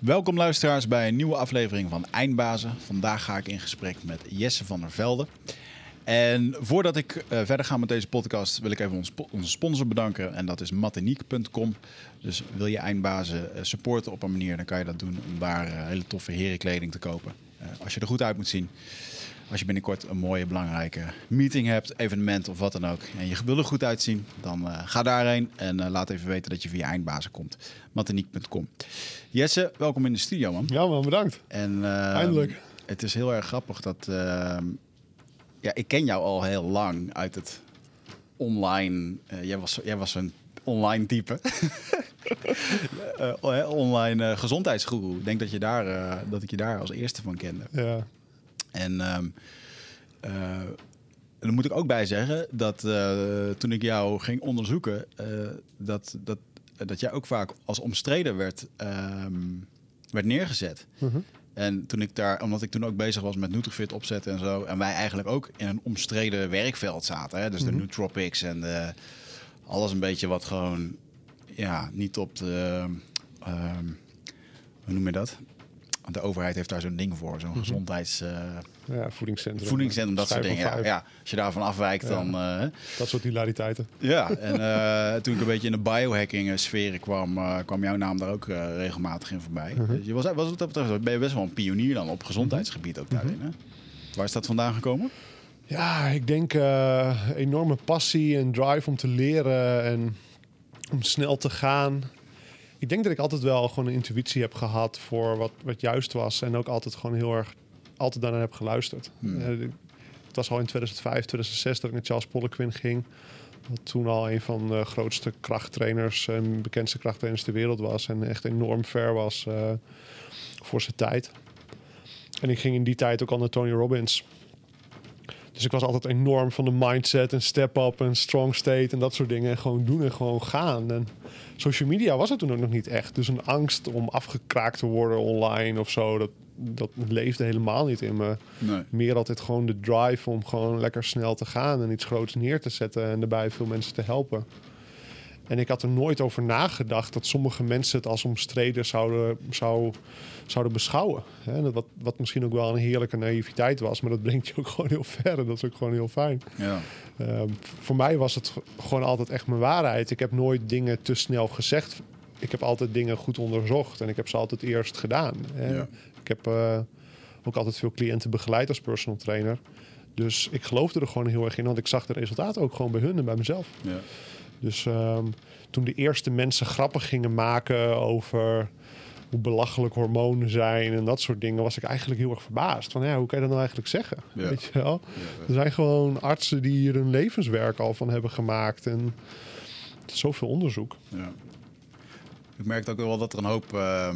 Welkom luisteraars bij een nieuwe aflevering van Eindbazen. Vandaag ga ik in gesprek met Jesse van der Velde. En voordat ik uh, verder ga met deze podcast, wil ik even onze sponsor bedanken. En dat is mateniek.com. Dus wil je eindbazen uh, supporten op een manier, dan kan je dat doen om daar uh, hele toffe herenkleding te kopen. als je er goed uit moet zien. Als je binnenkort een mooie, belangrijke meeting hebt, evenement of wat dan ook. En je wil er goed uitzien, dan ga daarheen en laat even weten dat je via eindbazen komt. Mateniek.com. Jesse, welkom in de studio, man. Ja, man, bedankt. En, Eindelijk. Het is heel erg grappig dat ehm, ja, ik ken jou al heel lang uit het online. Jij, was, jij was een online type. uh, online uh, gezondheidsgoeroe. Ik denk dat, je daar, dat ik je daar als eerste van kende. Ja. En um, dan moet ik ook bij zeggen dat toen ik jou ging onderzoeken, dat, dat, dat jij ook vaak als omstreden werd, um, werd neergezet. -huh. En toen ik daar, omdat ik toen ook bezig was met Nutrifit opzetten en zo. En wij eigenlijk ook in een omstreden werkveld zaten. Hè? Dus de nootropics en de, alles een beetje wat gewoon, ja, niet op de, uh, hoe noem je dat? De overheid heeft daar zo'n ding voor, zo'n -hmm. gezondheids... Uh, ja, voedingscentrum. Voedingscentrum, dat soort dingen. Ja, ja, als je daarvan afwijkt, ja. dan... Uh, dat soort hilariteiten. Ja, en uh, toen ik een beetje in de biohacking sferen kwam, kwam jouw naam daar ook regelmatig in voorbij. Mhm. Je was, was wat dat betreft, ben je best wel een pionier dan op gezondheidsgebied ook daarin. Mhm. Hè? Waar is dat vandaan gekomen? Ja, ik denk enorme passie en drive om te leren en om snel te gaan. Ik denk dat ik altijd wel gewoon een intuïtie heb gehad voor wat, wat juist was. En ook altijd gewoon heel erg altijd daarnaar heb geluisterd. Hmm. Uh, het was al in 2005, 2006 dat ik naar Charles Poliquin ging. Wat toen al een van de grootste krachttrainers en bekendste krachttrainers ter wereld was. En echt enorm ver was uh, voor zijn tijd. En ik ging in die tijd ook al naar Tony Robbins. Dus ik was altijd enorm van de mindset en step-up en strong state en dat soort dingen. En gewoon doen en gewoon gaan. En social media was het toen ook nog niet echt. Dus een angst om afgekraakt te worden online of zo, dat, dat leefde helemaal niet in me. Nee. Meer altijd gewoon de drive om gewoon lekker snel te gaan en iets groots neer te zetten en daarbij veel mensen te helpen. En ik had er nooit over nagedacht dat sommige mensen het als omstreden zouden, zou, zouden beschouwen. Hè? Wat, wat misschien ook wel een heerlijke naïviteit was, maar dat brengt je ook gewoon heel ver en dat is ook gewoon heel fijn. Ja. Uh, voor mij was het gewoon altijd echt mijn waarheid. Ik heb nooit dingen te snel gezegd. Ik heb altijd dingen goed onderzocht en ik heb ze altijd eerst gedaan. Ja. Ik heb uh, ook altijd veel cliënten begeleid als personal trainer. Dus ik geloofde er gewoon heel erg in, want ik zag de resultaten ook gewoon bij hun en bij mezelf. Ja. Dus um, toen de eerste mensen grappen gingen maken over hoe belachelijk hormonen zijn en dat soort dingen, was ik eigenlijk heel erg verbaasd. Van ja, hoe kan je dat nou eigenlijk zeggen? Ja. Weet je wel? Ja. Er zijn gewoon artsen die hier een levenswerk al van hebben gemaakt. En zoveel onderzoek. Ja. Ik merkte ook wel dat er een hoop. Uh,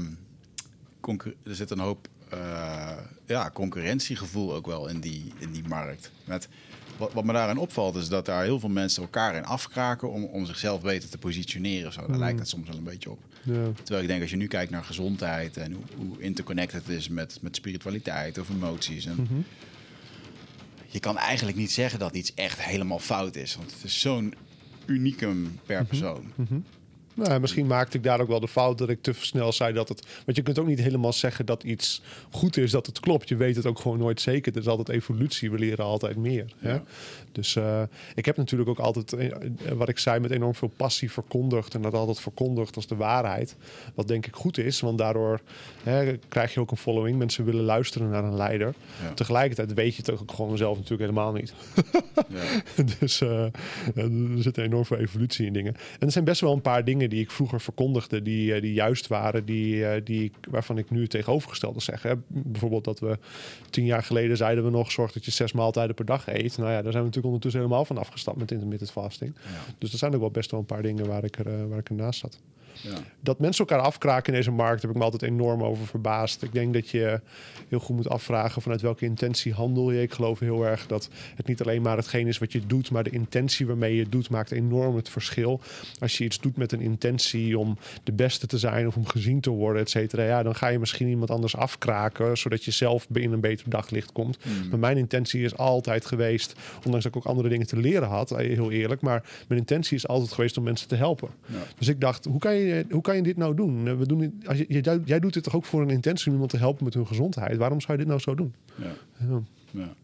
er zit een hoop uh, ja, concurrentiegevoel ook wel in die, in die markt. Met, wat, wat me daarin opvalt is dat daar heel veel mensen elkaar in afkraken om, om zichzelf beter te positioneren. Zo. Daar Mm. lijkt het soms wel een beetje op. Ja. Terwijl ik denk, als je nu kijkt naar gezondheid en hoe, hoe interconnected het is met, met spiritualiteit of emoties. En Mhm. Je kan eigenlijk niet zeggen dat iets echt helemaal fout is. Want het is zo'n unicum per persoon. Mhm. Nou, misschien maakte ik daar ook wel de fout dat ik te snel zei dat het. Want je kunt ook niet helemaal zeggen dat iets goed is, dat het klopt. Je weet het ook gewoon nooit zeker. Het is altijd evolutie. We leren altijd meer. Hè? Ja. Dus uh, ik heb natuurlijk ook altijd, eh, wat ik zei, met enorm veel passie verkondigd. En dat altijd verkondigd als de waarheid. Wat denk ik goed is, want daardoor hè, krijg je ook een following. Mensen willen luisteren naar een leider. Ja. Tegelijkertijd weet je het ook gewoon zelf natuurlijk helemaal niet. Ja. dus uh, er zit enorm veel evolutie in dingen. En er zijn best wel een paar dingen die ik vroeger verkondigde, die, uh, die juist waren, die, uh, die, waarvan ik nu het tegenovergestelde zeg. Hè. Bijvoorbeeld dat we tien jaar geleden zeiden we nog, zorg dat je zes maaltijden per dag eet. Nou ja, daar zijn we natuurlijk ondertussen helemaal van afgestapt met intermittent fasting. Ja. Dus er zijn ook wel best wel een paar dingen waar ik, er, uh, waar ik ernaast zat. Ja. Dat mensen elkaar afkraken in deze markt heb ik me altijd enorm over verbaasd. Ik denk dat je heel goed moet afvragen vanuit welke intentie handel je. Ik geloof heel erg dat het niet alleen maar hetgeen is wat je doet, maar de intentie waarmee je het doet maakt enorm het verschil. Als je iets doet met een intentie om de beste te zijn of om gezien te worden, et cetera, ja, dan ga je misschien iemand anders afkraken, zodat je zelf in een beter daglicht komt. Mm. Maar mijn intentie is altijd geweest, ondanks dat ik ook andere dingen te leren had, heel eerlijk, maar mijn intentie is altijd geweest om mensen te helpen. Ja. Dus ik dacht, hoe kan je je, hoe kan je dit nou doen? Eh, We doen dit, als je, jij, jij doet dit toch ook voor een intentie om iemand te helpen met hun gezondheid? Waarom zou je dit nou zo doen? Ja. Ja. Ja.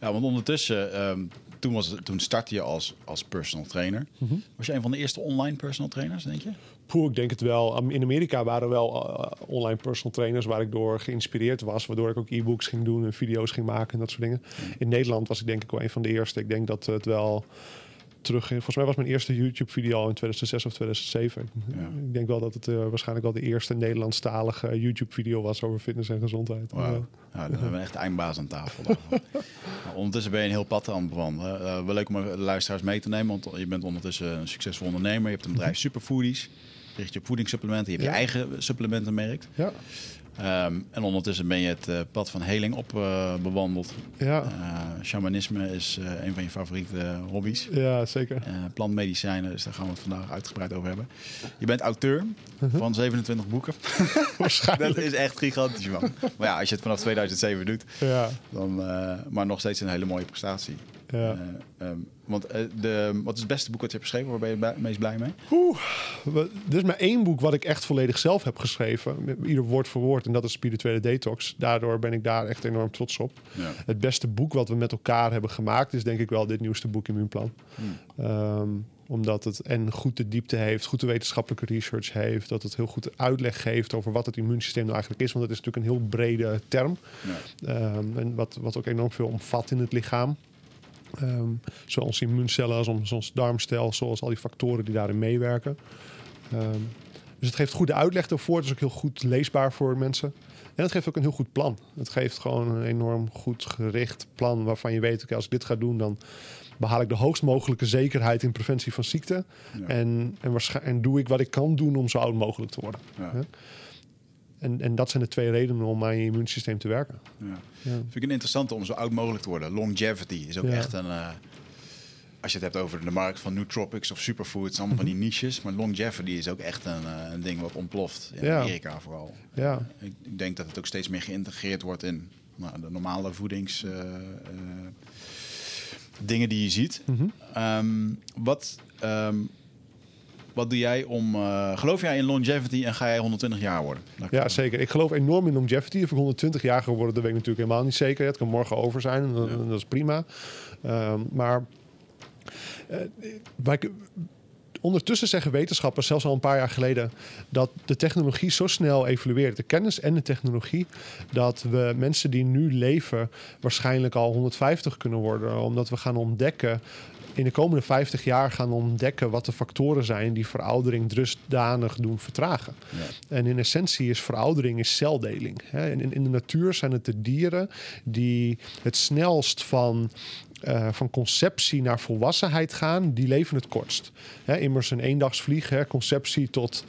ja, want ondertussen, ehm, toen, was het, toen startte je als, als personal trainer. Mhm. Was je een van de eerste online personal trainers, denk je? Poeh, ik denk het wel. In Amerika waren wel eh, online personal trainers waar ik door geïnspireerd was. Waardoor ik ook e-books ging doen en video's ging maken en dat soort dingen. In Nederland was ik denk ik wel een van de eerste. Ik denk dat het wel terug... Volgens mij was mijn eerste YouTube-video al in 2006 of 2007. Ja. Ik denk wel dat het eh, waarschijnlijk wel de eerste Nederlandstalige YouTube-video was over fitness en gezondheid. Wauw. Ja. Dan hebben we echt eindbaas aan tafel. ondertussen ben je een heel pad aan het bewandelen. Eh, wel leuk om de luisteraars mee te nemen, want je bent ondertussen een succesvol ondernemer. Je hebt een bedrijf Superfoodies. Je richt je op voedingssupplementen. Je hebt je eigen supplementenmerk. Ja, Ehm, en ondertussen ben je het eh, pad van heling op eh, bewandeld. ja. Eh, shamanisme is een van je favoriete hobby's. ja zeker. Plantmedicijnen, dus daar gaan we het vandaag uitgebreid over hebben. Je bent auteur Mhm. van 27 boeken. Waarschijnlijk. Dat is echt gigantisch, man. Maar ja, als je het vanaf 2007 doet, Ja, dan, maar nog steeds een hele mooie prestatie. Ja. Eh, ehm, want eh, de, wat is het beste boek wat je hebt geschreven? Waar ben je bij- meest blij mee? Oeh, er is maar één boek wat ik echt volledig zelf heb geschreven. Ieder woord voor woord. En dat is Spirituele Detox. Daardoor ben ik daar echt enorm trots op. Ja. Het beste boek wat we met elkaar hebben gemaakt... is denk ik wel dit nieuwste boek Immuunplan. Hmm. Ehm, omdat het en goed de diepte heeft, goed de wetenschappelijke research heeft... dat het heel goed uitleg geeft over wat het immuunsysteem nou eigenlijk is. Want het is natuurlijk een heel brede term. Ja. Ehm, en wat, wat ook enorm veel omvat in het lichaam. Ehm onze immuuncellen als ons, darmstelsel, als al die factoren die daarin meewerken. Ehm, dus het geeft goede uitleg ervoor. Het is ook heel goed leesbaar voor mensen. En het geeft ook een heel goed plan. Het geeft gewoon een enorm goed gericht plan waarvan je weet, oké, als ik dit ga doen, dan behaal ik de hoogst mogelijke zekerheid in preventie van ziekte. Ja. En, en, doe ik wat ik kan doen om zo oud mogelijk te worden. Ja. Ja. En, en dat zijn de twee redenen om aan je immuunsysteem te werken. Ja. Ja. Vind ik een interessante om zo oud mogelijk te worden. Longevity is ook Ja. echt een... eh, als je het hebt over de markt van nootropics of superfoods, allemaal van die niches. Maar longevity is ook echt een, eh, een ding wat ontploft. In Ja. Amerika vooral. Ja. Ik, ik denk dat het ook steeds meer geïntegreerd wordt in nou, de normale voedings... eh, dingen die je ziet. Mhm. Ehm, wat, ehm, wat doe jij om... eh, geloof jij in longevity en ga jij 120 jaar worden? Ja, zeker. Ik geloof enorm in longevity. Of ik 120 jaar ga worden, dat weet ik natuurlijk helemaal niet zeker. Het kan morgen over zijn en dat, is prima. Ehm, maar eh, wij, ondertussen zeggen wetenschappers, zelfs al een paar jaar geleden, dat de technologie zo snel evolueert, de kennis en de technologie, dat we mensen die nu leven waarschijnlijk al 150 kunnen worden, omdat we gaan ontdekken. In de komende 50 jaar gaan ontdekken wat de factoren zijn die veroudering dusdanig doen vertragen. Ja. En in essentie is veroudering is celdeling. Hè. En in, in de natuur zijn het de dieren die het snelst van, eh, van conceptie naar volwassenheid gaan, die leven het kortst. Hè, immers een eendagsvlieg, hè, conceptie tot,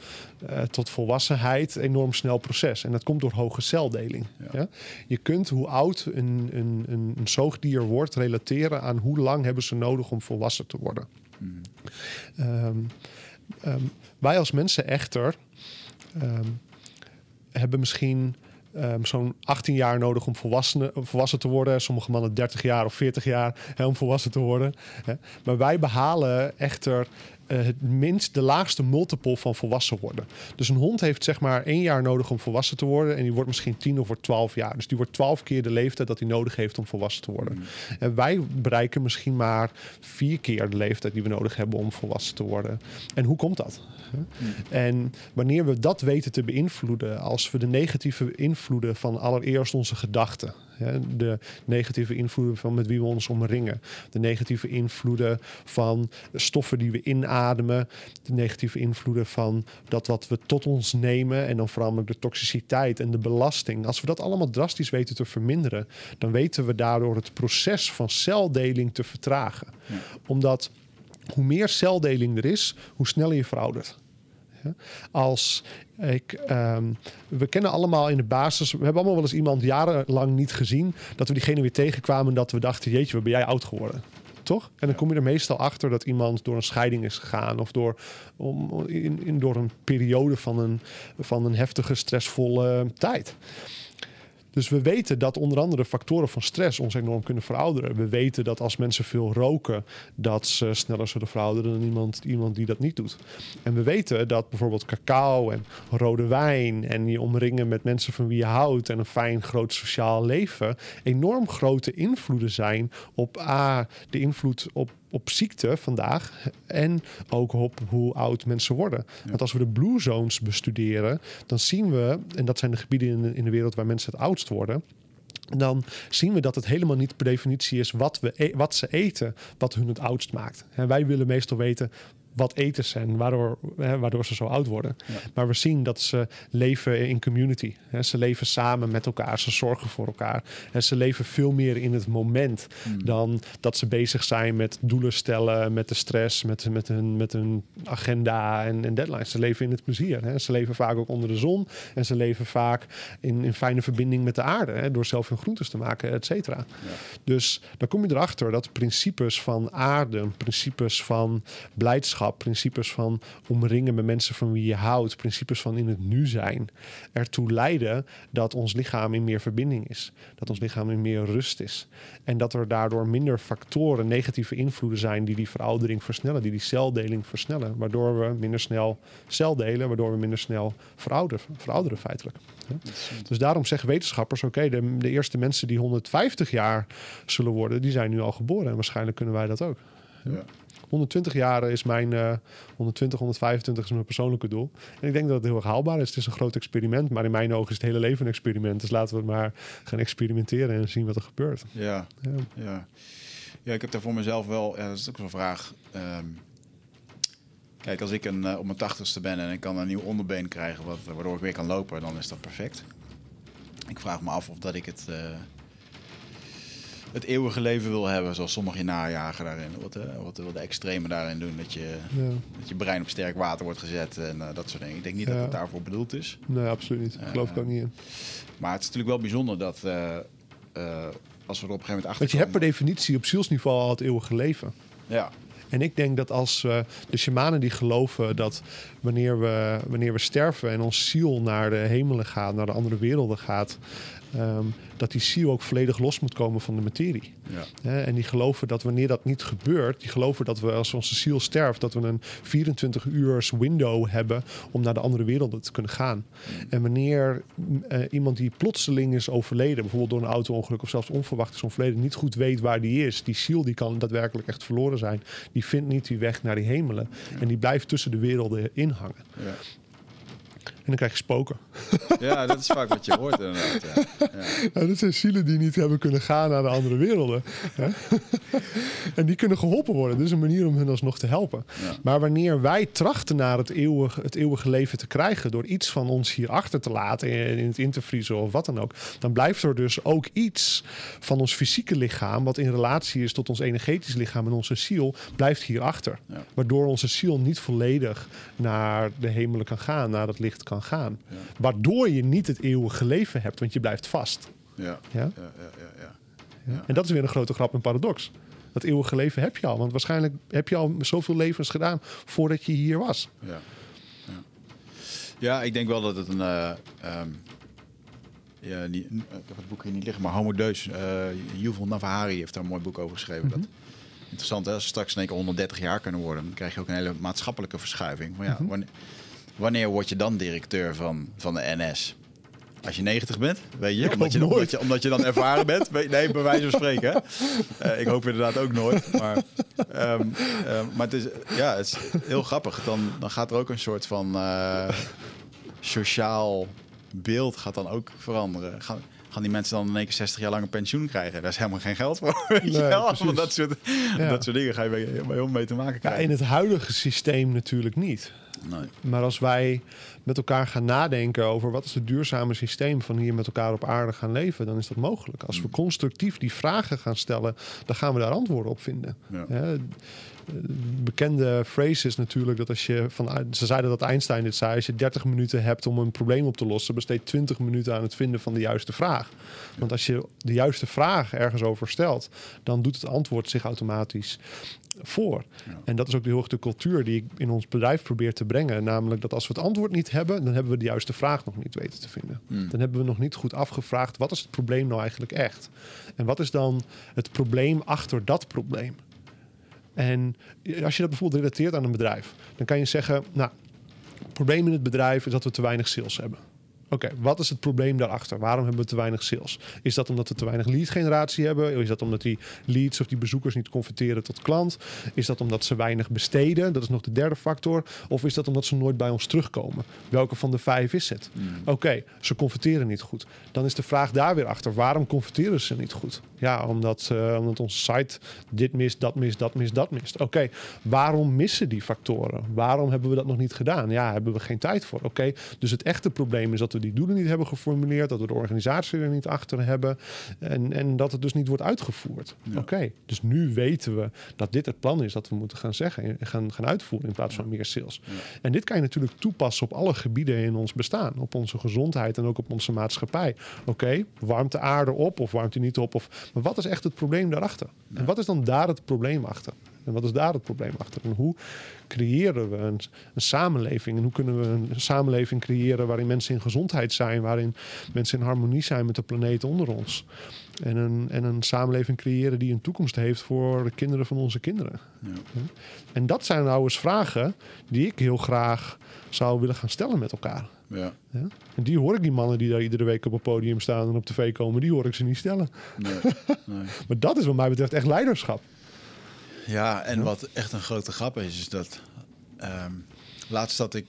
eh, tot volwassenheid, enorm snel proces. En dat komt door hoge celdeling. Ja. Ja. Je kunt hoe oud een, een, een, een zoogdier wordt relateren aan hoe lang hebben ze nodig om volwassen te worden. Mm. Ehm, ehm, wij als mensen echter ehm, hebben misschien ehm, zo'n 18 jaar nodig om volwassen, te worden. Sommige mannen 30 jaar of 40 jaar om volwassen te worden. Hè. Maar wij behalen echter eh, het minst, de laagste multiple van volwassen worden. Dus een hond heeft zeg maar één jaar nodig om volwassen te worden. En die wordt misschien 10 of wordt 12 jaar. Dus die wordt 12 keer de leeftijd dat hij nodig heeft om volwassen te worden. En wij bereiken misschien maar vier keer de leeftijd die we nodig hebben om volwassen te worden. En hoe komt dat? En wanneer we dat weten te beïnvloeden, als we de negatieve invloeden van allereerst onze gedachten, hè, de negatieve invloeden van met wie we ons omringen, de negatieve invloeden van stoffen die we inademen, de negatieve invloeden van dat wat we tot ons nemen en dan vooral de toxiciteit en de belasting, als we dat allemaal drastisch weten te verminderen, dan weten we daardoor het proces van celdeling te vertragen. Ja. Omdat hoe meer celdeling er is, hoe sneller je veroudert. Als ik, ehm, we kennen allemaal in de basis, we hebben allemaal wel eens iemand jarenlang niet gezien, dat we diegene weer tegenkwamen en dat we dachten, jeetje, wat ben jij oud geworden? Toch? En dan kom je er meestal achter dat iemand door een scheiding is gegaan of door, om, in, in, door een periode van een, van een heftige, stressvolle tijd. Dus we weten dat onder andere factoren van stress ons enorm kunnen verouderen. We weten dat als mensen veel roken, dat ze sneller zullen verouderen dan iemand, iemand die dat niet doet. En we weten dat bijvoorbeeld cacao en rode wijn en je omringen met mensen van wie je houdt en een fijn groot sociaal leven enorm grote invloeden zijn op A, de invloed op op ziekte vandaag en ook op hoe oud mensen worden. Want als we de blue zones bestuderen, dan zien we, en dat zijn de gebieden in de, in de wereld waar mensen het oudst worden dan zien we dat het helemaal niet per definitie is wat, we, e- wat ze eten, wat hun het oudst maakt. En wij willen meestal weten wat eten ze en waardoor, hè, waardoor ze zo oud worden. Maar we zien dat ze leven in community. Hè. Ze leven samen met elkaar, ze zorgen voor elkaar. En ze leven veel meer in het moment Hmm. dan dat ze bezig zijn met doelen stellen, met de stress, met, met, hun, met hun agenda en, en deadlines. Ze leven in het plezier. Hè. Ze leven vaak ook onder de zon en ze leven vaak in, in fijne verbinding met de aarde, hè, door zelf hun groentes te maken, et cetera. Dus dan kom je erachter dat principes van aarde, principes van blijdschap, principes van omringen met mensen van wie je houdt, principes van in het nu zijn, ertoe leiden dat ons lichaam in meer verbinding is. Dat ons lichaam in meer rust is. En dat er daardoor minder factoren, negatieve invloeden zijn die die veroudering versnellen, die die celdeling versnellen. Waardoor we minder snel cel delen, waardoor we minder snel verouderen, verouderen feitelijk. Dus daarom zeggen wetenschappers: oké, de, de eerste mensen die 150 jaar zullen worden, die zijn nu al geboren. En waarschijnlijk kunnen wij dat ook. Ja. 120 jaar is mijn, eh 120, 125 is mijn persoonlijke doel. En ik denk dat het heel erg haalbaar is. Het is een groot experiment, maar in mijn ogen is het hele leven een experiment. Dus laten we het maar gaan experimenteren en zien wat er gebeurt. Ja, Ja. ja. ja, ik heb daar voor mezelf wel, ja, dat is ook zo'n vraag. Ehm, kijk, als ik een, eh, op mijn tachtigste ben en ik kan een nieuw onderbeen krijgen, wat, waardoor ik weer kan lopen, dan is dat perfect. Ik vraag me af of dat ik het, eh, het eeuwige leven wil hebben, zoals sommigen najagen daarin. Wat, eh, wat, wat de extremen daarin doen, dat je, Ja. dat je brein op sterk water wordt gezet en eh, dat soort dingen. Ik denk niet Ja. dat het daarvoor bedoeld is. Nee, absoluut niet. Daar geloof ik ook niet in. Maar het is natuurlijk wel bijzonder dat eh, eh, als we er op een gegeven moment achter Want je hebt per definitie op zielsniveau al het eeuwige leven. Ja, En ik denk dat als eh, de shamanen die geloven dat wanneer we, wanneer we sterven en ons ziel naar de hemelen gaat, naar de andere werelden gaat, ehm, dat die ziel ook volledig los moet komen van de materie. ja. En die geloven dat wanneer dat niet gebeurt, die geloven dat we als onze ziel sterft, dat we een 24 uurs window hebben om naar de andere werelden te kunnen gaan. En wanneer eh, iemand die plotseling is overleden, bijvoorbeeld door een auto-ongeluk of zelfs onverwacht is overleden, niet goed weet waar die is, die ziel die kan daadwerkelijk echt verloren zijn. Die vindt niet die weg naar die hemelen. En die blijft tussen de werelden inhangen. Ja. En dan krijg je spoken. ja, dat is vaak wat je hoort inderdaad. Ja. Ja. Nou, dat zijn zielen die niet hebben kunnen gaan naar de andere werelden. Hè? en die kunnen geholpen worden. Dus een manier om hun alsnog te helpen. Ja. Maar wanneer wij trachten naar het eeuwige, het eeuwige leven te krijgen... door iets van ons hier achter te laten in, in het in te vriezen of wat dan ook... dan blijft er dus ook iets van ons fysieke lichaam... wat in relatie is tot ons energetisch lichaam en onze ziel... blijft hier achter. Ja. Waardoor onze ziel niet volledig naar de hemelen kan gaan, naar het licht kan gaan. Ja. Waardoor je niet het eeuwige leven hebt, want je blijft vast. Ja. Ja? Ja. En dat is weer een grote grap en paradox. Dat eeuwige leven heb je al. Want waarschijnlijk heb je al zoveel levens gedaan voordat je hier was. Ja. Ja. ja, ik denk wel dat het een. eh, ehm, ja, die, ik heb het boek hier niet liggen, maar Homo Deus. eh Yuval Navahari heeft daar een mooi boek over geschreven. dat, interessant, hè? als we straks in één keer 130 jaar kunnen worden, dan krijg je ook een hele maatschappelijke verschuiving. Van, ja, wanneer, wanneer word je dan directeur van, van de NS? Als je 90 bent, weet je? Omdat je, hoop omdat, je, omdat je dan ervaren bent. Nee, bij wijze van spreken. Eh, ik hoop inderdaad ook nooit. Maar, ehm, ehm, maar het is, ja, het is heel grappig. Dan, dan gaat er ook een soort van eh, sociaal beeld gaat dan ook veranderen. Gaan, gaan die mensen dan in één keer 60 jaar lang een pensioen krijgen? Daar is helemaal geen geld voor. Weet Nee, dat soort, Ja. dat soort dingen ga je bij, bij heel mee te maken Ja, krijgen. in het huidige systeem natuurlijk niet. Nee. Maar als wij met elkaar gaan nadenken over wat is het duurzame systeem van hier met elkaar op aarde gaan leven, dan is dat mogelijk. Als we constructief die vragen gaan stellen, dan gaan we daar antwoorden op vinden. Ja. Hè, bekende phrase is natuurlijk dat als je van ze zeiden dat Einstein dit zei, als je 30 minuten hebt om een probleem op te lossen, besteed 20 minuten aan het vinden van de juiste vraag. Want als je de juiste vraag ergens over stelt, dan doet het antwoord zich automatisch voor. Ja. En dat is ook de, heel erg de cultuur die ik in ons bedrijf probeer te brengen. Namelijk dat als we het antwoord niet hebben, dan hebben we de juiste vraag nog niet weten te vinden. Hmm. Dan hebben we nog niet goed afgevraagd, wat is het probleem nou eigenlijk echt? En wat is dan het probleem achter dat probleem? En als je dat bijvoorbeeld relateert aan een bedrijf, dan kan je zeggen, nou, het probleem in het bedrijf is dat we te weinig sales hebben. Oké, wat is het probleem daarachter? Waarom hebben we te weinig sales? Is dat omdat we te weinig lead generatie hebben? Is dat omdat die leads of die bezoekers niet converteren tot klant? Is dat omdat ze weinig besteden? Dat is nog de derde factor. Of is dat omdat ze nooit bij ons terugkomen? Welke van de vijf is het? Oké, ze converteren niet goed. Dan is de vraag daar weer achter. Waarom converteren ze niet goed? Ja, omdat, eh, omdat onze site dit mist, dat mist, dat mist, dat mist. Oké, waarom missen die factoren? Waarom hebben we dat nog niet gedaan? Ja, hebben we geen tijd voor. Oké, dus het echte probleem is dat we die doelen niet hebben geformuleerd, dat we de organisatie er niet achter hebben en, en dat het dus niet wordt uitgevoerd. Ja. Oké, dus nu weten we dat dit het plan is dat we moeten gaan zeggen en gaan, gaan uitvoeren in plaats van meer sales. Ja. En dit kan je natuurlijk toepassen op alle gebieden in ons bestaan, op onze gezondheid en ook op onze maatschappij. Oké, warmt de aarde op of warmt die niet op? Of, maar wat is echt het probleem daarachter? En wat is dan daar het probleem achter? En wat is daar het probleem achter? En hoe creëren we een, een samenleving? En hoe kunnen we een samenleving creëren waarin mensen in gezondheid zijn, waarin mensen in harmonie zijn met de planeet onder ons? En een, en een samenleving creëren die een toekomst heeft voor de kinderen van onze kinderen. Ja. En dat zijn nou eens vragen die ik heel graag zou willen gaan stellen met elkaar. Ja. Ja? En die hoor ik, die mannen die daar iedere week op een podium staan en op tv komen, die hoor ik ze niet stellen. Nee. nee. Maar dat is wat mij betreft echt leiderschap. Ja, en wat echt een grote grap is, is dat... ehm, laatst dat ik...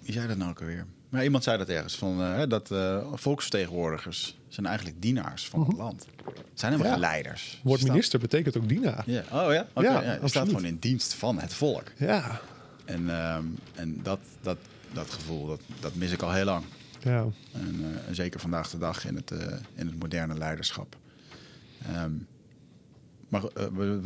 Wie zei dat nou ook alweer? Maar iemand zei dat ergens, van, eh, dat eh, volksvertegenwoordigers zijn eigenlijk dienaars van het land. Het zijn helemaal Mhm. Ja. geen leiders. Staan- minister betekent ook dienaar. Ja. Oh ja? Ja, ja, je staat gewoon in dienst van het volk. Ja, En, ehm, en dat, dat, dat gevoel, dat, dat mis ik al heel lang. ja. En, eh, zeker vandaag de dag in het, in het moderne leiderschap. Ehm, maar eh, we,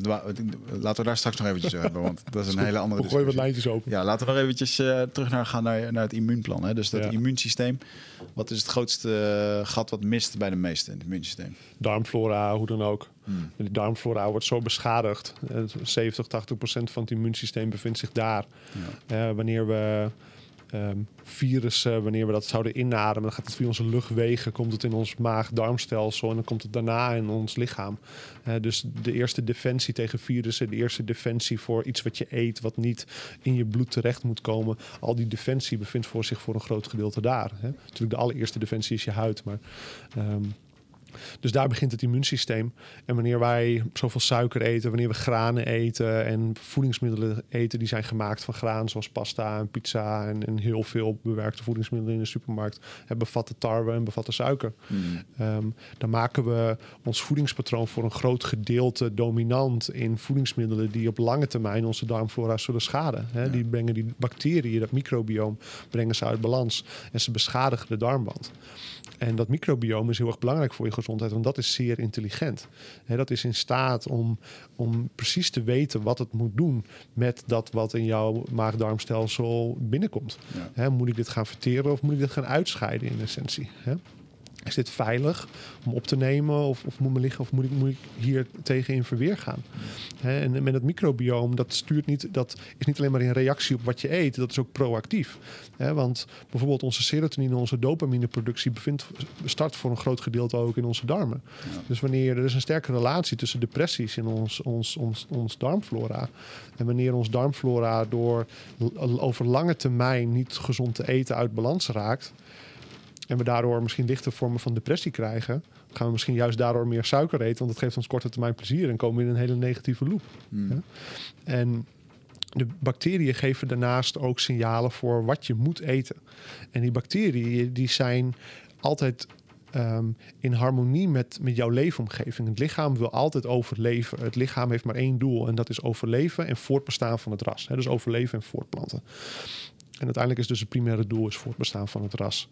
laten we daar straks nog eventjes over hebben, want dat is een hele andere We gooien wat lijntjes open. Ja, laten we nog eventjes eh, terug naar, gaan naar, naar het immuunplan. Hè? Dus dat Ja. immuunsysteem. Wat is het grootste eh, gat wat mist bij de meesten in het immuunsysteem? Darmflora, hoe dan ook. Hmm. Die darmflora wordt zo beschadigd. Eh, 70, 80 procent van het immuunsysteem bevindt zich daar. Ja. Wanneer we ehm, virussen, wanneer we dat zouden inademen, dan gaat het via onze luchtwegen, komt het in ons maag-darmstelsel en dan komt het daarna in ons lichaam. Eh, dus de eerste defensie tegen virussen, de eerste defensie voor iets wat je eet, wat niet in je bloed terecht moet komen, al die defensie bevindt voor zich voor een groot gedeelte daar. Hè. Natuurlijk de allereerste defensie is je huid, maar ehm, dus daar begint het immuunsysteem. En wanneer wij zoveel suiker eten, wanneer we granen eten en voedingsmiddelen eten die zijn gemaakt van graan, zoals pasta en pizza en, en heel veel bewerkte voedingsmiddelen in de supermarkt, bevatten tarwe en bevatten suiker. Hmm. Ehm, dan maken we ons voedingspatroon voor een groot gedeelte dominant in voedingsmiddelen die op lange termijn onze darmflora zullen schaden. Ja. Die brengen die bacteriën, dat microbioom, brengen ze uit balans en ze beschadigen de darmband. En dat microbioom is heel erg belangrijk voor je gezondheid, want dat is zeer intelligent. Hè, dat is in staat om, om precies te weten wat het moet doen met dat wat in jouw maag-darmstelsel binnenkomt. Ja. Moet ik dit gaan verteren of moet ik dit gaan uitscheiden in essentie? Is dit veilig om op te nemen of, of moet, me liggen, of moet, ik, moet ik hier tegen in verweer gaan? En met het microbioom, dat, stuurt niet, dat is niet alleen maar in reactie op wat je eet, dat is ook proactief. Want bijvoorbeeld onze serotonine, onze dopamineproductie bevindt, start voor een groot gedeelte ook in onze darmen. Ja. Dus wanneer er is een sterke relatie tussen depressies in ons, ons, ons, ons darmflora. En wanneer ons darmflora door over lange termijn niet gezond te eten uit balans raakt. En we daardoor misschien lichte vormen van depressie krijgen. Gaan we misschien juist daardoor meer suiker eten. Want dat geeft ons korte termijn plezier. En komen we in een hele negatieve loop. Hmm. Ja. En de bacteriën geven daarnaast ook signalen voor wat je moet eten. En die bacteriën die zijn altijd ehm, in harmonie met, met jouw leefomgeving. Het lichaam wil altijd overleven. Het lichaam heeft maar één doel en dat is overleven en voortbestaan van het ras. Dus overleven en voortplanten. En uiteindelijk is dus het primaire doel is voortbestaan van het ras.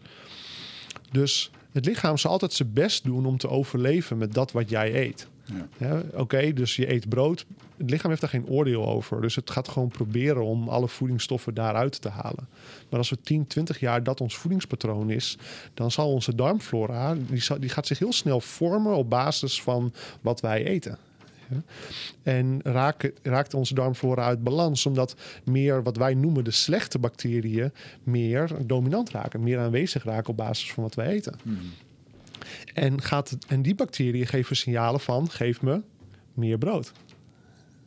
Dus het lichaam zal altijd zijn best doen om te overleven met dat wat jij eet. Ja. Ja, Oké, dus je eet brood. Het lichaam heeft daar geen oordeel over. Dus het gaat gewoon proberen om alle voedingsstoffen daaruit te halen. Maar als we 10, 20 jaar dat ons voedingspatroon is, dan zal onze darmflora, die, zal, die gaat zich heel snel vormen op basis van wat wij eten. En raakt, raakt onze darmflora uit balans, omdat meer wat wij noemen de slechte bacteriën meer dominant raken, meer aanwezig raken op basis van wat wij eten. Hmm. En, gaat en die bacteriën geven signalen van: geef me meer brood.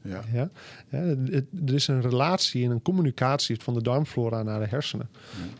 Ja. Ja? Ja, het- er is een relatie en een communicatie van de darmflora naar de hersenen.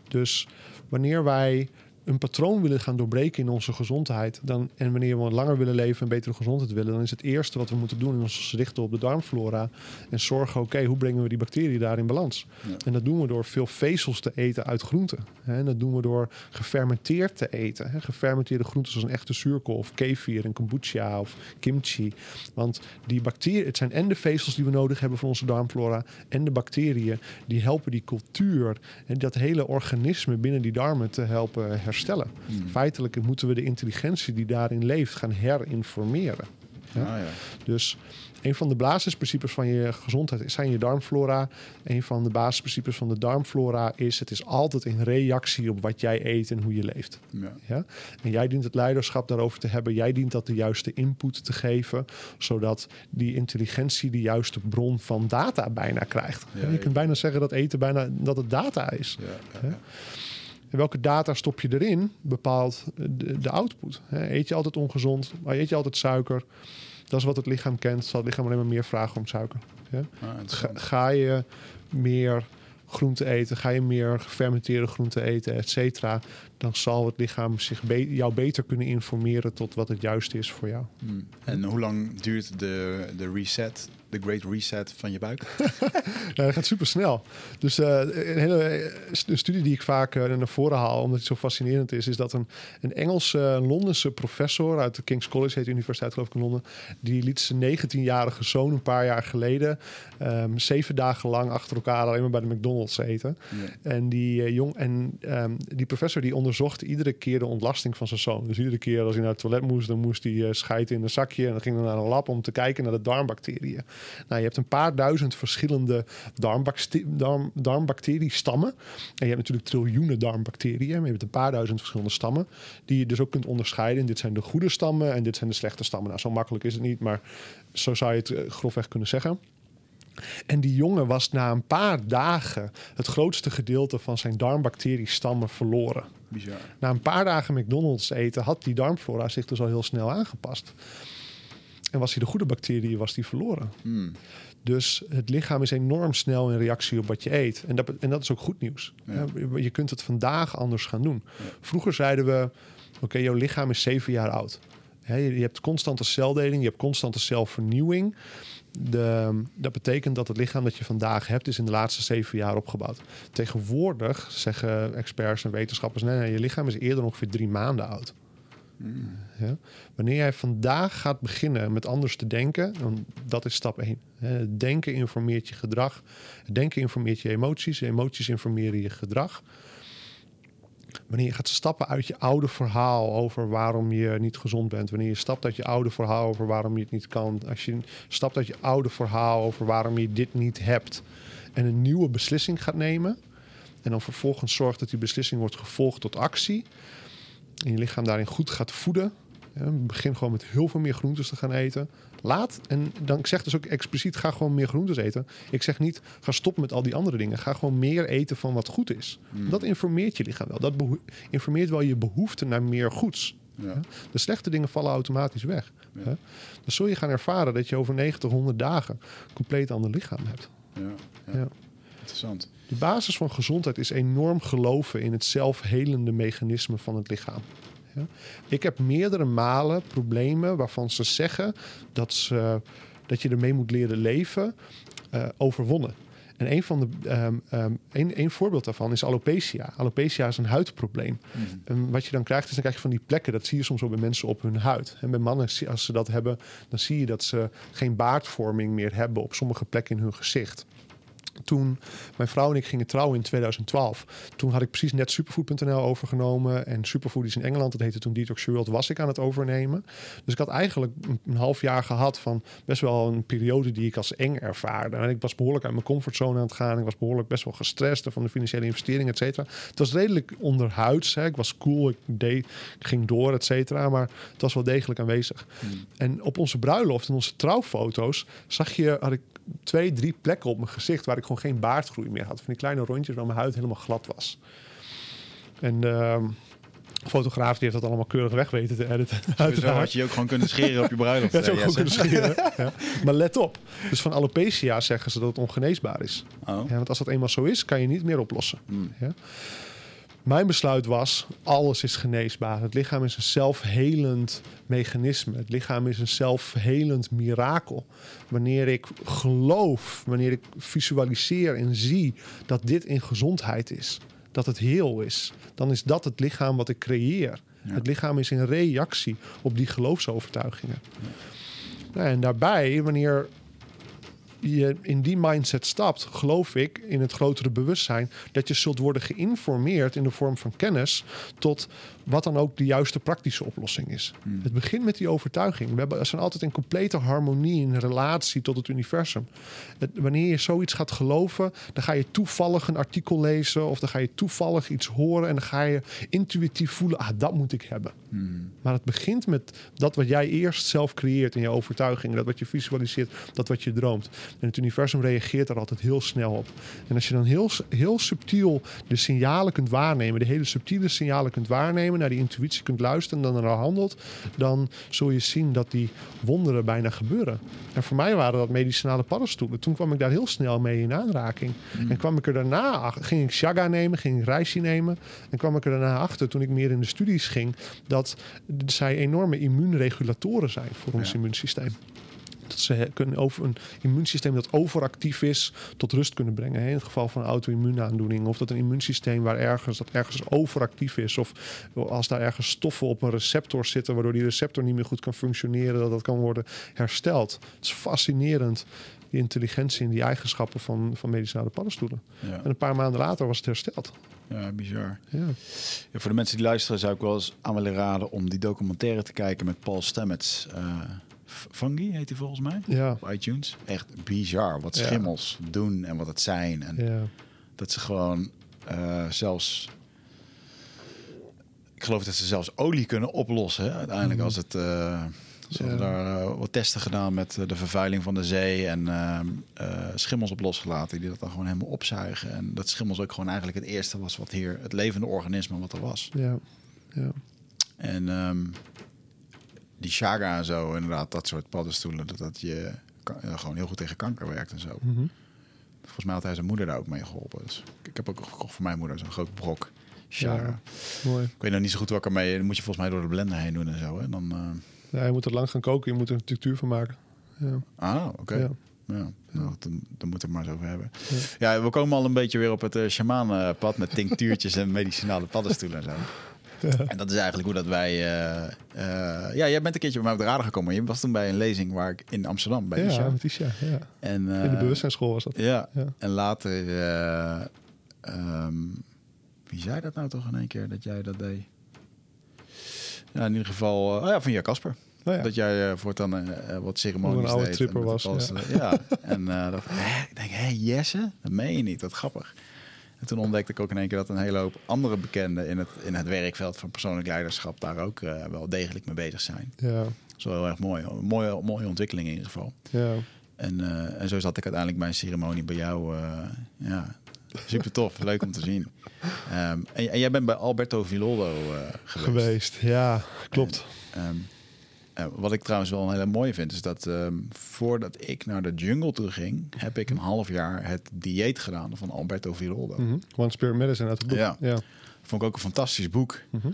Dus wanneer wij een patroon willen gaan doorbreken in onze gezondheid, dan, en wanneer we langer willen leven en betere gezondheid willen, dan is het eerste wat we moeten doen in ons richten op de darmflora en zorgen, oké, hoe brengen we die bacteriën daar in balans? Ja. En dat doen we door veel vezels te eten uit groenten. En dat doen we door gefermenteerd te eten. Hè? Gefermenteerde groenten zoals een echte zuurkool of kefir en kombucha of kimchi. Want die bacteriën, het zijn en de vezels die we nodig hebben voor onze darmflora en de bacteriën die helpen die cultuur en dat hele organisme binnen die darmen te helpen herstellen. Hmm. Feitelijk moeten we de intelligentie die daarin leeft gaan herinformeren. Ja. Ah, ja. Dus een van de basisprincipes van je gezondheid zijn je darmflora. Een van de basisprincipes van de darmflora is: het is altijd in reactie op wat jij eet en hoe je leeft. Ja. Ja? En jij dient het leiderschap daarover te hebben. Jij dient dat de juiste input te geven, zodat die intelligentie de juiste bron van data bijna krijgt. Ja, je kunt bijna zeggen dat eten bijna dat het data is. Ja. En welke data stop je erin, bepaalt de, de output. Eet je altijd ongezond? Eet je altijd suiker? Dat is wat het lichaam kent. Zal het lichaam alleen maar meer vragen om suiker. Ja? Ah, Ga, ga je meer groente eten, ga je meer gefermenteerde groente eten, et cetera, dan zal het lichaam zich be- jou beter kunnen informeren tot wat het juiste is voor jou. Hmm. En hoe lang duurt de, de reset, de great reset van je buik? Ja, dat gaat super snel. Dus eh, een hele eh, een studie die ik vaak eh, naar voren haal, omdat het zo fascinerend is, is dat een, een Engelse, een Londense professor uit de King's College, heet de universiteit geloof ik in Londen, die liet zijn 19-jarige zoon een paar jaar geleden ehm, zeven dagen lang achter elkaar alleen maar bij de McDonald's eten. En die jong en ehm, die professor die onderzocht iedere keer de ontlasting van zijn zoon. Dus iedere keer als hij naar het toilet moest, dan moest hij eh, schijten in een zakje en dan ging hij naar een lab om te kijken naar de darmbacteriën. Nou, je hebt een paar duizend verschillende darmbacte- darm, darmbacteriestammen. En je hebt natuurlijk triljoenen darmbacteriën, maar je hebt een paar duizend verschillende stammen die je dus ook kunt onderscheiden. En dit zijn de goede stammen en dit zijn de slechte stammen. Nou, zo makkelijk is het niet, maar zo zou je het eh, grofweg kunnen zeggen. En die jongen was na een paar dagen het grootste gedeelte van zijn darmbacteriestammen verloren. Bizar. Na een paar dagen McDonald's eten had die darmflora zich dus al heel snel aangepast. En was hij de goede bacteriën was die verloren. Hmm. Dus het lichaam is enorm snel in reactie op wat je eet. En dat, en dat is ook goed nieuws. Ja. Je kunt het vandaag anders gaan doen. Vroeger zeiden we, oké, jouw lichaam is zeven jaar oud. Je, je hebt constante celdeling, je hebt constante celvernieuwing. De, dat betekent dat het lichaam dat je vandaag hebt, is in de laatste zeven jaar opgebouwd. Tegenwoordig zeggen experts en wetenschappers, nee, nee je lichaam is eerder ongeveer drie maanden oud. Hmm. Ja? Wanneer jij vandaag gaat beginnen met anders te denken, dan dat is stap 1. Het denken informeert je gedrag. Denken informeert je emoties. Emoties informeren je gedrag. Wanneer je gaat stappen uit je oude verhaal over waarom je niet gezond bent. Wanneer je stapt uit je oude verhaal over waarom je het niet kan. Als je stapt uit je oude verhaal over waarom je dit niet hebt. En een nieuwe beslissing gaat nemen. En dan vervolgens zorgt dat die beslissing wordt gevolgd tot actie. En je lichaam daarin goed gaat voeden. Begin gewoon met heel veel meer groentes te gaan eten. Laat, en dan ik zeg dus ook expliciet, ga gewoon meer groentes eten. Ik zeg niet, ga stoppen met al die andere dingen. Ga gewoon meer eten van wat goed is. Hmm. Dat informeert je lichaam wel. Dat informeert wel je behoefte naar meer goeds. Ja. De slechte dingen vallen automatisch weg. Ja. Dan zul je gaan ervaren dat je over 90, 100 dagen een compleet ander lichaam hebt. Ja. Ja. Ja. Interessant. De basis van gezondheid is enorm geloven in het zelfhelende mechanisme van het lichaam. Ja? Ik heb meerdere malen problemen waarvan ze zeggen dat, ze, dat je ermee moet leren leven, eh, overwonnen. En een, van de, ehm, ehm, een, een voorbeeld daarvan is alopecia. Alopecia is een huidprobleem. Hmm. En wat je dan krijgt, is dan krijg je van die plekken. Dat zie je soms wel bij mensen op hun huid. En bij mannen, als ze dat hebben, dan zie je dat ze geen baardvorming meer hebben op sommige plekken in hun gezicht. Toen mijn vrouw en ik gingen trouwen in 2012. Toen had ik precies net Superfood.nl overgenomen. En Superfood is in Engeland, dat heette toen Detox World, was ik aan het overnemen. Dus ik had eigenlijk een, half jaar gehad van best wel een periode die ik als eng ervaarde. En ik was behoorlijk uit mijn comfortzone aan het gaan. Ik was behoorlijk best wel gestrest van de financiële investering, et cetera. Het was redelijk onderhuids. Hè. Ik was cool, ik, deed, ik ging door, et cetera. Maar het was wel degelijk aanwezig. En op onze bruiloft en onze trouwfoto's zag je, had ik twee, drie plekken op mijn gezicht waar ik gewoon geen baardgroei meer had. Van die kleine rondjes waar mijn huid helemaal glad was. En de fotograaf die heeft dat allemaal keurig weg weten te editen. Zo had je ook gewoon kunnen scheren op je bruiloft. Ja, eh, kunnen scheren. ja. Maar let op. Dus van alopecia zeggen ze dat het ongeneesbaar is. Oh. Ja, want als dat eenmaal zo is, kan je niet meer oplossen. Hmm. Ja. Mijn besluit was, alles is geneesbaar. Het lichaam is een zelfhelend mechanisme. Het lichaam is een zelfhelend mirakel. Wanneer ik geloof, wanneer ik visualiseer en zie dat dit in gezondheid is, dat het heel is, dan is dat het lichaam wat ik creëer. Ja. Het lichaam is in reactie op die geloofsovertuigingen. Nou, en daarbij, wanneer je in die mindset stapt, geloof ik in het grotere bewustzijn dat je zult worden geïnformeerd in de vorm van kennis tot wat dan ook de juiste praktische oplossing is. Hmm. Het begint met die overtuiging. We hebben, we zijn altijd in complete harmonie in relatie tot het universum. Het- wanneer je zoiets gaat geloven, dan ga je toevallig een artikel lezen of dan ga je toevallig iets horen en dan ga je intuïtief voelen, ah, dat moet ik hebben. Hmm. Maar het begint met dat wat jij eerst zelf creëert in je overtuiging. Dat wat je visualiseert, dat wat je droomt. En het universum reageert daar altijd heel snel op. En als je dan heel, heel subtiel de signalen kunt waarnemen, de hele subtiele signalen kunt waarnemen, naar die intuïtie kunt luisteren en dan naar handelt, dan zul je zien dat die wonderen bijna gebeuren. En voor mij waren dat medicinale paddenstoelen. Toen kwam ik daar heel snel mee in aanraking. En kwam ik er daarna, ging ik shaga nemen, ging ik reisje nemen. En kwam ik er daarna achter, toen ik meer in de studies ging, dat zij enorme immuunregulatoren zijn voor ons Ja. immuunsysteem. Ze kunnen over een immuunsysteem dat overactief is tot rust kunnen brengen. hè, In het geval van een auto-immuunaandoening. Of dat een immuunsysteem waar ergens, dat ergens overactief is. Of als daar ergens stoffen op een receptor zitten. waardoor die receptor niet meer goed kan functioneren. Dat dat kan worden hersteld. Het is fascinerend. Die intelligentie en die eigenschappen van, van medicinale paddenstoelen. Ja. En een paar maanden later was het hersteld. ja, bizar. Ja. Ja, voor de mensen die luisteren zou ik wel eens aan willen raden om die documentaire te kijken met Paul Stamets. Eh, Fungi heet hij volgens mij. Ja. Op iTunes. Echt bizar wat Ja. schimmels doen en wat het zijn. En ja. dat ze gewoon eh, zelfs... Ik geloof dat ze zelfs olie kunnen oplossen. hè, Uiteindelijk Mhm. als het... eh ze Ja. hadden daar eh, wat testen gedaan met de vervuiling van de zee en schimmels op losgelaten die dat dan gewoon helemaal opzuigen. En dat schimmels ook gewoon eigenlijk het eerste was wat hier het levende organisme wat er was. ja. ja. En ehm, die shaga en zo, inderdaad, dat soort paddenstoelen, dat dat je eh, gewoon heel goed tegen kanker werkt en zo. Mhm. Volgens mij had hij zijn moeder daar ook mee geholpen. Dus ik, heb ook gekocht voor mijn moeder zo'n groot brok shaga. Ja. Mooi. Ik weet nog niet zo goed wat ik ermee... Dan moet je volgens mij door de blender heen doen en zo. Hè? Dan, eh, Ja, je moet er lang gaan koken. Je moet er een structuur van maken. Ja. Ah, oké. Ja. Ja. Nou, dan, dan moeten we het maar eens over hebben. Ja. Ja, we komen al een beetje weer op het uh, shamanenpad met tinctuurtjes en medicinale paddenstoelen en zo. En dat is eigenlijk hoe dat wij... eh, eh, ja, jij bent een keertje bij mij op de radar gekomen. Je was toen bij een lezing waar ik in Amsterdam bij Ja, met Isha. Ja. En, eh, In de bewustzijnsschool was dat. Ja, Ja. en later... eh, ehm, wie zei dat nou toch in één keer, dat jij dat deed? Ja, in ieder geval... eh, oh ja, van Jan Kasper. Nou ja. Dat jij eh, voortaan eh, eh, wat ceremonies een oude tripper was. Ja. en eh, dat, hè? ik denk, hé, Jesse? Dat meen je niet, wat grappig. En toen ontdekte ik ook in één keer dat een hele hoop andere bekenden in het, in het werkveld van persoonlijk leiderschap daar ook eh, wel degelijk mee bezig zijn. Ja, Dat is wel heel erg mooi. Een mooie, mooie ontwikkeling in ieder geval. ja. En, eh, en zo zat ik uiteindelijk bij een ceremonie bij jou. eh, ja, super tof. Leuk om te zien. Ehm, en, en jij bent bij Alberto Villoldo eh, geweest. Geweest. Ja, klopt. Ehm, eh, wat ik trouwens wel een hele mooie vind, is dat ehm, voordat ik naar de jungle toe ging, heb ik een half jaar het dieet gedaan van Alberto Villoldo. Mhm. One Spirit Medicine uit het boek. Ja. ja. Vond ik ook een fantastisch boek, Mhm.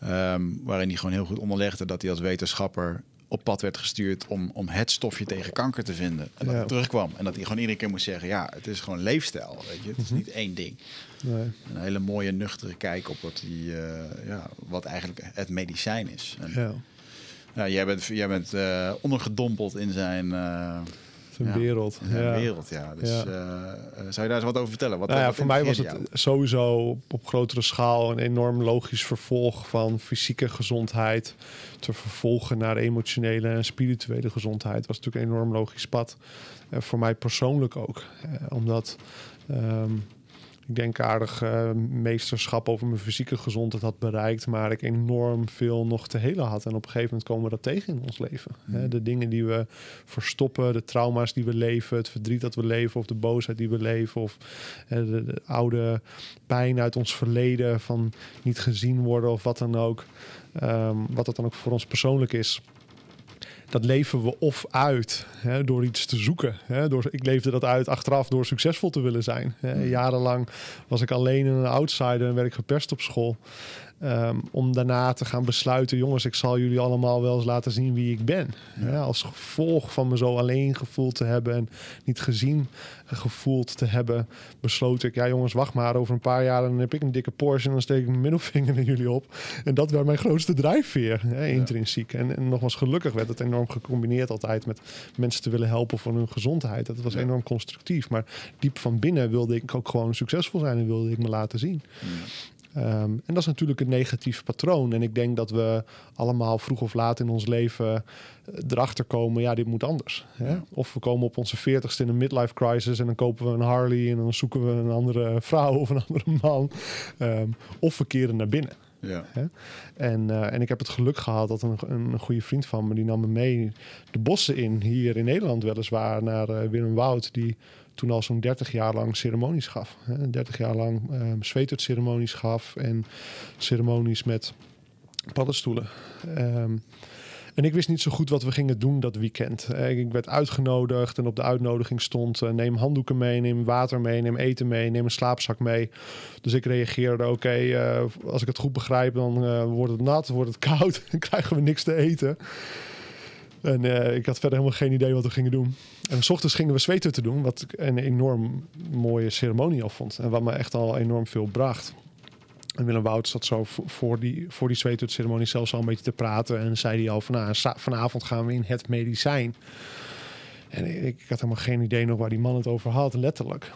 ehm, waarin hij gewoon heel goed onderlegde dat hij als wetenschapper op pad werd gestuurd om, om het stofje tegen kanker te vinden. En dat Ja. hij terugkwam. En dat hij gewoon iedere keer moest zeggen, ja, het is gewoon leefstijl. Weet je? Het is Mhm. niet één ding. Nee. Een hele mooie, nuchtere kijk op wat, die, eh, ja, wat eigenlijk het medicijn is. En, Ja. Ja, jij bent, jij bent eh, ondergedompeld in zijn, eh, Ja. wereld. Ja. wereld, ja. Dus Ja. eh, zou je daar eens wat over vertellen? Wat, Nou wat voor mij was het sowieso op, grotere schaal een enorm logisch vervolg van fysieke gezondheid te vervolgen naar emotionele en spirituele gezondheid. was natuurlijk een enorm logisch pad. Voor mij persoonlijk ook. Omdat ehm, ik denk aardig eh, meesterschap over mijn fysieke gezondheid had bereikt, maar ik enorm veel nog te helen had. En op een gegeven moment komen we dat tegen in ons leven. Hè? Mhm. De dingen die we verstoppen, de trauma's die we leven, het verdriet dat we leven, of de boosheid die we leven, of de, de oude pijn uit ons verleden van niet gezien worden of wat dan ook. Ehm, wat dat dan ook voor ons persoonlijk is. Dat leven we of uit hè, door iets te zoeken. Hè, door, ik leefde dat uit achteraf door succesvol te willen zijn. Hè. Mm. Jarenlang was ik alleen en een outsider en werd ik gepest op school. Ehm, om daarna te gaan besluiten, jongens, ik zal jullie allemaal wel eens laten zien wie ik ben. Ja. Ja, als gevolg van me zo alleen gevoeld te hebben en niet gezien gevoeld te hebben, besloot ik, ja jongens, wacht maar, over een paar jaar dan heb ik een dikke Porsche en dan steek ik mijn middelvinger naar jullie op. En dat werd mijn grootste drijfveer, hè, intrinsiek. En, en nogmaals, gelukkig werd het enorm gecombineerd altijd met mensen te willen helpen voor hun gezondheid. Dat was enorm constructief, maar diep van binnen wilde ik ook gewoon succesvol zijn en wilde ik me laten zien. Ehm, en dat is natuurlijk een negatief patroon. En ik denk dat we allemaal vroeg of laat in ons leven eh, erachter komen, ja, dit moet anders. Hè? Ja. Of we komen op onze veertigste in een midlife crisis en dan kopen we een Harley en dan zoeken we een andere vrouw of een andere man. Ehm, of we keren naar binnen. Ja. En, eh, en ik heb het geluk gehad dat een, een goede vriend van me, die nam me mee de bossen in, hier in Nederland weliswaar, naar eh, Willem Wout, die toen al zo'n 30 jaar lang ceremonies gaf. Hè? 30 jaar lang uh, ceremonies gaf en ceremonies met paddenstoelen. Ehm, en ik wist niet zo goed wat we gingen doen dat weekend. Eh, Ik werd uitgenodigd en op de uitnodiging stond: eh, neem handdoeken mee, neem water mee, neem eten mee, neem een slaapzak mee. Dus ik reageerde: oké, eh, als ik het goed begrijp, dan wordt het nat, wordt het koud, dan krijgen we niks te eten. En eh, ik had verder helemaal geen idee wat we gingen doen. En s ochtends gingen we zweten te doen, wat ik een enorm mooie ceremonie al vond. En wat me echt al enorm veel bracht. En Willem Wout zat zo voor die, voor die zelfs al een beetje te praten. En zei hij al van nou, vanavond gaan we in het medicijn. En ik, ik had helemaal geen idee nog waar die man het over had, letterlijk.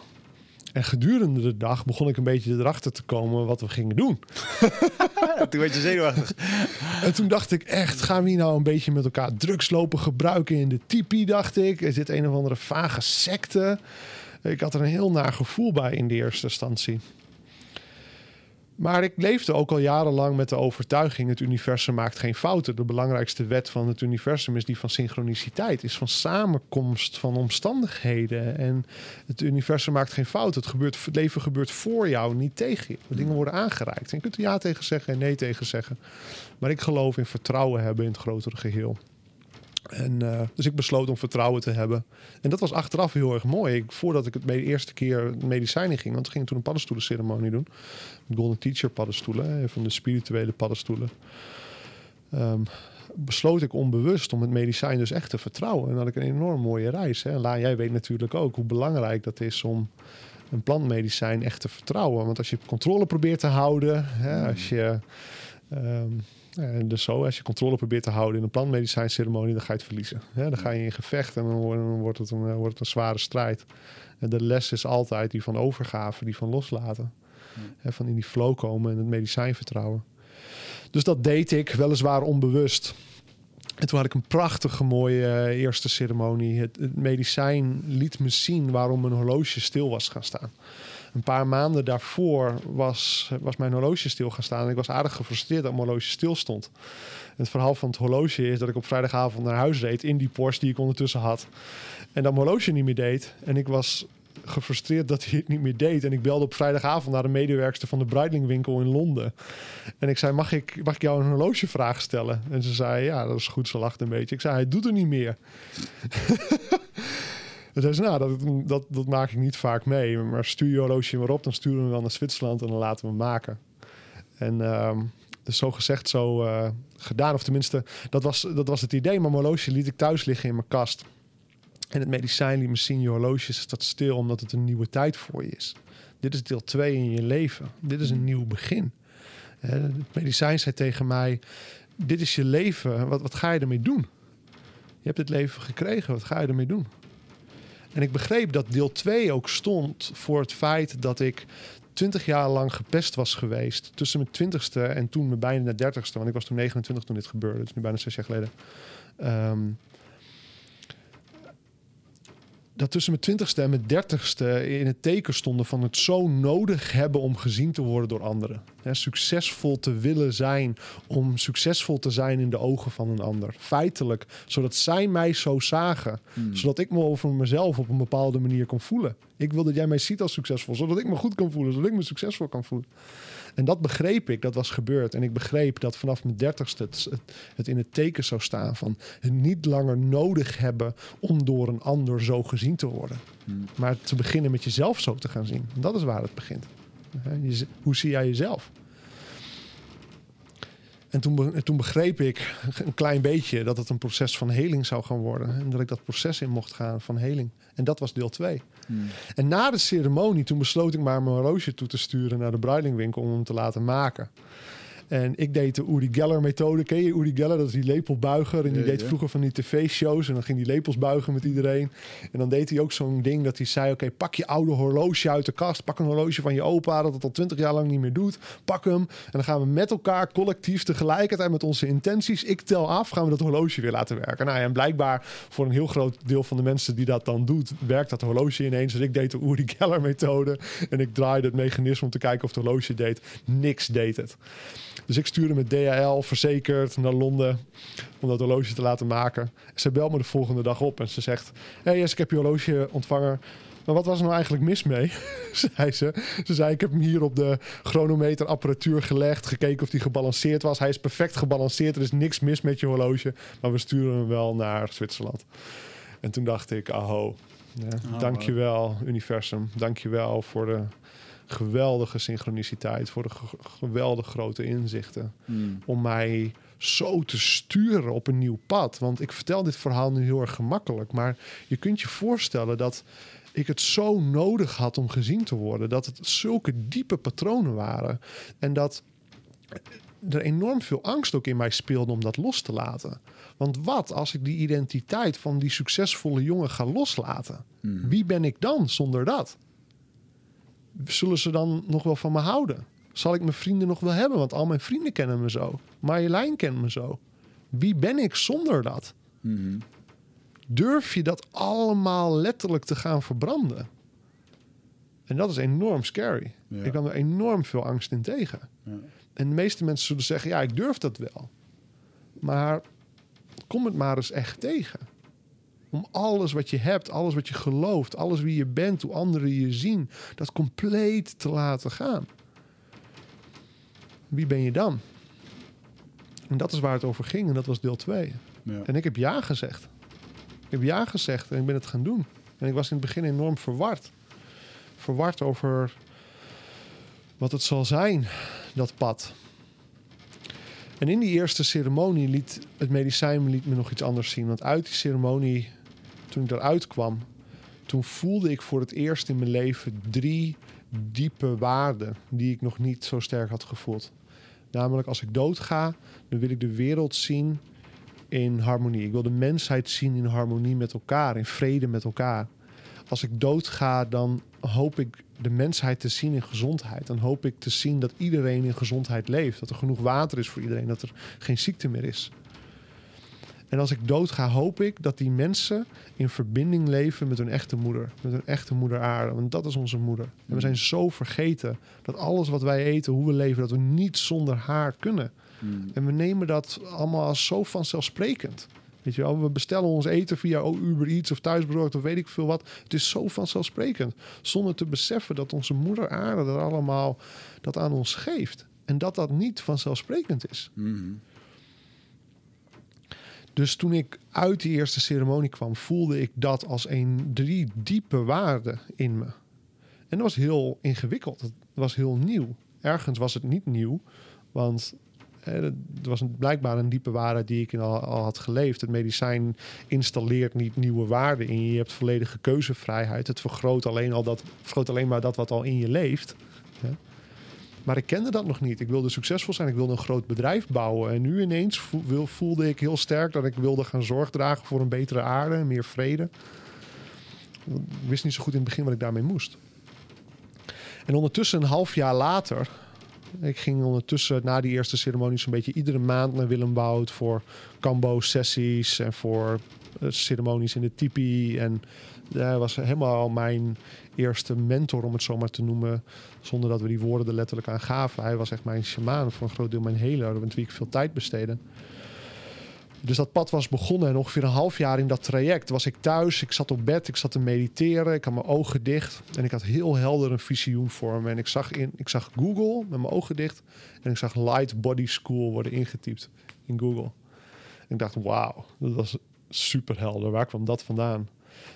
En gedurende de dag begon ik een beetje erachter te komen wat we gingen doen. Toen werd je zenuwachtig. En toen dacht ik echt, gaan we hier nou een beetje met elkaar drugs lopen gebruiken in de tipi, dacht ik. Is dit een of andere vage secte? Ik had er een heel naar gevoel bij in de eerste instantie. Maar ik leefde ook al jarenlang met de overtuiging: het universum maakt geen fouten. De belangrijkste wet van het universum is die van synchroniciteit, is van samenkomst van omstandigheden. En het universum maakt geen fouten. Het, gebeurt, het leven gebeurt voor jou, niet tegen je. Dingen worden aangereikt. En je kunt er ja tegen zeggen en nee tegen zeggen. Maar ik geloof in vertrouwen hebben in het grotere geheel. En, eh, dus ik besloot om vertrouwen te hebben. En dat was achteraf heel erg mooi. Ik, voordat ik het de eerste keer medicijnen ging, want we gingen toen een paddenstoelenceremonie doen. Golden Teacher paddenstoelen, van de spirituele paddenstoelen. Ehm, besloot ik onbewust om het medicijn dus echt te vertrouwen. En had ik een enorm mooie reis. Hè. La, jij weet natuurlijk ook hoe belangrijk dat is om een plantmedicijn echt te vertrouwen. Want als je controle probeert te houden, hè, als je. ehm, ja, dus zo, als je controle probeert te houden in een plantmedicijnceremonie, dan ga je het verliezen. Dan ga je in gevecht en dan wordt, het, een, eh, wordt het een zware strijd. En de les is altijd die van overgave, die van loslaten. Hè, van in die flow komen en het medicijn vertrouwen. Dus dat deed ik, weliswaar onbewust. En toen had ik een prachtige mooie eh, eerste ceremonie. Het, het medicijn liet me zien waarom mijn horloge stil was gaan staan. Een paar maanden daarvoor was, was mijn horloge stil gaan staan. En ik was aardig gefrustreerd dat mijn horloge stil stond. Het verhaal van het horloge is dat ik op vrijdagavond naar huis reed in die Porsche die ik ondertussen had. En dat mijn horloge niet meer deed. En ik was gefrustreerd dat hij het niet meer deed. En ik belde op vrijdagavond naar de medewerkster van de Breitling-winkel in Londen. En ik zei, mag ik, mag ik jou een horlogevraag stellen? En ze zei, ja, dat is goed. Ze lachte een beetje. Ik zei, hij doet er niet meer. Zei ze, nou, dat, dat, dat maak ik niet vaak mee. Maar stuur je horloge maar op, dan sturen we hem wel naar Zwitserland en dan laten we hem maken. En ehm, dus zo gezegd, zo eh, gedaan. Of tenminste, dat was, dat was het idee. Maar mijn horloge liet ik thuis liggen in mijn kast. En het medicijn liet me zien, je horloge staat stil omdat het een nieuwe tijd voor je is. Dit is deel 2 in je leven. Dit is een nieuw begin. Het medicijn zei tegen mij, dit is je leven. Wat, wat ga je ermee doen? Je hebt het leven gekregen, wat ga je ermee doen? En ik begreep dat deel 2 ook stond voor het feit dat ik 20 jaar lang gepest was geweest. Tussen mijn twintigste en toen mijn bijna dertigste. Want ik was toen 29 toen dit gebeurde. Dus nu bijna zes jaar geleden. Ehm, dat tussen mijn twintigste en mijn dertigste in het teken stonden van het zo nodig hebben om gezien te worden door anderen. Succesvol te willen zijn om succesvol te zijn in de ogen van een ander. Feitelijk, zodat zij mij zo zagen. Zodat ik me over mezelf op een bepaalde manier kon voelen. Ik wil dat jij mij ziet als succesvol, zodat ik me goed kan voelen, zodat ik me succesvol kan voelen. En dat begreep ik, dat was gebeurd. En ik begreep dat vanaf mijn dertigste het, het, in het teken zou staan van het niet langer nodig hebben om door een ander zo gezien te worden. Maar te beginnen met jezelf zo te gaan zien. Dat is waar het begint. Je- Hoe zie jij jezelf? En toen, toen begreep ik een klein beetje dat het een proces van heling zou gaan worden. En dat ik dat proces in mocht gaan van heling. En dat was deel 2. En na de ceremonie, toen besloot ik maar mijn horloge toe te sturen naar de bruilingwinkel om hem te laten maken. En ik deed de Uri Geller methode. Ken je Uri Geller? Dat is die lepelbuiger. En die Ja, deed ja. vroeger van die tv-shows. En dan ging die lepels buigen met iedereen. En dan deed hij ook zo'n ding dat hij zei... Oké, pak je oude horloge uit de kast. Pak een horloge van je opa dat het al twintig jaar lang niet meer doet. Pak hem. En dan gaan we met elkaar collectief tegelijkertijd met onze intenties... ik tel af, gaan we dat horloge weer laten werken. Nou ja, en blijkbaar voor een heel groot deel van de mensen die dat dan doet... werkt dat horloge ineens. Dus ik deed de Uri Geller methode. En ik draaide het mechanisme om te kijken of het horloge deed. Niks deed het. Dus ik stuurde met DHL verzekerd naar Londen om dat horloge te laten maken. Ze belt me de volgende dag op en ze zegt: Hey, yes, ik heb je horloge ontvangen. Maar wat was er nou eigenlijk mis mee? zei ze. Ze zei: Ik heb hem hier op de chronometerapparatuur gelegd, gekeken of die gebalanceerd was. Hij is perfect gebalanceerd, er is niks mis met je horloge. Maar we sturen hem wel naar Zwitserland. En toen dacht ik: Aho, ja, Oh, dankjewel, universum. Dankjewel voor de geweldige synchroniciteit, voor de ge- geweldig grote inzichten. Hmm. Om mij zo te sturen op een nieuw pad. Want ik vertel dit verhaal nu heel erg gemakkelijk. Maar je kunt je voorstellen dat ik het zo nodig had om gezien te worden. Dat het zulke diepe patronen waren. En dat er enorm veel angst ook in mij speelde om dat los te laten. Want wat als ik die identiteit van die succesvolle jongen ga loslaten? Wie ben ik dan zonder dat? Zullen ze dan nog wel van me houden? Zal ik mijn vrienden nog wel hebben? Want al mijn vrienden kennen me zo. Marjolein kent me zo. Wie ben ik zonder dat? Mhm. Durf je dat allemaal letterlijk te gaan verbranden? En dat is enorm scary. Ja. Ik kan er enorm veel angst in tegen. Ja. En de meeste mensen zullen zeggen: ja, ik durf dat wel. Maar kom het maar eens echt tegen. Om alles wat je hebt, alles wat je gelooft, alles wie je bent, hoe anderen je zien, dat compleet te laten gaan. Wie ben je dan? En dat is waar het over ging en dat was deel 2. Ja. En ik heb ja gezegd. Ik heb ja gezegd en ik ben het gaan doen. En ik was in het begin enorm verward. Verward over wat het zal zijn, dat pad. En in die eerste ceremonie liet het medicijn me liet me nog iets anders zien. Want uit die ceremonie, toen ik eruit kwam, toen voelde ik voor het eerst in mijn leven drie diepe waarden die ik nog niet zo sterk had gevoeld. Namelijk, als ik doodga, dan wil ik de wereld zien in harmonie. Ik wil de mensheid zien in harmonie met elkaar, in vrede met elkaar. Als ik doodga, dan hoop ik de mensheid te zien in gezondheid. Dan hoop ik te zien dat iedereen in gezondheid leeft. Dat er genoeg water is voor iedereen. Dat er geen ziekte meer is. En als ik doodga, hoop ik dat die mensen in verbinding leven met hun echte moeder. Met hun echte moeder aarde. Want dat is onze moeder. En we zijn zo vergeten dat alles wat wij eten, hoe we leven, dat we niet zonder haar kunnen. Hmm. En we nemen dat allemaal als zo vanzelfsprekend. Weet je wel, we bestellen ons eten via Uber Eats of thuisbezorgd of weet ik veel wat. Het is zo vanzelfsprekend. Zonder te beseffen dat onze moeder aarde dat allemaal dat aan ons geeft. En dat dat niet vanzelfsprekend is. Mhm. Dus toen ik uit die eerste ceremonie kwam, voelde ik dat als een drie diepe waarden in me. En dat was heel ingewikkeld. Het was heel nieuw. Ergens was het niet nieuw, want er was blijkbaar een diepe waarde die ik al, al had geleefd. Het medicijn installeert niet nieuwe waarden in je. Je hebt volledige keuzevrijheid. Het vergroot alleen, al dat, vergroot alleen maar dat wat al in je leeft. Ja. Maar ik kende dat nog niet. Ik wilde succesvol zijn. Ik wilde een groot bedrijf bouwen. En nu ineens voelde ik heel sterk dat ik wilde gaan zorg dragen voor een betere aarde meer vrede. Ik wist niet zo goed in het begin wat ik daarmee moest. En ondertussen, een half jaar later, ik ging ondertussen na die eerste ceremonie zo'n beetje iedere maand naar Willem Woud voor Cambo-sessies en voor eh, ceremonies in de tipi. En hij was helemaal mijn eerste mentor, om het zo maar te noemen, zonder dat we die woorden er letterlijk aan gaven. Hij was echt mijn shamaan, voor een groot deel mijn healer, met wie ik veel tijd besteedde. Dus dat pad was begonnen en ongeveer een half jaar in dat traject was ik thuis. Ik zat op bed, ik zat te mediteren, ik had mijn ogen dicht en ik had heel helder een visioen voor me. En ik zag, in, ik zag Google met mijn ogen dicht en ik zag Light Body School worden ingetypt in Google. En ik dacht, wauw, dat was super helder. Waar kwam dat vandaan?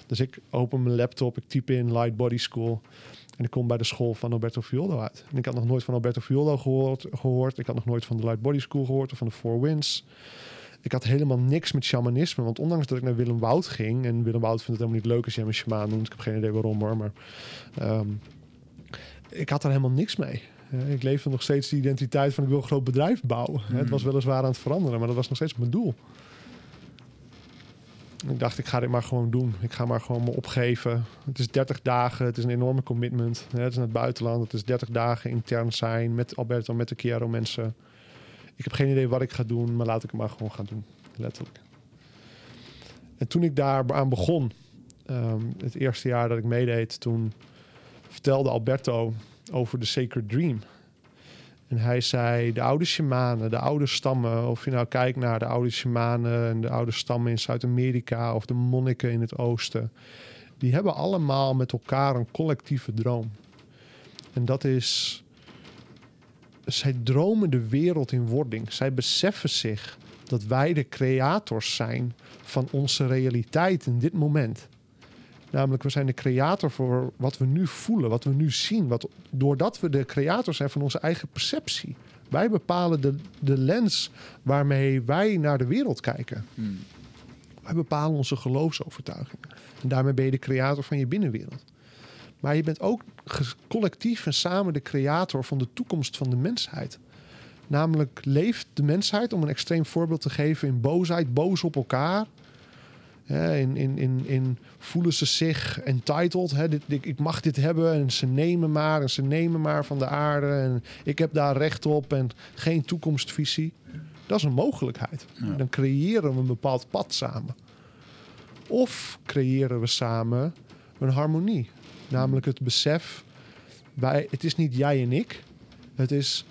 Dus ik open mijn laptop, ik typ in Light Body School. En ik kom bij de school van Alberto Fioldo uit. En ik had nog nooit van Alberto Fioldo gehoord, gehoord. Ik had nog nooit van de Light Body School gehoord of van de Four Winds. Ik had helemaal niks met shamanisme. Want ondanks dat ik naar Willem Woud ging... en Willem Woud vindt het helemaal niet leuk als je hem een shaman noemt. Ik heb geen idee waarom hoor, maar... ehm, ik had er helemaal niks mee. Eh, ik leefde nog steeds de identiteit van ik wil een groot bedrijf bouwen. Het was weliswaar aan het veranderen, maar dat was nog steeds mijn doel. Ik dacht, ik ga dit maar gewoon doen. Ik ga maar gewoon me opgeven. Het is 30 dagen, het is een enorme commitment. Het is naar het buitenland, het is 30 dagen intern zijn met Alberto, met de Chiaro mensen. Ik heb geen idee wat ik ga doen, maar laat ik het maar gewoon gaan doen. Letterlijk. En toen ik daar aan begon, ehm, het eerste jaar dat ik meedeed, toen vertelde Alberto over de Sacred Dream. En hij zei, de oude shamanen, de oude stammen, of je nou kijkt naar de oude shamanen en de oude stammen in Zuid-Amerika of de monniken in het oosten, die hebben allemaal met elkaar een collectieve droom. En dat is, zij dromen de wereld in wording. Zij beseffen zich dat wij de creators zijn van onze realiteit in dit moment. Namelijk, we zijn de creator voor wat we nu voelen, wat we nu zien. Wat, doordat we de creator zijn van onze eigen perceptie. Wij bepalen de, de lens waarmee wij naar de wereld kijken. Hmm. Wij bepalen onze geloofsovertuigingen. En daarmee ben je de creator van je binnenwereld. Maar je bent ook collectief en samen de creator van de toekomst van de mensheid. Namelijk leeft de mensheid, om een extreem voorbeeld te geven, in boosheid, boos op elkaar. Hè, in, in, in, in voelen ze zich entitled. Hè, dit, ik, ik mag dit hebben en ze nemen maar en ze nemen maar van de aarde. En ik heb daar recht op en geen toekomstvisie. Dat is een mogelijkheid. Ja. Dan creëren we een bepaald pad samen. Of creëren we samen een harmonie. Namelijk het besef, wij, het is niet jij en ik. Het is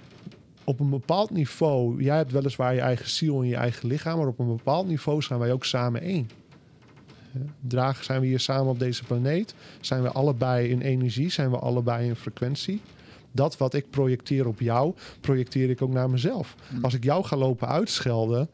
op een bepaald niveau, jij hebt weliswaar je eigen ziel en je eigen lichaam, maar op een bepaald niveau zijn wij ook samen één. Dragen zijn we hier samen op deze planeet, zijn we allebei in energie, zijn we allebei in frequentie. Dat wat ik projecteer op jou, projecteer ik ook naar mezelf. Als ik jou ga lopen uitschelden,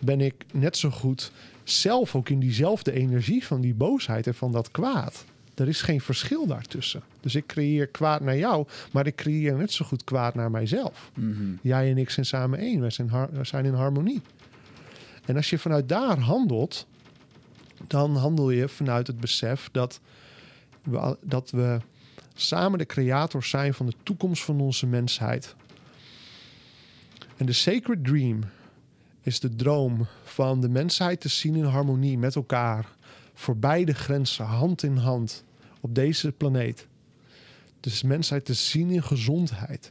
ben ik net zo goed zelf ook in diezelfde energie van die boosheid en van dat kwaad. Er is geen verschil daartussen. Dus ik creëer kwaad naar jou, maar ik creëer net zo goed kwaad naar mijzelf. Mhm. Jij en ik zijn samen één. Wij zijn, we zijn in harmonie. En als je vanuit daar handelt, dan handel je vanuit het besef dat we, dat we samen de creators zijn van de toekomst van onze mensheid. En de Sacred Dream is de droom van de mensheid te zien in harmonie met elkaar, voorbij de grenzen, hand in hand, op deze planeet. Dus mensheid te zien in gezondheid.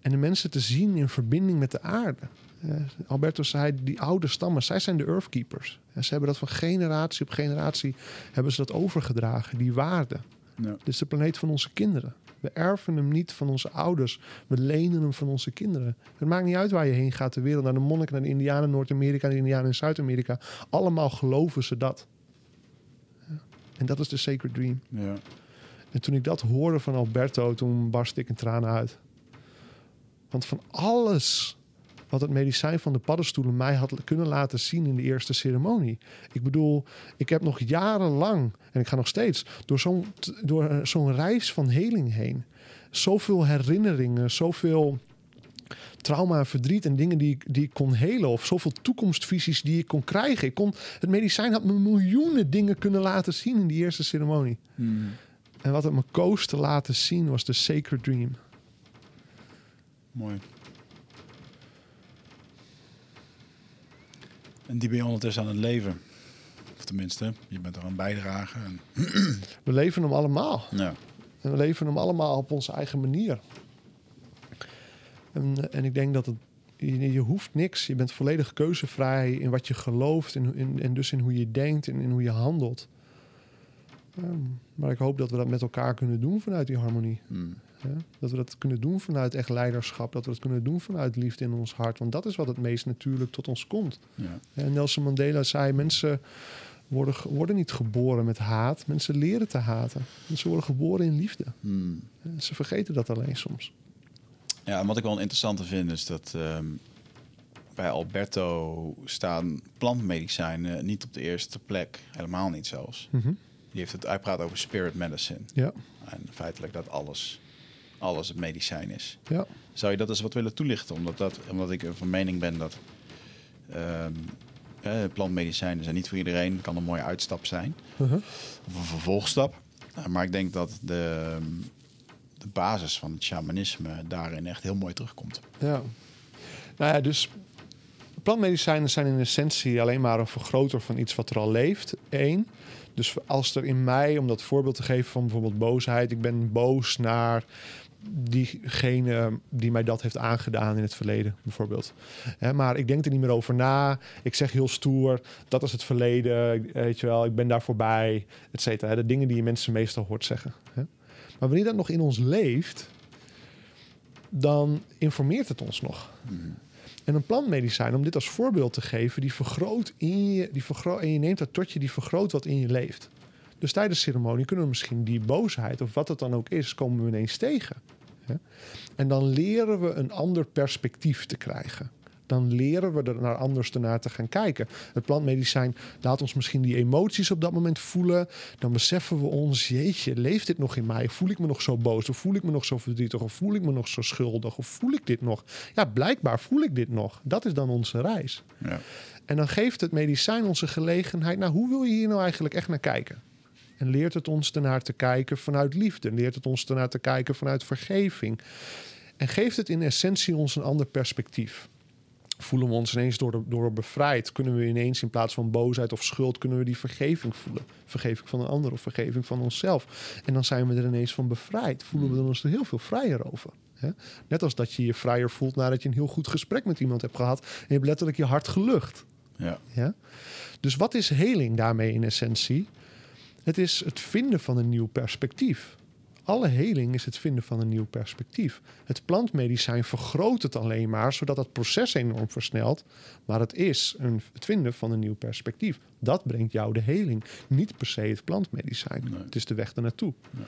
En de mensen te zien in verbinding met de aarde. Eh, Alberto zei, die oude stammen, zij zijn de Earthkeepers. En ze hebben dat van generatie op generatie hebben ze dat overgedragen, die waarde. Ja. Dit is de planeet van onze kinderen. We erven hem niet van onze ouders. We lenen hem van onze kinderen. Het maakt niet uit waar je heen gaat ter wereld. Naar de monniken, naar de indianen in Noord-Amerika, de indianen in Zuid-Amerika. Allemaal geloven ze dat. Ja. En dat is de Sacred Dream. Ja. En toen ik dat hoorde van Alberto, toen barstte ik in tranen uit. Want van alles wat het medicijn van de paddenstoelen mij had kunnen laten zien in de eerste ceremonie. Ik bedoel, ik heb nog jarenlang, en ik ga nog steeds, door zo'n door eh, zo'n reis van heling heen. Zoveel herinneringen, zoveel trauma en verdriet en dingen die ik, die ik kon helen. Of zoveel toekomstvisies die ik kon krijgen. Ik kon, het medicijn had me miljoenen dingen kunnen laten zien in die eerste ceremonie. Mhm. En wat het me koos te laten zien was de Sacred Dream. Mooi. En die ben je ondertussen aan het leven. tenminste, je bent er aan bijdragen. En, We leven hem allemaal. ja. En we leven hem allemaal op onze eigen manier. En, en ik denk dat het, je, je hoeft niks. Je bent volledig keuzevrij in wat je gelooft en, in, en dus in hoe je denkt en in hoe je handelt. Ehm, maar ik hoop dat we dat met elkaar kunnen doen vanuit die harmonie. Hmm. Dat we dat kunnen doen vanuit echt leiderschap. Dat we dat kunnen doen vanuit liefde in ons hart. Want dat is wat het meest natuurlijk tot ons komt. ja. En Nelson Mandela zei: mensen worden, worden niet geboren met haat. Mensen leren te haten. Mensen worden geboren in liefde. Hmm. Ze vergeten dat alleen soms. Ja, en wat ik wel een interessante vind is dat ehm, bij Alberto staan plantmedicijnen niet op de eerste plek. Helemaal niet zelfs. Mhm. Die heeft het, hij praat over spirit medicine. Ja, En feitelijk dat alles, alles het medicijn is. ja. Zou je dat eens wat willen toelichten? Omdat, dat, omdat ik van mening ben dat eh, plantmedicijnen zijn niet voor iedereen. kan een mooie uitstap zijn. Mhm. Of een vervolgstap. Uh, maar ik denk dat de, de basis van het shamanisme daarin echt heel mooi terugkomt. ja. Nou ja, dus plantmedicijnen zijn in essentie alleen maar een vergroter van iets wat er al leeft. Eén. Dus als er in mij, om dat voorbeeld te geven van bijvoorbeeld boosheid, ik ben boos naar diegene die mij dat heeft aangedaan in het verleden, bijvoorbeeld. Hè, maar ik denk er niet meer over na. Ik zeg heel stoer, dat is het verleden, ik- weet je wel, ik ben daar voorbij, et cetera. De dingen die je mensen meestal hoort zeggen. Hè. Maar wanneer dat nog in ons leeft, dan informeert het ons nog. En een plantmedicijn, om dit als voorbeeld te geven, die vergroot in je, die vergroot, en je neemt dat tot je, die vergroot wat in je leeft. Dus tijdens de ceremonie kunnen we misschien die boosheid, of wat het dan ook is, komen we ineens tegen. En dan leren we een ander perspectief te krijgen. Dan leren we er naar anders naar te gaan kijken. Het plantmedicijn laat ons misschien die emoties op dat moment voelen. Dan beseffen we ons, jeetje, leeft dit nog in mij? Voel ik me nog zo boos? Of voel ik me nog zo verdrietig? Of voel ik me nog zo schuldig? Of voel ik dit nog? Ja, blijkbaar voel ik dit nog. Dat is dan onze reis. Ja. En dan geeft het medicijn onze gelegenheid. Nou, hoe wil je hier nou eigenlijk echt naar kijken? En leert het ons ernaar te kijken vanuit liefde. Leert het ons ernaar te kijken vanuit vergeving. En geeft het in essentie ons een ander perspectief. Voelen we ons ineens door, door bevrijd? Kunnen we ineens in plaats van boosheid of schuld... kunnen we die vergeving voelen? Vergeving van een ander of vergeving van onszelf. En dan zijn we er ineens van bevrijd. Voelen we ons er heel veel vrijer over. Hè? Net als dat je je vrijer voelt nadat je een heel goed gesprek met iemand hebt gehad... en je hebt letterlijk je hart gelucht. Ja. Ja? Dus wat is heling daarmee in essentie? Het is het vinden van een nieuw perspectief. Alle heling is het vinden van een nieuw perspectief. Het plantmedicijn vergroot het alleen maar, zodat het proces enorm versnelt. Maar het is een, het vinden van een nieuw perspectief. Dat brengt jou de heling. Niet per se het plantmedicijn. Nee. Het is de weg ernaartoe. Nou,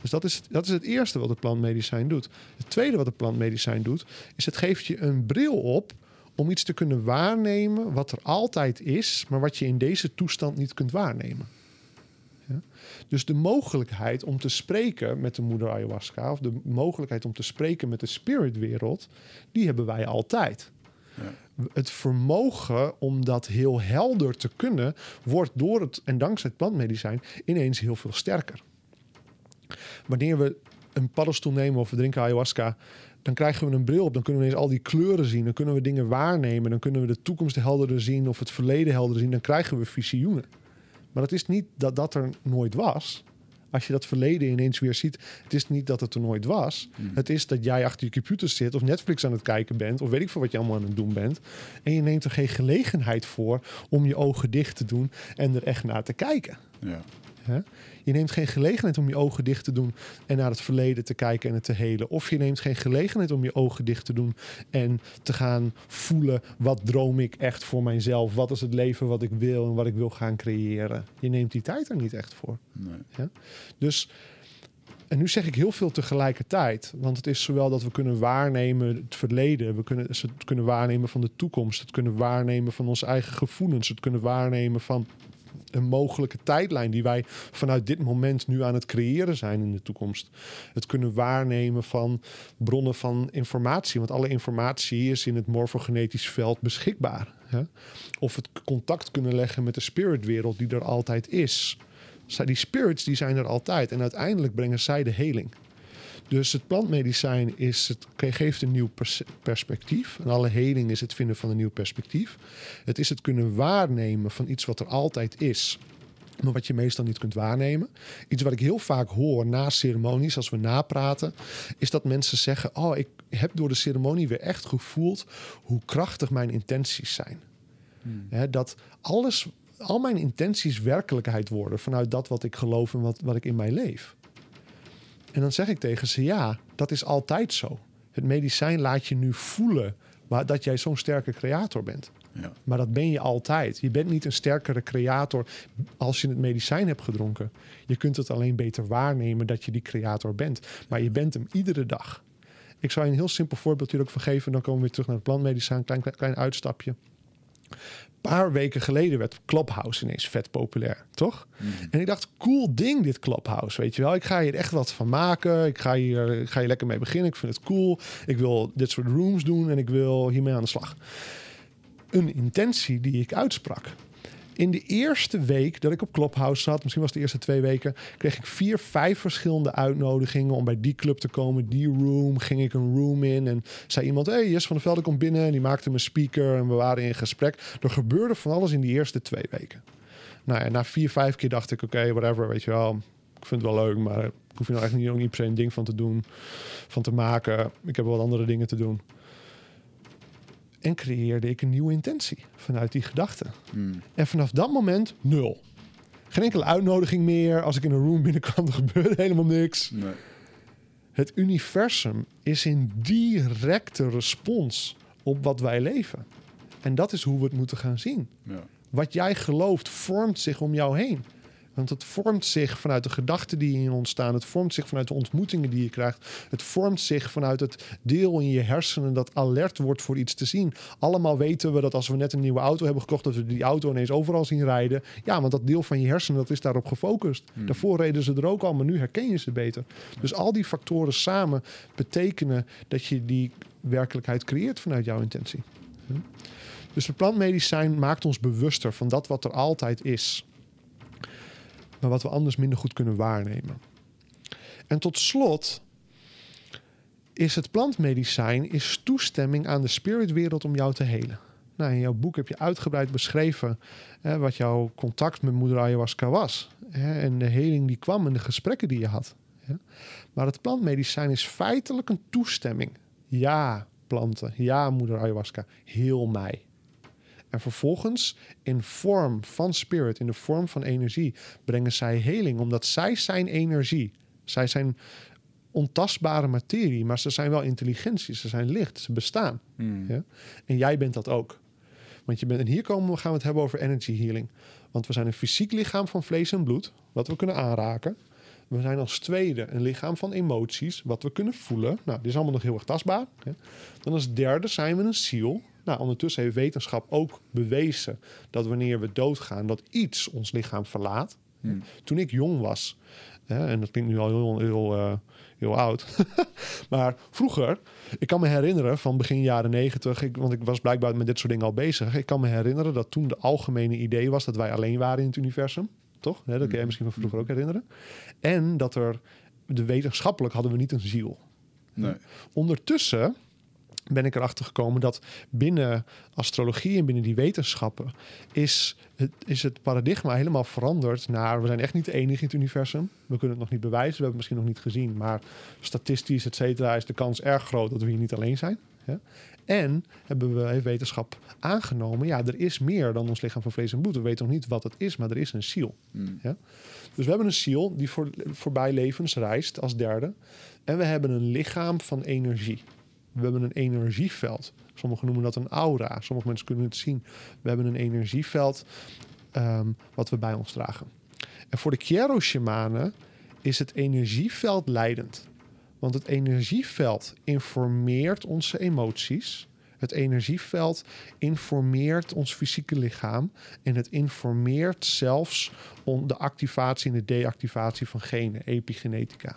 Dus dat is, dat is het eerste wat het plantmedicijn doet. Het tweede wat het plantmedicijn doet, is het geeft je een bril op om iets te kunnen waarnemen wat er altijd is, maar wat je in deze toestand niet kunt waarnemen. Ja? Dus de mogelijkheid om te spreken met de moeder ayahuasca, of de mogelijkheid om te spreken met de spiritwereld, die hebben wij altijd. Ja. Het vermogen om dat heel helder te kunnen, wordt door het en dankzij het plantmedicijn ineens heel veel sterker. Wanneer we een paddenstoel nemen of we drinken ayahuasca, dan krijgen we een bril op. Dan kunnen we ineens al die kleuren zien. Dan kunnen we dingen waarnemen. Dan kunnen we de toekomst helderder zien of het verleden helderder zien. Dan krijgen we visioenen. Maar het is niet dat dat er nooit was. Als je dat verleden ineens weer ziet, het is niet dat het er nooit was. Het is dat jij achter je computer zit of Netflix aan het kijken bent, of weet ik veel wat je allemaal aan het doen bent. En je neemt er geen gelegenheid voor om je ogen dicht te doen en er echt naar te kijken. Ja. Je neemt geen gelegenheid om je ogen dicht te doen en naar het verleden te kijken en het te helen. Of je neemt geen gelegenheid om je ogen dicht te doen en te gaan voelen wat droom ik echt voor mijzelf. Wat is het leven wat ik wil en wat ik wil gaan creëren. Je neemt die tijd er niet echt voor. Nee. Dus, en nu zeg ik heel veel tegelijkertijd. Want het is zowel dat we kunnen waarnemen het verleden. We kunnen het kunnen waarnemen van de toekomst. Het kunnen waarnemen van onze eigen gevoelens. Het kunnen waarnemen van een mogelijke tijdlijn die wij vanuit dit moment nu aan het creëren zijn in de toekomst. Het kunnen waarnemen van bronnen van informatie. Want alle informatie is in het morfogenetisch veld beschikbaar. Hè? Of het contact kunnen leggen met de spiritwereld die er altijd is. Die spirits die zijn er altijd en uiteindelijk brengen zij de heling. Dus het plantmedicijn is het, geeft een nieuw pers- perspectief. En alle heling is het vinden van een nieuw perspectief. Het is het kunnen waarnemen van iets wat er altijd is, maar wat je meestal niet kunt waarnemen. Iets wat ik heel vaak hoor na ceremonies, als we napraten, is dat mensen zeggen: Oh, ik heb door de ceremonie weer echt gevoeld hoe krachtig mijn intenties zijn. Hè, dat alles, al mijn intenties werkelijkheid worden vanuit dat wat ik geloof en wat, wat ik in mij leef. En dan zeg ik tegen ze: Ja, dat is altijd zo. Het medicijn laat je nu voelen maar dat jij zo'n sterke creator bent. Ja. Maar dat ben je altijd. Je bent niet een sterkere creator als je het medicijn hebt gedronken. Je kunt het alleen beter waarnemen dat je die creator bent. Maar je bent hem iedere dag. Ik zou je een heel simpel voorbeeld hier ook van geven. Dan komen we weer terug naar het plantmedicijn. Klein, klein, klein uitstapje. Een paar weken geleden werd Clubhouse ineens vet populair, toch? En ik dacht, cool ding dit Clubhouse, weet je wel. Ik ga hier echt wat van maken. Ik ga hier, ik ga hier lekker mee beginnen. Ik vind het cool. Ik wil dit soort rooms doen en ik wil hiermee aan de slag een intentie die ik uitsprak. In de eerste week dat ik op Clubhouse zat, misschien was het de eerste twee weken, kreeg ik vier, vijf verschillende uitnodigingen om bij die club te komen, die room. Ging ik een room in en zei iemand: Hey, Jess van der Velde komt binnen en die maakte me speaker en we waren in gesprek. Er gebeurde van alles in die eerste twee weken. Nou ja, na vier, vijf keer dacht ik: Oké, whatever, weet je wel. Ik vind het wel leuk, maar ik hoef je nou echt niet, ook niet per se een ding van te doen, van te maken. Ik heb wel andere dingen te doen. En creëerde ik een nieuwe intentie vanuit die gedachte. Hmm. En vanaf dat moment nul. Geen enkele uitnodiging meer. Als ik in een room binnenkwam, er gebeurde helemaal niks. Nee. Het universum is in directe respons op wat wij leven. En dat is hoe we het moeten gaan zien. Ja. Wat jij gelooft vormt zich om jou heen. Want het vormt zich vanuit de gedachten die in je ontstaan. Het vormt zich vanuit de ontmoetingen die je krijgt. Het vormt zich vanuit het deel in je hersenen dat alert wordt voor iets te zien. Allemaal weten we dat als we net een nieuwe auto hebben gekocht, dat we die auto ineens overal zien rijden. Ja, want dat deel van je hersenen dat is daarop gefocust. Daarvoor reden ze er ook al, maar nu herken je ze beter. Dus al die factoren samen betekenen dat je die werkelijkheid creëert vanuit jouw intentie. Hm? Dus het plantmedicijn maakt ons bewuster van dat wat er altijd is maar wat we anders minder goed kunnen waarnemen. En tot slot is het plantmedicijn is toestemming aan de spiritwereld om jou te helen. Nou, in jouw boek heb je uitgebreid beschreven hè, wat jouw contact met moeder ayahuasca was. Hè, en de heling die kwam en de gesprekken die je had. Maar het plantmedicijn is feitelijk een toestemming. Ja, planten. Ja, moeder ayahuasca. Heel mij. En vervolgens in vorm van spirit, in de vorm van energie, brengen zij heling. Omdat zij zijn energie. Zij zijn ontastbare materie, maar ze zijn wel intelligentie. Ze zijn licht, ze bestaan. Hmm. Ja? En jij bent dat ook. Want je bent, en hier komen we, gaan we het hebben over energy healing. Want we zijn een fysiek lichaam van vlees en bloed, wat we kunnen aanraken. We zijn als tweede een lichaam van emoties, wat we kunnen voelen. Nou, dit is allemaal nog heel erg tastbaar. Dan als derde zijn we een ziel. Nou, ondertussen heeft wetenschap ook bewezen dat wanneer we doodgaan, dat iets ons lichaam verlaat. Hmm. Toen ik jong was, hè, en dat klinkt nu al heel, heel, eh, heel oud, maar vroeger, ik kan me herinneren van begin jaren negentig, want ik was blijkbaar met dit soort dingen al bezig. Ik kan me herinneren dat toen de algemene idee was dat wij alleen waren in het universum. Toch? Hè, dat kan je misschien van vroeger ook herinneren. En dat er, de wetenschappelijk hadden we niet een ziel. Nee. Ondertussen ben ik erachter gekomen dat binnen astrologie en binnen die wetenschappen is het, is het paradigma helemaal veranderd naar we zijn echt niet de enige in het universum. We kunnen het nog niet bewijzen, we hebben het misschien nog niet gezien, maar statistisch, et cetera, is de kans erg groot dat we hier niet alleen zijn. Ja? En hebben we heeft wetenschap aangenomen, ja, er is meer dan ons lichaam van vlees en bloed. We weten nog niet wat het is, maar er is een ziel. Hmm. Ja? Dus we hebben een ziel die voor, voorbij levens reist als derde. En we hebben een lichaam van energie. We hebben een energieveld. Sommigen noemen dat een aura. Sommige mensen kunnen het zien. We hebben een energieveld ehm, wat we bij ons dragen. En voor de Quiero-shamanen is het energieveld leidend. Want het energieveld informeert onze emoties. Het energieveld informeert ons fysieke lichaam. En het informeert zelfs on- de activatie en de deactivatie van genen, epigenetica.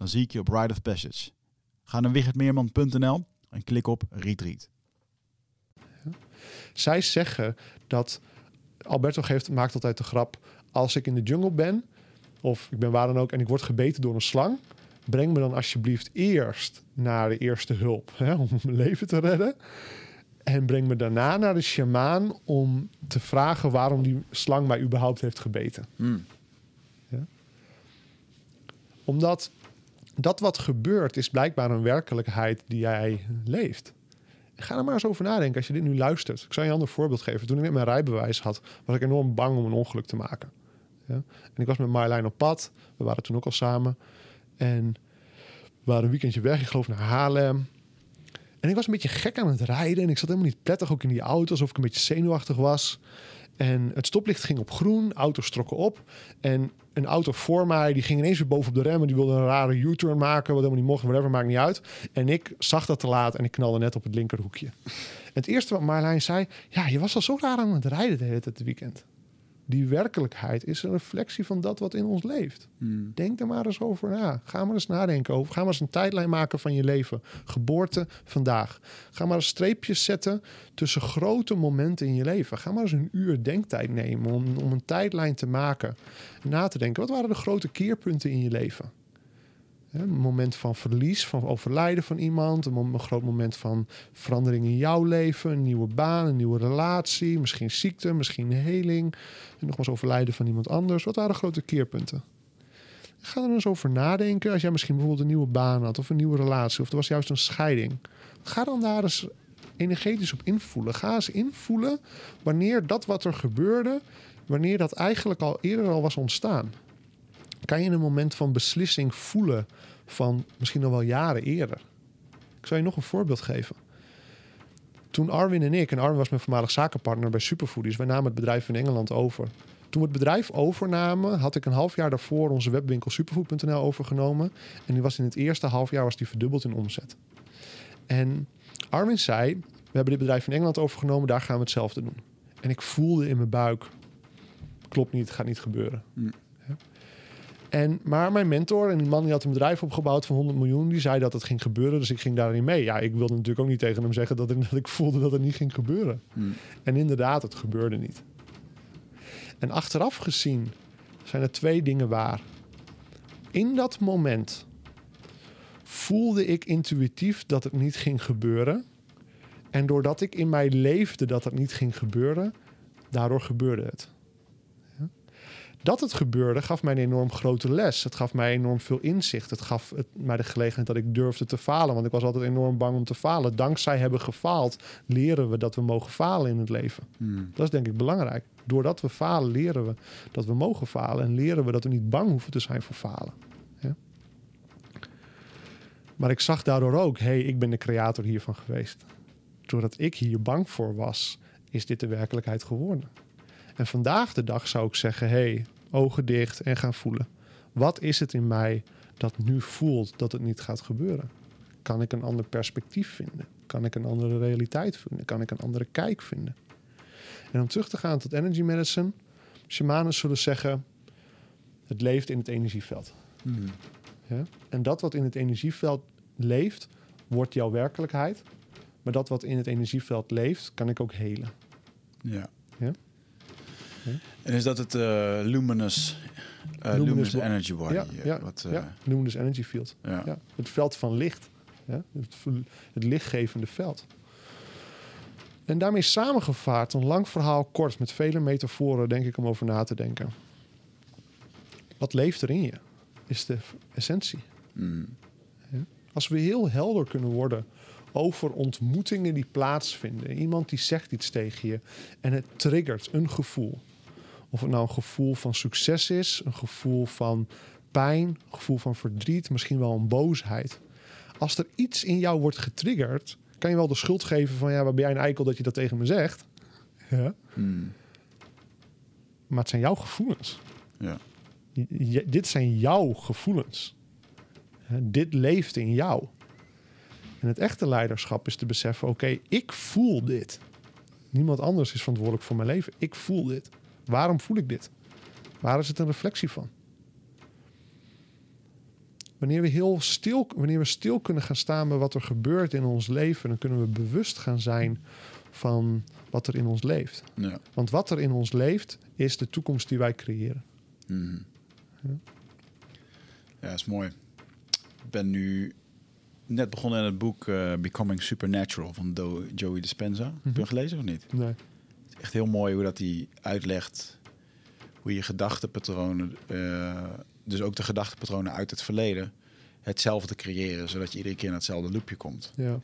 Dan zie ik je op Ride of Passage. Ga naar wichertmeerman.nl en klik op Retreat. Zij zeggen dat Alberto geeft, maakt altijd de grap: als ik in de jungle ben, of ik ben waar dan ook en ik word gebeten door een slang, breng me dan alsjeblieft eerst naar de eerste hulp hè, om mijn leven te redden. En breng me daarna naar de shamaan om te vragen waarom die slang mij überhaupt heeft gebeten. Hmm. Ja? Omdat dat wat gebeurt is blijkbaar een werkelijkheid die jij leeft. Ga er maar eens over nadenken als je dit nu luistert. Ik zal je een ander voorbeeld geven. Toen ik net mijn rijbewijs had, was ik enorm bang om een ongeluk te maken. Ja? En ik was met Marjolein op pad. We waren toen ook al samen. En we waren een weekendje weg. Ik geloof naar Haarlem. En ik was een beetje gek aan het rijden. En ik zat helemaal niet prettig ook in die auto. Alsof ik een beetje zenuwachtig was. En het stoplicht ging op groen. Auto's trokken op. En een auto voor mij, die ging ineens weer boven op de remmen. Die wilde een rare U-turn maken, wat helemaal niet mocht. Whatever, maakt niet uit. En ik zag dat te laat en ik knalde net op het linkerhoekje. En het eerste wat Marlijn zei... Ja, je was al zo raar aan het rijden de hele tijd weekend die werkelijkheid is een reflectie van dat wat in ons leeft. Hmm. Denk er maar eens over na. Ga maar eens nadenken over. Ga maar eens een tijdlijn maken van je leven. Geboorte vandaag. Ga maar eens streepjes zetten tussen grote momenten in je leven. Ga maar eens een uur denktijd nemen om, om een tijdlijn te maken. En na te denken, wat waren de grote keerpunten in je leven? Een moment van verlies, van overlijden van iemand. Een, groot moment van verandering in jouw leven. Een nieuwe baan, een nieuwe relatie. Misschien ziekte, misschien heling. En nogmaals overlijden van iemand anders. Wat waren de grote keerpunten? Ga er eens over nadenken. Als jij misschien bijvoorbeeld een nieuwe baan had of een nieuwe relatie. Of er was juist een scheiding. Ga dan daar eens energetisch op invoelen. Ga eens invoelen wanneer dat wat er gebeurde... wanneer dat eigenlijk al eerder al was ontstaan kan je een moment van beslissing voelen van misschien al wel jaren eerder. Ik zal je nog een voorbeeld geven. Toen Arwin en ik, en Arwin was mijn voormalig zakenpartner bij Superfoodies, wij namen het bedrijf in Engeland over. Toen we het bedrijf overnamen, had ik een half jaar daarvoor onze webwinkel superfood.nl overgenomen. En die was in het eerste half jaar was die verdubbeld in omzet. En Arwin zei: We hebben dit bedrijf in Engeland overgenomen, daar gaan we hetzelfde doen. En ik voelde in mijn buik: klopt niet, gaat niet gebeuren. Mm. En, maar mijn mentor en die man die had een bedrijf opgebouwd van 100 miljoen, die zei dat het ging gebeuren. Dus ik ging daarin mee. Ja, ik wilde natuurlijk ook niet tegen hem zeggen dat ik, dat ik voelde dat het niet ging gebeuren. Hmm. En inderdaad, het gebeurde niet. En achteraf gezien zijn er twee dingen waar. In dat moment voelde ik intuïtief dat het niet ging gebeuren. En doordat ik in mij leefde dat het niet ging gebeuren, daardoor gebeurde het dat het gebeurde gaf mij een enorm grote les. Het gaf mij enorm veel inzicht. Het gaf het, mij de gelegenheid dat ik durfde te falen. Want ik was altijd enorm bang om te falen. Dankzij hebben gefaald, leren we dat we mogen falen in het leven. Hmm. Dat is denk ik belangrijk. Doordat we falen, leren we dat we mogen falen. En leren we dat we niet bang hoeven te zijn voor falen. Ja? Maar ik zag daardoor ook, hé, hey, ik ben de creator hiervan geweest. Doordat ik hier bang voor was, is dit de werkelijkheid geworden. En vandaag de dag zou ik zeggen: hey, ogen dicht en gaan voelen. Wat is het in mij dat nu voelt dat het niet gaat gebeuren? Kan ik een ander perspectief vinden? Kan ik een andere realiteit vinden? Kan ik een andere kijk vinden? En om terug te gaan tot energy medicine, shamanen zullen zeggen: het leeft in het energieveld. Hmm. Ja? En dat wat in het energieveld leeft, wordt jouw werkelijkheid. Maar dat wat in het energieveld leeft, kan ik ook helen. Ja. Ja? Ja. En is dat het eh, luminous, eh, Luminous luminous bo- energy body? ja, eh, ja, wat, ja, dus energy field. ja. Ja, het veld van licht. Ja, het, het lichtgevende veld. En daarmee samengevaard, een lang verhaal kort met vele metaforen, denk ik, om over na te denken. Wat leeft er in je? Is de essentie. Mm. Als we heel helder kunnen worden over ontmoetingen die plaatsvinden. Iemand die zegt iets tegen je en het triggert een gevoel. Of het nou een gevoel van succes is, een gevoel van pijn, een gevoel van verdriet, misschien wel een boosheid. Als er iets in jou wordt getriggerd, kan je wel de schuld geven van ja, waar ben jij een eikel dat je dat tegen me zegt. Ja. Mm. Maar het zijn jouw gevoelens. Ja. J- dit zijn jouw gevoelens. Hè, dit leeft in jou. En het echte leiderschap is te beseffen: oké, ik voel dit. Niemand anders is verantwoordelijk voor mijn leven. Ik voel dit. Waarom voel ik dit? Waar is het een reflectie van? Wanneer we heel stil, wanneer we stil kunnen gaan staan bij wat er gebeurt in ons leven, dan kunnen we bewust gaan zijn van wat er in ons leeft. Ja. Want wat er in ons leeft, is de toekomst die wij creëren. Mhm. Ja, is mooi. Ik ben nu net begonnen in het boek eh, Becoming Supernatural van Do- Joey Dispenza. Heb je hem gelezen of niet? Nee. Echt heel mooi hoe dat hij uitlegt hoe je gedachtepatronen, eh, dus ook de gedachtepatronen uit het verleden, hetzelfde creëren, zodat je iedere keer naar hetzelfde loopje komt. Ja.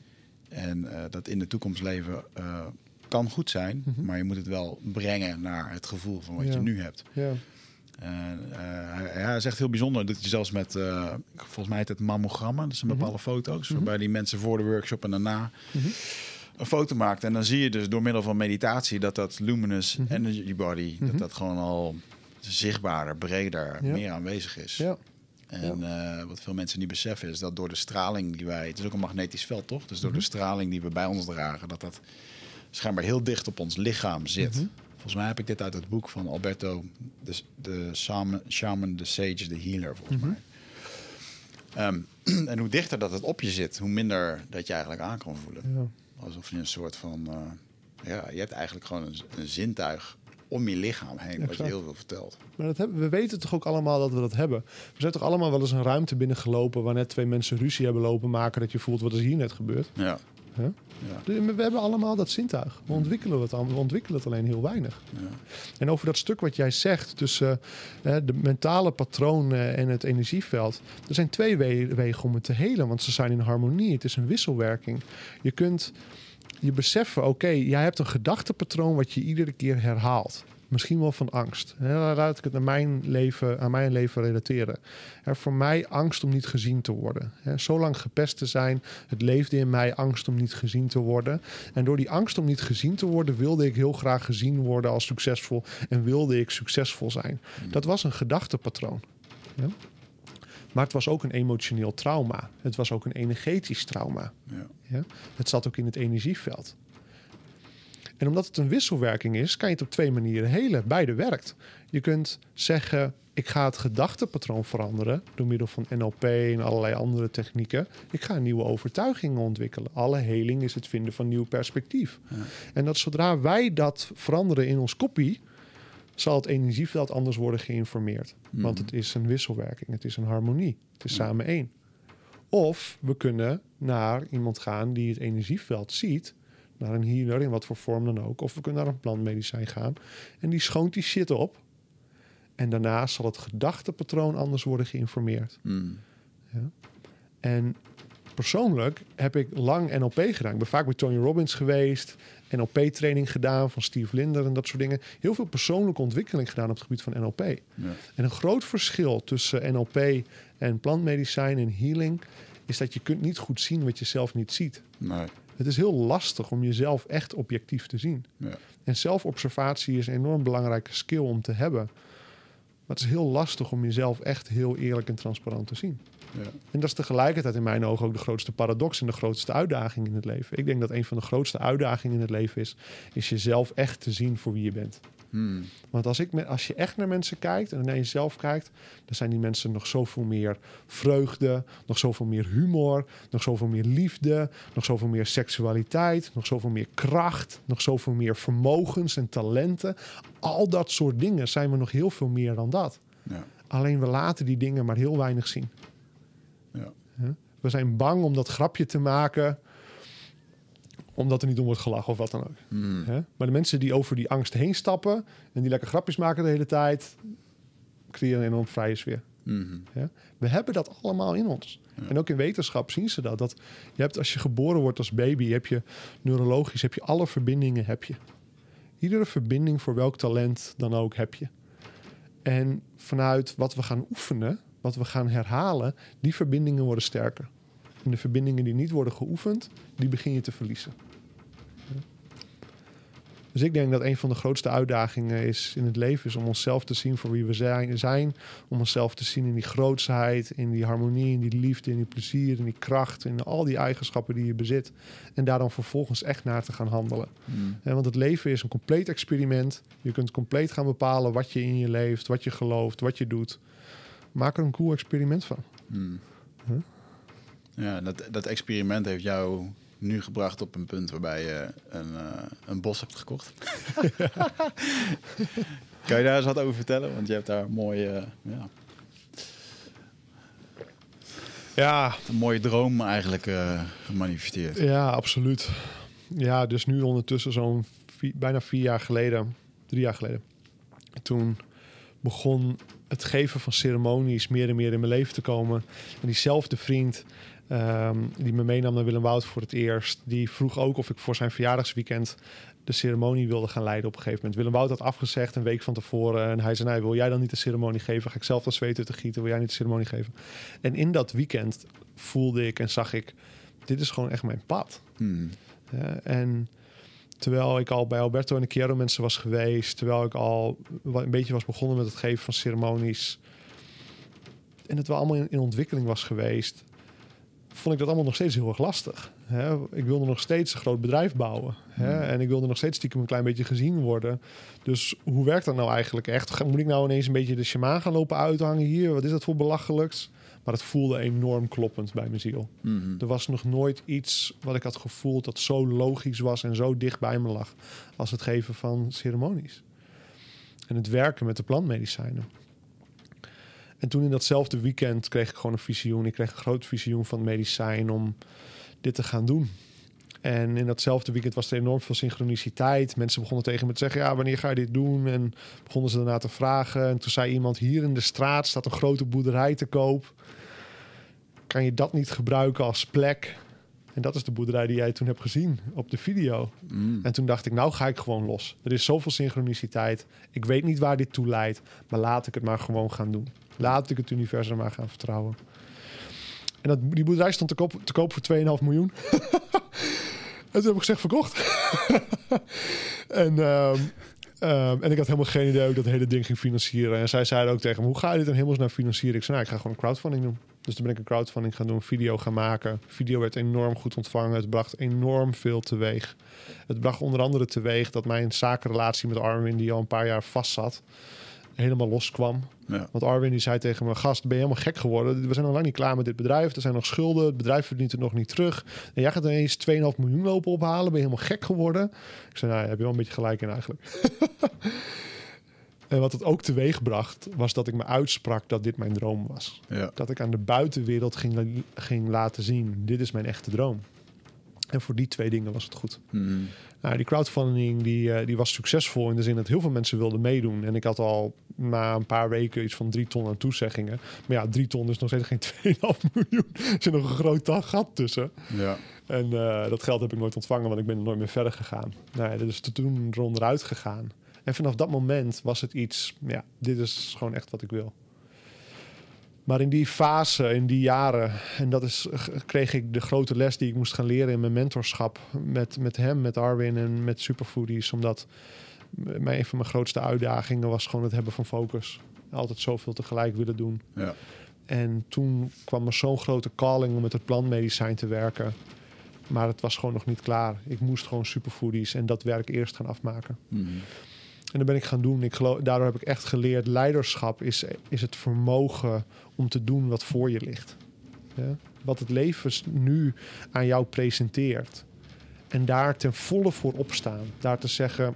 En eh, dat in de toekomst leven eh, kan goed zijn, Mhm. maar je moet het wel brengen naar het gevoel van wat Ja. je nu hebt. Ja. En, hij, hij is echt heel bijzonder. Dat je zelfs met, volgens mij heet het mammogrammen, dat zijn Mhm. bepaalde foto's, Mhm. waarbij die mensen voor de workshop en daarna. Een foto maakt. En dan zie je dus door middel van meditatie dat dat luminous Mhm. energy body, Mhm. dat dat gewoon al zichtbaarder, breder, Ja. meer aanwezig is. Ja. En eh, wat veel mensen niet beseffen is dat door de straling die wij... Het is ook een magnetisch veld, toch? Dus door Mhm. de straling die we bij ons dragen... dat dat schijnbaar heel dicht op ons lichaam zit. Mhm. Volgens mij heb ik dit uit het boek van Alberto... de, de shaman, shaman, de sage, de healer, volgens Mhm. mij. Ehm, en hoe dichter dat het op je zit... hoe minder dat je eigenlijk aan kan voelen. Ja. Alsof je een soort van... eh, ja, je hebt eigenlijk gewoon een, een zintuig om je lichaam heen... wat je heel veel vertelt. Maar dat hebben, we weten toch ook allemaal dat we dat hebben. We zijn toch allemaal wel eens een ruimte binnengelopen... waar net twee mensen ruzie hebben lopen maken... dat je voelt, wat is hier net gebeurd? Ja. Ja. We hebben allemaal dat zintuig. We ontwikkelen het, we ontwikkelen het alleen heel weinig. Ja. En over dat stuk wat jij zegt tussen eh, de mentale patronen en het energieveld. Er zijn twee we- wegen om het te helen, want ze zijn in harmonie. Het is een wisselwerking. Je kunt je beseffen, oké, jij hebt een gedachtepatroon wat je iedere keer herhaalt. Misschien wel van angst. Dan laat ik het naar mijn leven, aan mijn leven relateren. Er voor mij angst om niet gezien te worden. Hè, zo lang gepest te zijn, het leefde in mij angst om niet gezien te worden. En door die angst om niet gezien te worden, wilde ik heel graag gezien worden als succesvol. En wilde ik succesvol zijn. Dat was een gedachtepatroon. Ja? Maar het was ook een emotioneel trauma. Het was ook een energetisch trauma. Ja. Ja? Het zat ook in het energieveld. En omdat het een wisselwerking is, kan je het op twee manieren helen. Beide werkt. Je kunt zeggen, ik ga het gedachtepatroon veranderen door middel van NLP en allerlei andere technieken. Ik ga nieuwe overtuigingen ontwikkelen. Alle heling is het vinden van nieuw perspectief. Ja. En dat zodra wij dat veranderen in ons kopie, zal het energieveld anders worden geïnformeerd. Want het is een wisselwerking, het is een harmonie, het is Ja. samen één. Of we kunnen naar iemand gaan die het energieveld ziet, naar een healer in wat voor vorm dan ook. Of we kunnen naar een plantmedicijn gaan en die schoont die shit op. En daarna zal het gedachtepatroon anders worden geïnformeerd. Mm. En persoonlijk heb ik lang NLP gedaan. Ik ben vaak bij Tony Robbins geweest. NLP-training gedaan van Steve Linder en dat soort dingen. Heel veel persoonlijke ontwikkeling gedaan op het gebied van NLP. Ja. En een groot verschil tussen NLP en plantmedicijn en healing... is dat je kunt niet goed zien wat je zelf niet ziet. Nee. Het is heel lastig om jezelf echt objectief te zien. Ja. En zelfobservatie is een enorm belangrijke skill om te hebben. Maar het is heel lastig om jezelf echt heel eerlijk en transparant te zien. Ja. En dat is tegelijkertijd in mijn ogen ook de grootste paradox en de grootste uitdaging in het leven. Ik denk dat een van de grootste uitdagingen in het leven is, is jezelf echt te zien voor wie je bent. Hmm. Want als, ik, als je echt naar mensen kijkt en naar jezelf kijkt, dan zijn die mensen nog zoveel meer vreugde, nog zoveel meer humor, nog zoveel meer liefde, nog zoveel meer seksualiteit, nog zoveel meer kracht, nog zoveel meer vermogens en talenten. Al dat soort dingen zijn we nog heel veel meer dan dat. Ja. Alleen we laten die dingen maar heel weinig zien. Ja. We zijn bang om dat grapje te maken, omdat er niet om wordt gelachen of wat dan ook. Hmm. Hè? Maar de mensen die over die angst heen stappen en die lekker grapjes maken de hele tijd, creëren een enorm vrije sfeer. Ja? We hebben dat allemaal in ons. Ja. En ook in wetenschap zien ze dat. dat je hebt, als je geboren wordt als baby, heb je neurologisch heb je alle verbindingen. Heb je. Iedere verbinding voor welk talent dan ook heb je. En vanuit wat we gaan oefenen, wat we gaan herhalen, die verbindingen worden sterker. En de verbindingen die niet worden geoefend, die begin je te verliezen. Dus ik denk dat een van de grootste uitdagingen is in het leven is om onszelf te zien voor wie we zijn. Om onszelf te zien in die grootsheid, in die harmonie, in die liefde, in die plezier, in die kracht, in al die eigenschappen die je bezit. En daar dan vervolgens echt naar te gaan handelen. Hè, want het leven is een compleet experiment. Je kunt compleet gaan bepalen wat je in je leeft, wat je gelooft, wat je doet. Maak er een cool experiment van. Hmm. Huh? Ja, dat, dat experiment heeft jou nu gebracht op een punt waarbij je een, eh, een bos hebt gekocht. kan je daar eens wat over vertellen? Want je hebt daar een mooie, ja, Ja, een mooie droom eigenlijk eh, gemanifesteerd. ja, absoluut. Ja, dus nu ondertussen zo'n bijna vier jaar geleden, drie jaar geleden. Toen begon het geven van ceremonies meer en meer in mijn leven te komen. En diezelfde vriend ehm, die me meenam naar Willem Wout voor het eerst, die vroeg ook of ik voor zijn verjaardagsweekend de ceremonie wilde gaan leiden op een gegeven moment. Willem Wout had afgezegd een week van tevoren. En hij zei, nee, wil jij dan niet de ceremonie geven? Ga ik zelf dan zweten te gieten? Wil jij niet de ceremonie geven? En in dat weekend voelde ik en zag ik, dit is gewoon echt mijn pad. Hmm. Ja, en terwijl ik al bij Alberto en de Chiaro mensen was geweest, terwijl ik al een beetje was begonnen met het geven van ceremonies, en het wel allemaal in, in ontwikkeling was geweest, vond ik dat allemaal nog steeds heel erg lastig. Hè? Ik wilde nog steeds een groot bedrijf bouwen. Hè? Hmm. En ik wilde nog steeds stiekem een klein beetje gezien worden. Dus hoe werkt dat nou eigenlijk echt? Moet ik nou ineens een beetje de shamaan gaan lopen uithangen hier? Wat is dat voor belachelijks? Maar het voelde enorm kloppend bij mijn ziel. Mhm. Er was nog nooit iets wat ik had gevoeld dat zo logisch was en zo dicht bij me lag als het geven van ceremonies. En het werken met de plantmedicijnen. En toen in datzelfde weekend kreeg ik gewoon een visioen. Ik kreeg een groot visioen van medicijn om dit te gaan doen. En in datzelfde weekend was er enorm veel synchroniciteit. Mensen begonnen tegen me te zeggen: Ja, wanneer ga je dit doen? En begonnen ze daarna te vragen. En toen zei iemand: Hier in de straat staat een grote boerderij te koop. Kan je dat niet gebruiken als plek? En dat is de boerderij die jij toen hebt gezien op de video. Hmm. En toen dacht ik, nou ga ik gewoon los. Er is zoveel synchroniciteit. Ik weet niet waar dit toe leidt, maar laat ik het maar gewoon gaan doen. Laat ik het universum maar gaan vertrouwen. En dat, die boerderij stond te koop, te koop voor 2,5 miljoen. en toen heb ik gezegd, verkocht. en, ehm, ehm, en ik had helemaal geen idee hoe ik dat hele ding ging financieren. En zij zeiden ook tegen me, hoe ga je dit in hemelsnaam financieren? Ik zei, nou, ik ga gewoon crowdfunding doen. Dus toen ben ik een crowdfunding gaan doen, video gaan maken. Video werd enorm goed ontvangen. Het bracht enorm veel teweeg. Het bracht onder andere teweeg dat mijn zakenrelatie met Arwin, die al een paar jaar vast zat, helemaal loskwam. Ja. Want Arwin die zei tegen me, gast, ben je helemaal gek geworden? We zijn nog lang niet klaar met dit bedrijf. Er zijn nog schulden. Het bedrijf verdient het nog niet terug. En jij gaat ineens 2,5 miljoen lopen ophalen. Ben je helemaal gek geworden? Ik zei, nou, heb je wel een beetje gelijk in eigenlijk. en wat het ook teweeg bracht, was dat ik me uitsprak dat dit mijn droom was. Ja. Dat ik aan de buitenwereld ging, ging laten zien, dit is mijn echte droom. En voor die twee dingen was het goed. Hmm. Nou, die crowdfunding die, eh, die was succesvol in de zin dat heel veel mensen wilden meedoen. En ik had al na een paar weken iets van drie ton aan toezeggingen. Maar ja, drie ton is nog steeds geen 2,5 miljoen. Er zit nog een groot gat tussen. Ja. En eh, dat geld heb ik nooit ontvangen, want ik ben er nooit meer verder gegaan. Nou ja, is toen eronderuit gegaan. En vanaf dat moment was het iets, ja, dit is gewoon echt wat ik wil. Maar in die fase, in die jaren, en dat is, kreeg ik de grote les die ik moest gaan leren in mijn mentorschap met, met hem, met Arwin en met Superfoodies. Omdat mijn, een van mijn grootste uitdagingen was gewoon het hebben van focus. Altijd zoveel tegelijk willen doen. Ja. En toen kwam er zo'n grote calling om met het plantmedicijn te werken. Maar het was gewoon nog niet klaar. Ik moest gewoon superfoodies en dat werk eerst gaan afmaken. Hmm. En dat ben ik gaan doen. Ik geloof, daardoor heb ik echt geleerd: leiderschap is, is het vermogen om te doen wat voor je ligt. Ja? Wat het leven nu aan jou presenteert. En daar ten volle voor opstaan. Daar te zeggen: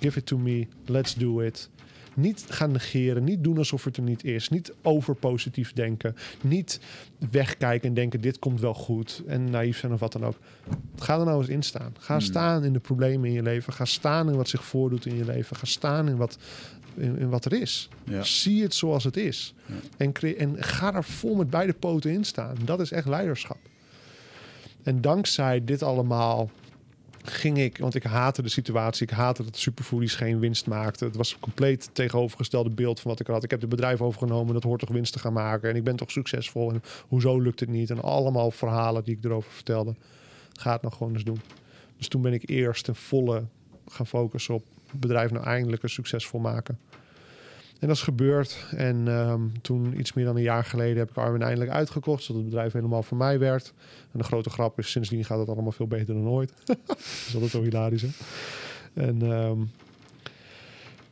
give it to me, let's do it. Niet gaan negeren, niet doen alsof het er niet is. Niet over positief denken. Niet wegkijken en denken: dit komt wel goed. En naïef zijn of wat dan ook. Ga er nou eens in staan. Ga Hmm. staan in de problemen in je leven. Ga staan in wat zich voordoet in je leven. Ga staan in wat, in, in wat er is. Ja. Zie het zoals het is. Ja. En, cre- en ga daar vol met beide poten in staan. Dat is echt leiderschap. En dankzij dit allemaal ging ik, want ik haatte de situatie. Ik haatte dat Superfoodies geen winst maakte. Het was een compleet tegenovergestelde beeld van wat ik had. Ik heb het bedrijf overgenomen, dat hoort toch winst te gaan maken. En ik ben toch succesvol. En hoezo lukt het niet? En allemaal verhalen die ik erover vertelde. Ga het nou gewoon eens doen. Dus toen ben ik eerst ten volle gaan focussen op het bedrijf nou eindelijk een succesvol maken. En dat is gebeurd. En ehm, toen, iets meer dan een jaar geleden, heb ik Armin eindelijk uitgekocht. Zodat het bedrijf helemaal voor mij werd. En de grote grap is, sindsdien gaat het allemaal veel beter dan ooit. dat is altijd zo hilarisch, hè? En ehm,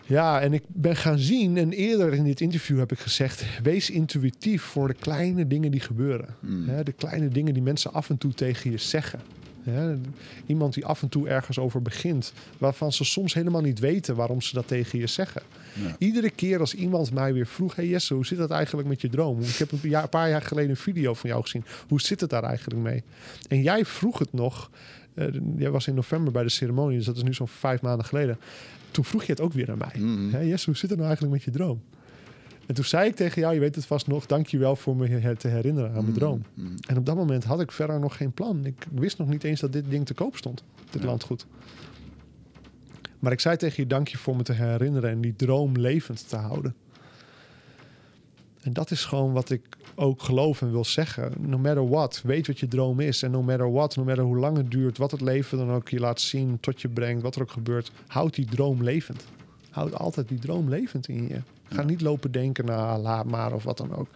ja, en ik ben gaan zien, en eerder in dit interview heb ik gezegd... wees intuïtief voor de kleine dingen die gebeuren. Mm. De kleine dingen die mensen af en toe tegen je zeggen. Hè, iemand die af en toe ergens over begint... waarvan ze soms helemaal niet weten waarom ze dat tegen je zeggen. Ja. Iedere keer als iemand mij weer vroeg... hey Jesse, hoe zit dat eigenlijk met je droom? Ik heb een, jaar, een paar jaar geleden een video van jou gezien. Hoe zit het daar eigenlijk mee? En jij vroeg het nog... eh, jij was in november bij de ceremonie, dus dat is nu zo'n vijf maanden geleden. Toen vroeg je het ook weer aan mij. Mm. Hè, Jesse, hoe zit het nou eigenlijk met je droom? En toen zei ik tegen jou, je weet het vast nog... dank je wel voor me te herinneren aan mijn droom. Mm. En op dat moment had ik verder nog geen plan. Ik wist nog niet eens dat dit ding te koop stond. Dit Ja. landgoed. Maar ik zei tegen je, dank je voor me te herinneren... en die droom levend te houden. En dat is gewoon wat ik ook geloof en wil zeggen. No matter what, weet wat je droom is. En no matter what, no matter hoe lang het duurt... wat het leven dan ook je laat zien, tot je brengt... wat er ook gebeurt, houd die droom levend. Houd altijd die droom levend in je. Ga niet lopen denken, nou, laat maar of wat dan ook.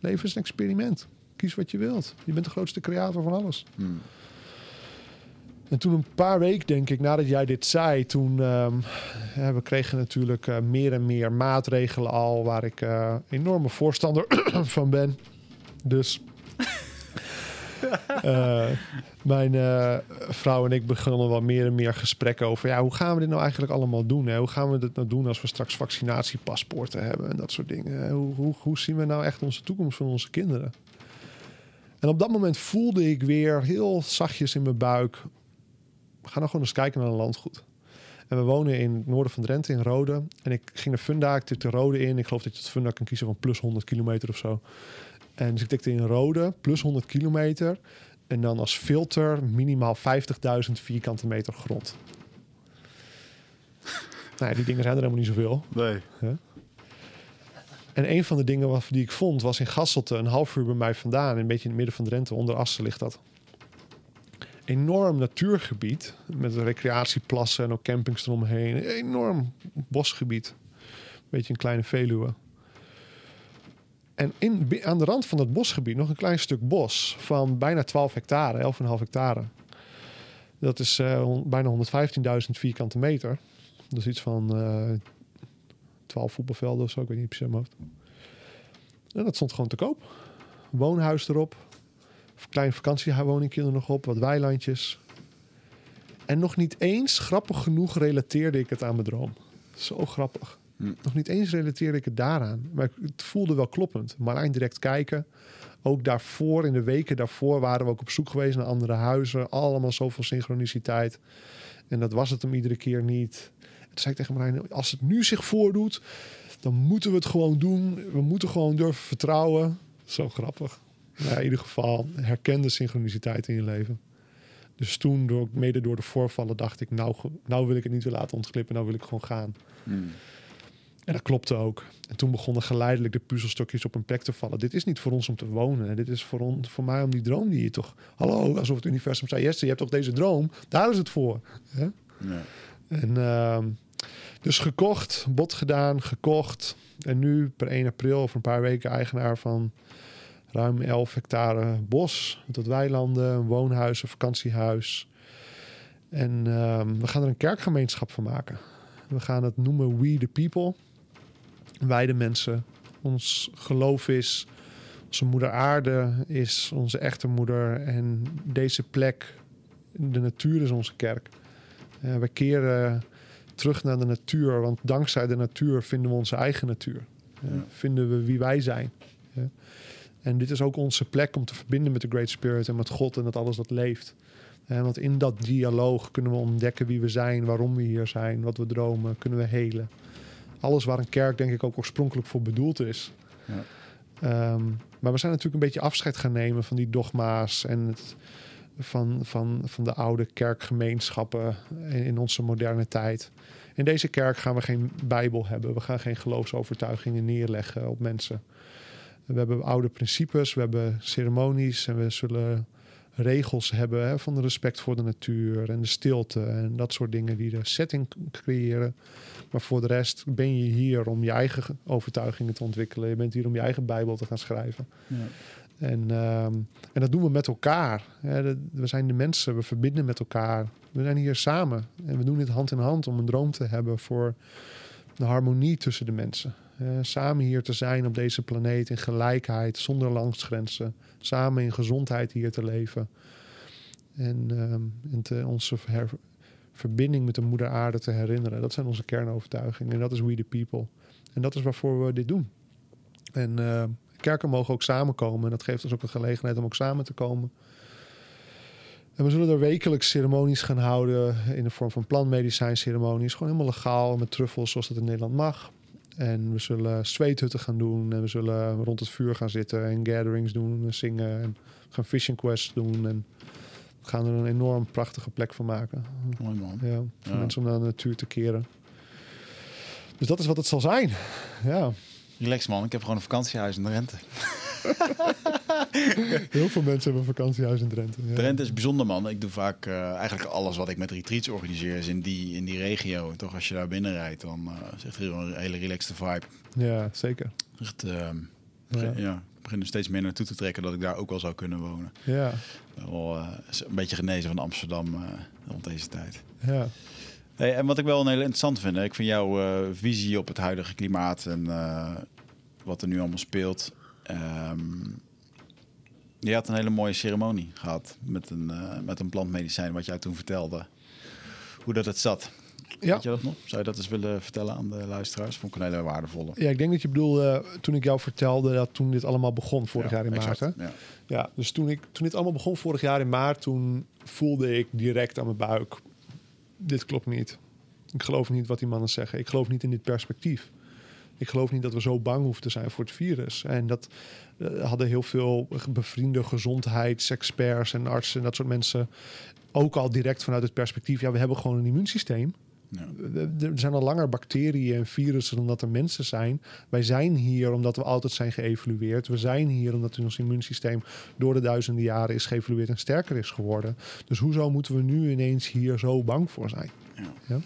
Leven is een experiment. Kies wat je wilt. Je bent de grootste creator van alles. Mm. En toen een paar weken, denk ik, nadat jij dit zei, toen ehm, ja, we kregen natuurlijk eh, meer en meer maatregelen al, waar ik eh, enorme voorstander van ben. Dus eh, mijn eh, vrouw en ik begonnen wel meer en meer gesprekken over, ja, hoe gaan we dit nou eigenlijk allemaal doen? Hoe gaan we dit nou doen als we straks vaccinatiepaspoorten hebben en dat soort dingen? Hoe, hoe, hoe zien we nou echt onze toekomst van onze kinderen? En op dat moment voelde ik weer heel zachtjes in mijn buik, we gaan nou gewoon eens kijken naar een landgoed. En we wonen in het noorden van Drenthe, in Rode. En ik ging naar Funda, ik tikte Rode in. Ik geloof dat je het Funda kan kiezen van plus 100 kilometer of zo. En dus ik tikte in Rode, plus 100 kilometer. En dan als filter minimaal 50.000 vierkante meter grond. nou, ja, die dingen zijn er helemaal niet zoveel. Nee. En een van de dingen wat, die ik vond was in Gasselte, een half uur bij mij vandaan, een beetje in het midden van Drenthe, onder Assen ligt dat. Enorm natuurgebied met recreatieplassen en ook campings eromheen. Een enorm bosgebied. Beetje een kleine Veluwe. En in, aan de rand van dat bosgebied nog een klein stuk bos van bijna 12 hectare, 11,5 hectare. Dat is eh, bijna 115.000 vierkante meter. Dat is iets van eh 12 voetbalvelden of zo, ik weet niet precies uit mijn hoofd. En dat stond gewoon te koop. Woonhuis erop. Klein vakantiewoning er nog op, wat weilandjes. En nog niet eens, grappig genoeg, relateerde ik het aan mijn droom. Zo grappig. Hm. Nog niet eens relateerde ik het daaraan. Maar het voelde wel kloppend. Marlijn direct kijken. Ook daarvoor, in de weken daarvoor, waren we ook op zoek geweest naar andere huizen. Allemaal zoveel synchroniciteit. En dat was het hem iedere keer niet. En toen zei ik tegen Marlijn, als het nu zich voordoet, dan moeten we het gewoon doen. We moeten gewoon durven vertrouwen. Zo grappig. Nou, ja, in ieder geval, herkende synchroniciteit in je leven. Dus toen, door, mede door de voorvallen, dacht ik, nou, nou wil ik het niet weer laten ontglippen. Nou wil ik gewoon gaan. Mm. En dat klopte ook. En toen begonnen geleidelijk de puzzelstukjes op een plek te vallen. Dit is niet voor ons om te wonen. Dit is voor, on, voor mij om die droom die je toch... Hallo, alsof het universum zei... Jesse, je hebt toch deze droom? Daar is het voor. Ja. En ehm, dus gekocht, bod gedaan, gekocht. En nu per 1 april, over een paar weken, eigenaar van ruim 11 hectare bos. Wat weilanden, een woonhuis, een vakantiehuis. En ehm, we gaan er een kerkgemeenschap van maken. We gaan het noemen We the People. Wij de mensen. Ons geloof is, onze moeder aarde is onze echte moeder. En deze plek, de natuur is onze kerk. Uh, we keren terug naar de natuur, want dankzij de natuur vinden we onze eigen natuur. Uh, ja. Vinden we wie wij zijn. Uh, en dit is ook onze plek om te verbinden met de Great Spirit en met God en met alles dat leeft. En want in dat dialoog kunnen we ontdekken wie we zijn, waarom we hier zijn, wat we dromen, kunnen we helen. Alles waar een kerk denk ik ook oorspronkelijk voor bedoeld is. Ja. Um, maar we zijn natuurlijk een beetje afscheid gaan nemen van die dogma's en het, van, van, van de oude kerkgemeenschappen in, in onze moderne tijd. In deze kerk gaan we geen Bijbel hebben. We gaan geen geloofsovertuigingen neerleggen op mensen. We hebben oude principes, we hebben ceremonies en we zullen regels hebben hè, van de respect voor de natuur en de stilte en dat soort dingen die de setting creëren. Maar voor de rest ben je hier om je eigen overtuigingen te ontwikkelen. Je bent hier om je eigen Bijbel te gaan schrijven. Ja. En, um, en dat doen we met elkaar. Hè. We zijn de mensen, we verbinden met elkaar. We zijn hier samen en we doen dit hand in hand om een droom te hebben voor de harmonie tussen de mensen. Uh, samen hier te zijn op deze planeet in gelijkheid, zonder landsgrenzen. Samen in gezondheid hier te leven. En, um, en te, onze her, verbinding met de moeder aarde te herinneren. Dat zijn onze kernovertuigingen. En dat is We the People. En dat is waarvoor we dit doen. En uh, kerken mogen ook samenkomen. En dat geeft ons ook een gelegenheid om ook samen te komen. En we zullen er wekelijks ceremonies gaan houden in de vorm van plantmedicijnceremonies. Gewoon helemaal legaal met truffels zoals dat in Nederland mag. En we zullen zweethutten gaan doen. En we zullen rond het vuur gaan zitten en gatherings doen en zingen. En we gaan fishing quests doen. En we gaan er een enorm prachtige plek van maken. Mooi man. Ja, voor ja. mensen om naar de natuur te keren. Dus dat is wat het zal zijn. Ja. Relax man, ik heb gewoon een vakantiehuis in Drenthe. Heel veel mensen hebben vakantiehuis in Drenthe. Ja. Drenthe is bijzonder man. Ik doe vaak uh, eigenlijk alles wat ik met retreats organiseer is in die, in die regio. Toch als je daar binnen rijdt, dan uh, is echt een hele relaxte vibe. Ja, zeker. Echt, uh, begin, ja. begin er steeds meer naartoe te trekken dat ik daar ook wel zou kunnen wonen. Ja. Wel, een beetje genezen van Amsterdam rond deze tijd. Ja. Hey, en wat ik wel een heel interessant vind, ik vind jouw uh, visie op het huidige klimaat en uh, wat er nu allemaal speelt. Um, je had een hele mooie ceremonie gehad met een, uh, met een plantmedicijn, wat jij toen vertelde. Hoe dat het zat. Ja. Weet je dat nog? Zou je dat eens willen vertellen aan de luisteraars? Vond ik een hele waardevolle. Ja, ik denk dat je bedoelde toen ik jou vertelde dat toen dit allemaal begon vorig ja, jaar in exact, maart. Hè? Ja. ja, dus toen, ik, toen dit allemaal begon vorig jaar in maart, toen voelde ik direct aan mijn buik dit klopt niet. Ik geloof niet wat die mannen zeggen. Ik geloof niet in dit perspectief. Ik geloof niet dat we zo bang hoeven te zijn voor het virus. En dat uh, hadden heel veel bevriende gezondheidsexperts en artsen en dat soort mensen ook al direct vanuit het perspectief. Ja, we hebben gewoon een immuunsysteem. Ja. Er zijn al langer bacteriën en virussen dan dat er mensen zijn. Wij zijn hier omdat we altijd zijn geëvolueerd. We zijn hier omdat ons immuunsysteem door de duizenden jaren is geëvolueerd en sterker is geworden. Dus hoezo moeten we nu ineens hier zo bang voor zijn? Ja. Ja?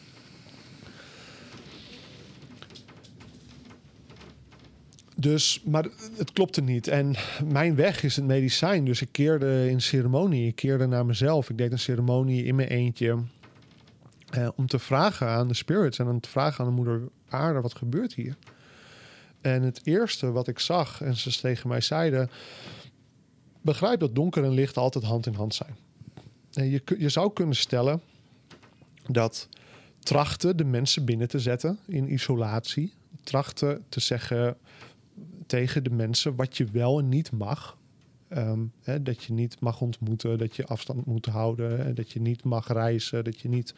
Dus, maar het klopte niet. En mijn weg is het medicijn. Dus ik keerde in ceremonie. Ik keerde naar mezelf. Ik deed een ceremonie in mijn eentje. Uh, om te vragen aan de spirits en om te vragen aan de moeder aarde, wat gebeurt hier? En het eerste wat ik zag, en ze tegen mij zeiden, begrijp dat donker en licht altijd hand in hand zijn. En je, je zou kunnen stellen dat trachten de mensen binnen te zetten in isolatie, trachten te zeggen tegen de mensen wat je wel en niet mag, Um, hè, dat je niet mag ontmoeten, dat je afstand moet houden, dat je niet mag reizen, dat je niet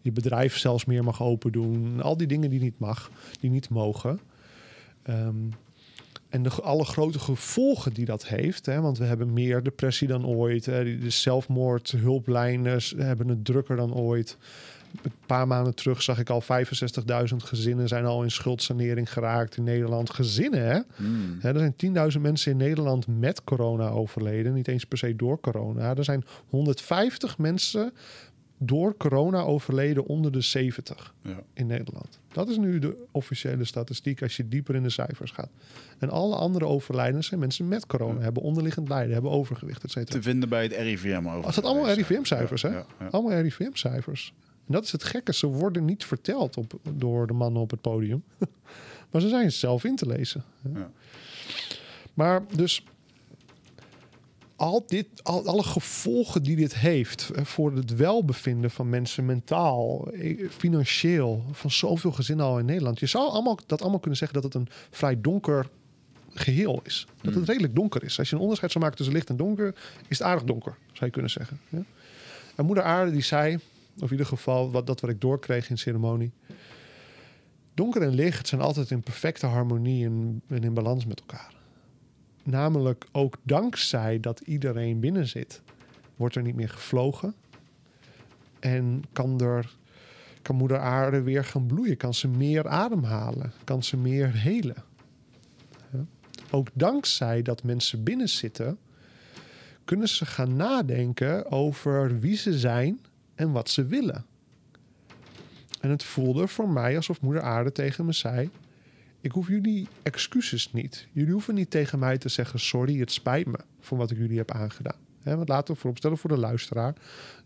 je bedrijf zelfs meer mag open doen. Al die dingen die niet mag, die niet mogen. Um, en de, alle grote gevolgen die dat heeft, hè, want we hebben meer depressie dan ooit. Hè, de zelfmoordhulplijnen hebben het drukker dan ooit. Een paar maanden terug zag ik al 65.000 gezinnen zijn al in schuldsanering geraakt in Nederland. Gezinnen, hè? Mm. Hè, er zijn 10.000 mensen in Nederland met corona overleden. Niet eens per se door corona. Er zijn 150 mensen door corona overleden onder de 70 Ja. in Nederland. Dat is nu de officiële statistiek als je dieper in de cijfers gaat. En alle andere overlijdens zijn mensen met corona, Ja. hebben onderliggend lijden, hebben overgewicht, et cetera. Te vinden bij het RIVM over. Als dat allemaal RIVM-cijfers, hè? Ja. Allemaal RIVM-cijfers. En dat is het gekke. Ze worden niet verteld op, door de mannen op het podium. maar ze zijn zelf in te lezen. Ja. Maar dus al dit, al, alle gevolgen die dit heeft voor het welbevinden van mensen mentaal, eh, financieel, van zoveel gezinnen al in Nederland. Je zou allemaal, dat allemaal kunnen zeggen dat het een vrij donker geheel is. Dat het Mm. redelijk donker is. Als je een onderscheid zou maken tussen licht en donker, is het aardig donker, zou je kunnen zeggen. Ja? En moeder aarde die zei, of in ieder geval wat, dat wat ik doorkreeg in ceremonie. Donker en licht zijn altijd in perfecte harmonie en, in balans met elkaar. Namelijk ook dankzij dat iedereen binnen zit, wordt er niet meer gevlogen. En kan, er, kan moeder aarde weer gaan bloeien. Kan ze meer ademhalen. Kan ze meer helen. Ook dankzij dat mensen binnen zitten, kunnen ze gaan nadenken over wie ze zijn en wat ze willen. En het voelde voor mij alsof moeder aarde tegen me zei: ik hoef jullie excuses niet. Jullie hoeven niet tegen mij te zeggen: sorry, het spijt me voor wat ik jullie heb aangedaan. Want laten we vooropstellen voor de luisteraar: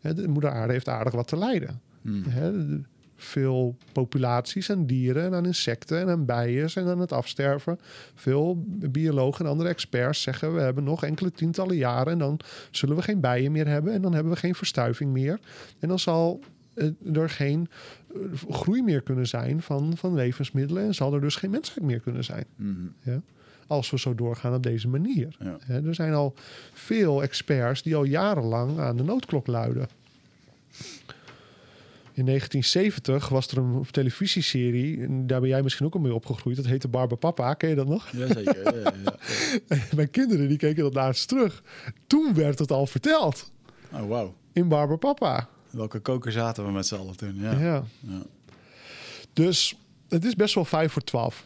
de moeder aarde heeft aardig wat te lijden. Mm. De- veel populaties aan dieren en aan insecten en aan bijen zijn aan het afsterven. Veel biologen en andere experts zeggen we hebben nog enkele tientallen jaren en dan zullen we geen bijen meer hebben en dan hebben we geen verstuiving meer. En dan zal eh, er geen eh, groei meer kunnen zijn van, van levensmiddelen en zal er dus geen mensheid meer kunnen zijn. Mhm. Als we zo doorgaan op deze manier. Ja. Er zijn al veel experts die al jarenlang aan de noodklok luiden. In 1970 was er een televisieserie, en daar ben jij misschien ook al mee opgegroeid. Dat heette Barbapapa, ken je dat nog? Jazeker. ja, ja, ja. Mijn kinderen die keken dat laatst terug. Toen werd het al verteld Oh, wauw. in Barbapapa. Welke koker zaten we met z'n allen toen? Ja. Ja. Ja. Dus het is best wel vijf voor twaalf.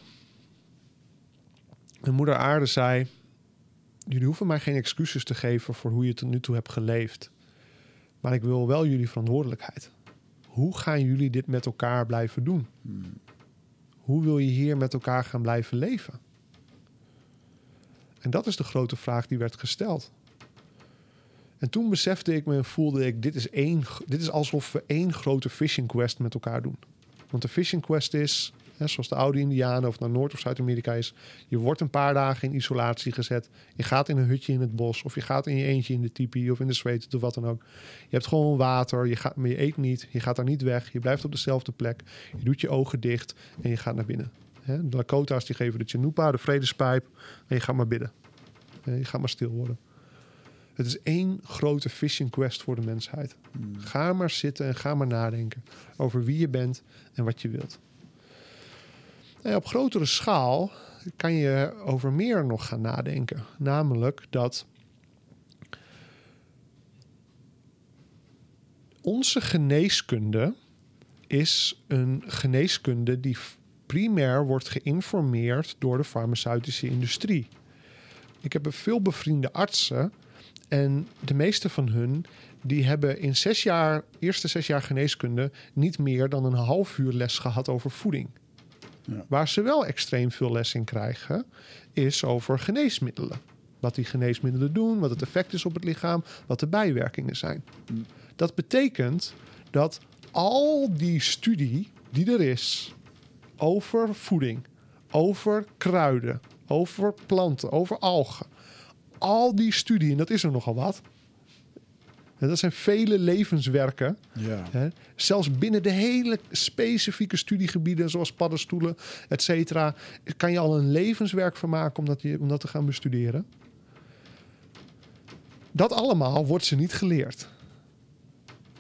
En moeder aarde zei... Jullie hoeven mij geen excuses te geven voor hoe je tot nu toe hebt geleefd. Maar ik wil wel jullie verantwoordelijkheid. Hoe gaan jullie dit met elkaar blijven doen? Hoe wil je hier met elkaar gaan blijven leven? En dat is de grote vraag die werd gesteld. En toen besefte ik me en voelde ik, dit is, één, dit is alsof we één grote fishing quest met elkaar doen. Want de fishing quest is, hè, zoals de oude Indianen of naar Noord- of Zuid-Amerika is, je wordt een paar dagen in isolatie gezet. Je gaat in een hutje in het bos of je gaat in je eentje in de tipi of in de zweet of wat dan ook. Je hebt gewoon water, je gaat, maar je eet niet, je gaat daar niet weg, je blijft op dezelfde plek. Je doet je ogen dicht en je gaat naar binnen. Hè, de Lakota's die geven de Chanupa, de vredespijp en je gaat maar bidden. Je gaat maar stil worden. Het is één grote fishing quest voor de mensheid. Ga maar zitten en ga maar nadenken over wie je bent en wat je wilt. En op grotere schaal kan je over meer nog gaan nadenken. Namelijk dat onze geneeskunde is een geneeskunde die primair wordt geïnformeerd door de farmaceutische industrie. Ik heb veel bevriende artsen en de meeste van hun die hebben in zes jaar, eerste zes jaar geneeskunde niet meer dan een half uur les gehad over voeding. Ja. Waar ze wel extreem veel les in krijgen, is over geneesmiddelen. Wat die geneesmiddelen doen, wat het effect is op het lichaam, wat de bijwerkingen zijn. Mm. Dat betekent dat al die studie die er is over voeding, over kruiden, over planten, over algen, al die studie, en dat is er nogal wat. En dat zijn vele levenswerken. Ja. Hè? Zelfs binnen de hele specifieke studiegebieden, zoals paddenstoelen, et cetera, kan je al een levenswerk van maken om dat, je, om dat te gaan bestuderen. Dat allemaal wordt ze niet geleerd.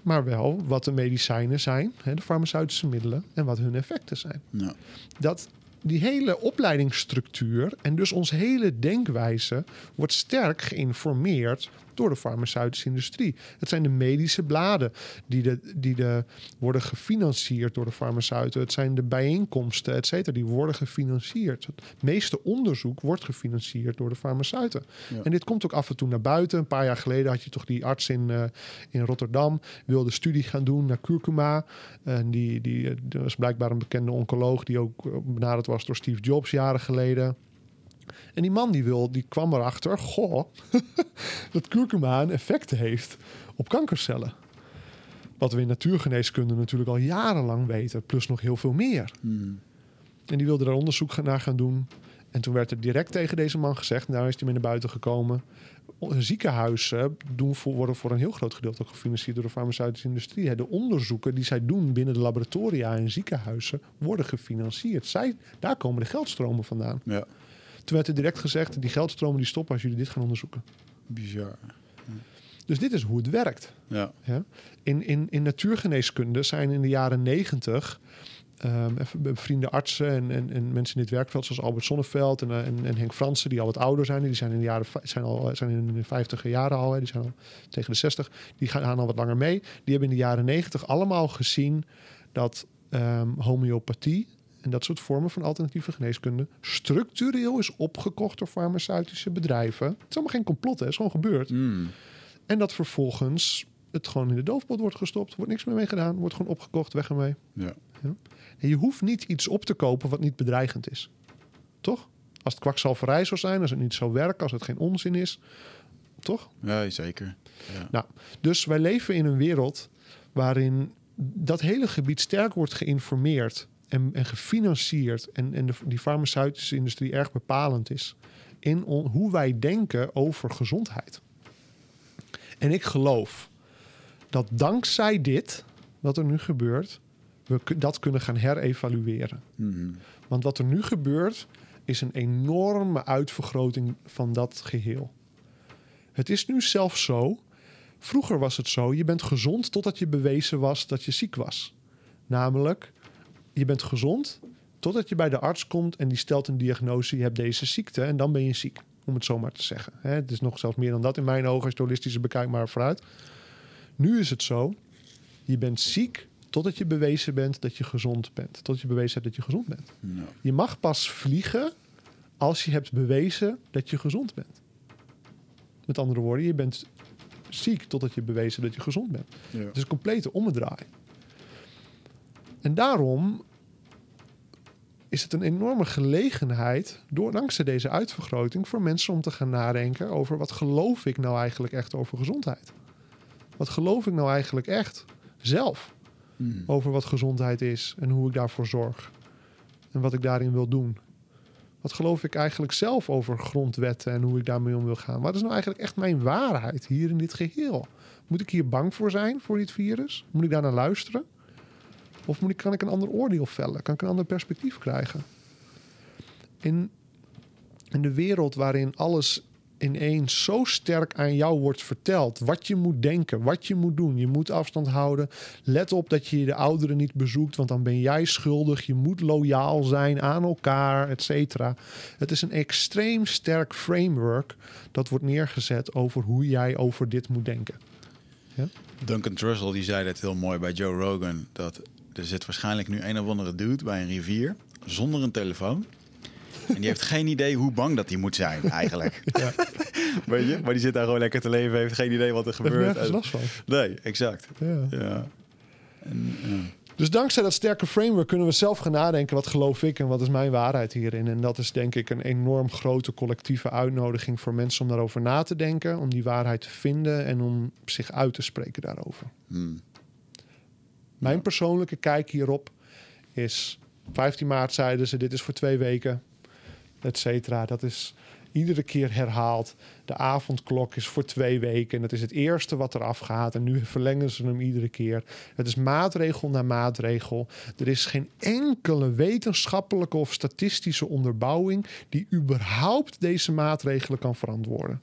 Maar wel wat de medicijnen zijn, hè, de farmaceutische middelen, en wat hun effecten zijn Ja. dat die hele opleidingsstructuur en dus onze hele denkwijze wordt sterk geïnformeerd door de farmaceutische industrie. Het zijn de medische bladen die, de, die de, worden gefinancierd door de farmaceuten. Het zijn de bijeenkomsten, et cetera, die worden gefinancierd. Het meeste onderzoek wordt gefinancierd door de farmaceuten. Ja. En dit komt ook af en toe naar buiten. Een paar jaar geleden had je toch die arts in, eh, in Rotterdam, wilde studie gaan doen naar curcuma. En die, die eh, dat was blijkbaar een bekende oncoloog die ook eh, benaderd was door Steve Jobs jaren geleden. En die man die, wil, die kwam erachter, goh, dat curcuma een effect heeft op kankercellen. Wat we in natuurgeneeskunde natuurlijk al jarenlang weten, plus nog heel veel meer. Hmm. En die wilde daar onderzoek naar gaan doen. En toen werd er direct tegen deze man gezegd, nou is hij mee naar buiten gekomen. Ziekenhuizen doen voor, worden voor een heel groot gedeelte ook gefinancierd door de farmaceutische industrie. De onderzoeken die zij doen binnen de laboratoria en ziekenhuizen worden gefinancierd. Zij, daar komen de geldstromen vandaan. Ja, Toen werd er direct gezegd, die geldstromen die stoppen als jullie dit gaan onderzoeken. bizar. Dus dit is hoe het werkt. Ja. Ja? In, in, in natuurgeneeskunde zijn in de jaren negentig even bevriende artsen en, en, en mensen in dit werkveld, zoals Albert Sonneveld en, eh, en, en Henk Fransen, die al wat ouder zijn. Die zijn in de jaren zijn al zijn in de vijftiger jaren al, hè, die zijn al tegen de zestig. Die gaan, al wat langer mee. Die hebben in de jaren negentig allemaal gezien dat ehm, homeopathie en dat soort vormen van alternatieve geneeskunde structureel is opgekocht door farmaceutische bedrijven. Het is allemaal geen complot, hè? het is gewoon gebeurd. Hmm. En dat vervolgens het gewoon in de doofpot wordt gestopt. Wordt niks meer mee gedaan. Wordt gewoon opgekocht. Weg ermee. Ja. En je hoeft niet iets op te kopen wat niet bedreigend is. Toch? Als het kwakzalverij zou zijn. Als het niet zou werken. Als het geen onzin is. Toch? ja, zeker. Ja. Nou, dus wij leven in een wereld waarin dat hele gebied sterk wordt geïnformeerd en, en gefinancierd. En, en de, die farmaceutische industrie erg bepalend is in on- hoe wij denken over gezondheid. En ik geloof dat dankzij dit, wat er nu gebeurt, we dat kunnen gaan herevalueren. Hmm. Want wat er nu gebeurt, is een enorme uitvergroting van dat geheel. Het is nu zelfs zo. Vroeger was het zo: je bent gezond totdat je bewezen was dat je ziek was. Namelijk, je bent gezond totdat je bij de arts komt en die stelt een diagnose: je hebt deze ziekte en dan ben je ziek. Om het zo maar te zeggen. Hè, Het is nog zelfs meer dan dat in mijn ogen, als je het holistische bekijkt, maar vooruit. Nu is het zo: je bent ziek totdat je bewezen bent dat je gezond bent. Tot je bewezen hebt dat je gezond bent. Je mag pas vliegen als je hebt bewezen dat je gezond bent. Met andere woorden, je bent ziek totdat je bewezen dat je gezond bent. Ja. Het is een complete ommedraai. En daarom is het een enorme gelegenheid, door, dankzij deze uitvergroting, voor mensen om te gaan nadenken over wat geloof ik nou eigenlijk echt over gezondheid? Wat geloof ik nou eigenlijk echt zelf Hmm. over wat gezondheid is en hoe ik daarvoor zorg en wat ik daarin wil doen? Wat geloof ik eigenlijk zelf over grondwetten en hoe ik daarmee om wil gaan? Wat is nou eigenlijk echt mijn waarheid hier in dit geheel? Moet ik hier bang voor zijn, voor dit virus? Moet ik daar naar luisteren? Of moet ik, kan ik een ander oordeel vellen? Kan ik een ander perspectief krijgen? In, in de wereld waarin alles ineens zo sterk aan jou wordt verteld. Wat je moet denken, wat je moet doen. Je moet afstand houden. Let op dat je de ouderen niet bezoekt, want dan ben jij schuldig. Je moet loyaal zijn aan elkaar, et. Het is een extreem sterk framework dat wordt neergezet over hoe jij over dit moet denken. Duncan Trussell die zei dat heel mooi bij Joe Rogan. Dat er zit waarschijnlijk nu een of andere dude bij een rivier zonder een telefoon. En die heeft geen idee hoe bang dat hij moet zijn eigenlijk. Ja. Weet je? Maar die zit daar gewoon lekker te leven, heeft geen idee wat er gebeurt. En- last van. Nee, exact. Ja. Ja. En. Dus dankzij dat sterke framework kunnen we zelf gaan nadenken... wat geloof ik en wat is mijn waarheid hierin. En dat is denk ik een enorm grote collectieve uitnodiging voor mensen... om daarover na te denken, om die waarheid te vinden... en om zich uit te spreken daarover. Hmm. Mijn persoonlijke kijk hierop is... 15 maart zeiden ze, dit is voor twee weken, et cetera. Dat is iedere keer herhaald. De avondklok is voor twee weken. En dat is het eerste wat eraf gaat. En nu verlengen ze hem iedere keer. Het is maatregel na maatregel. Er is geen enkele wetenschappelijke of statistische onderbouwing... die überhaupt deze maatregelen kan verantwoorden.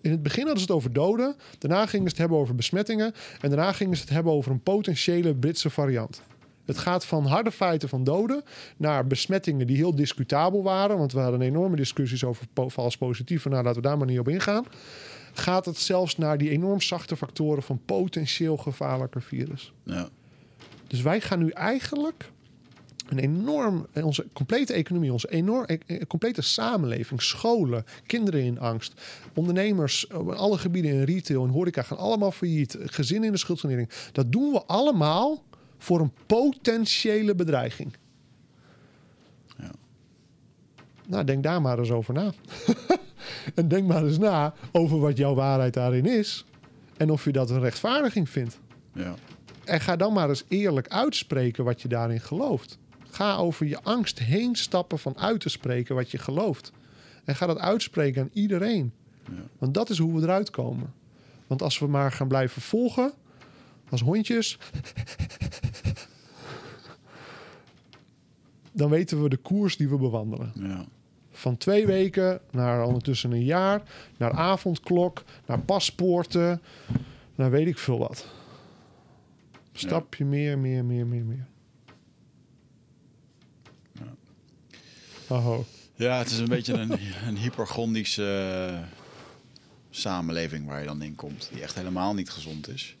In het begin hadden ze het over doden. Daarna gingen ze het hebben over besmettingen. En daarna gingen ze het hebben over een potentiële Britse variant. Het gaat van harde feiten van doden naar besmettingen die heel discutabel waren. Want we hadden enorme discussies over po- vals positief. Nou, laten we daar maar niet op ingaan. Gaat het zelfs naar die enorm zachte factoren van potentieel gevaarlijker virus. Ja. Dus wij gaan nu eigenlijk een enorm, onze complete economie, onze enorm, eh, complete samenleving, scholen, kinderen in angst, ondernemers, alle gebieden in retail en horeca gaan allemaal failliet, gezinnen in de schuldsanering. Dat doen we allemaal voor een potentiële bedreiging. Ja. Nou, denk daar maar eens over na. en denk maar eens na over wat jouw waarheid daarin is. En of je dat een rechtvaardiging vindt. Ja. En ga dan maar eens eerlijk uitspreken wat je daarin gelooft. Ga over je angst heen stappen van uit te spreken wat je gelooft. En ga dat uitspreken aan iedereen. Ja. Want dat is hoe we eruit komen. Want als we maar gaan blijven volgen, als hondjes, dan weten we de koers die we bewandelen. Ja. Van twee weken naar ondertussen een jaar, naar avondklok, naar paspoorten, naar weet ik veel wat. Stapje meer, meer, meer, meer, meer. Ja. Oh, Ja, het is een beetje een, een hypergondische eh, samenleving waar je dan in komt. Die echt helemaal niet gezond is.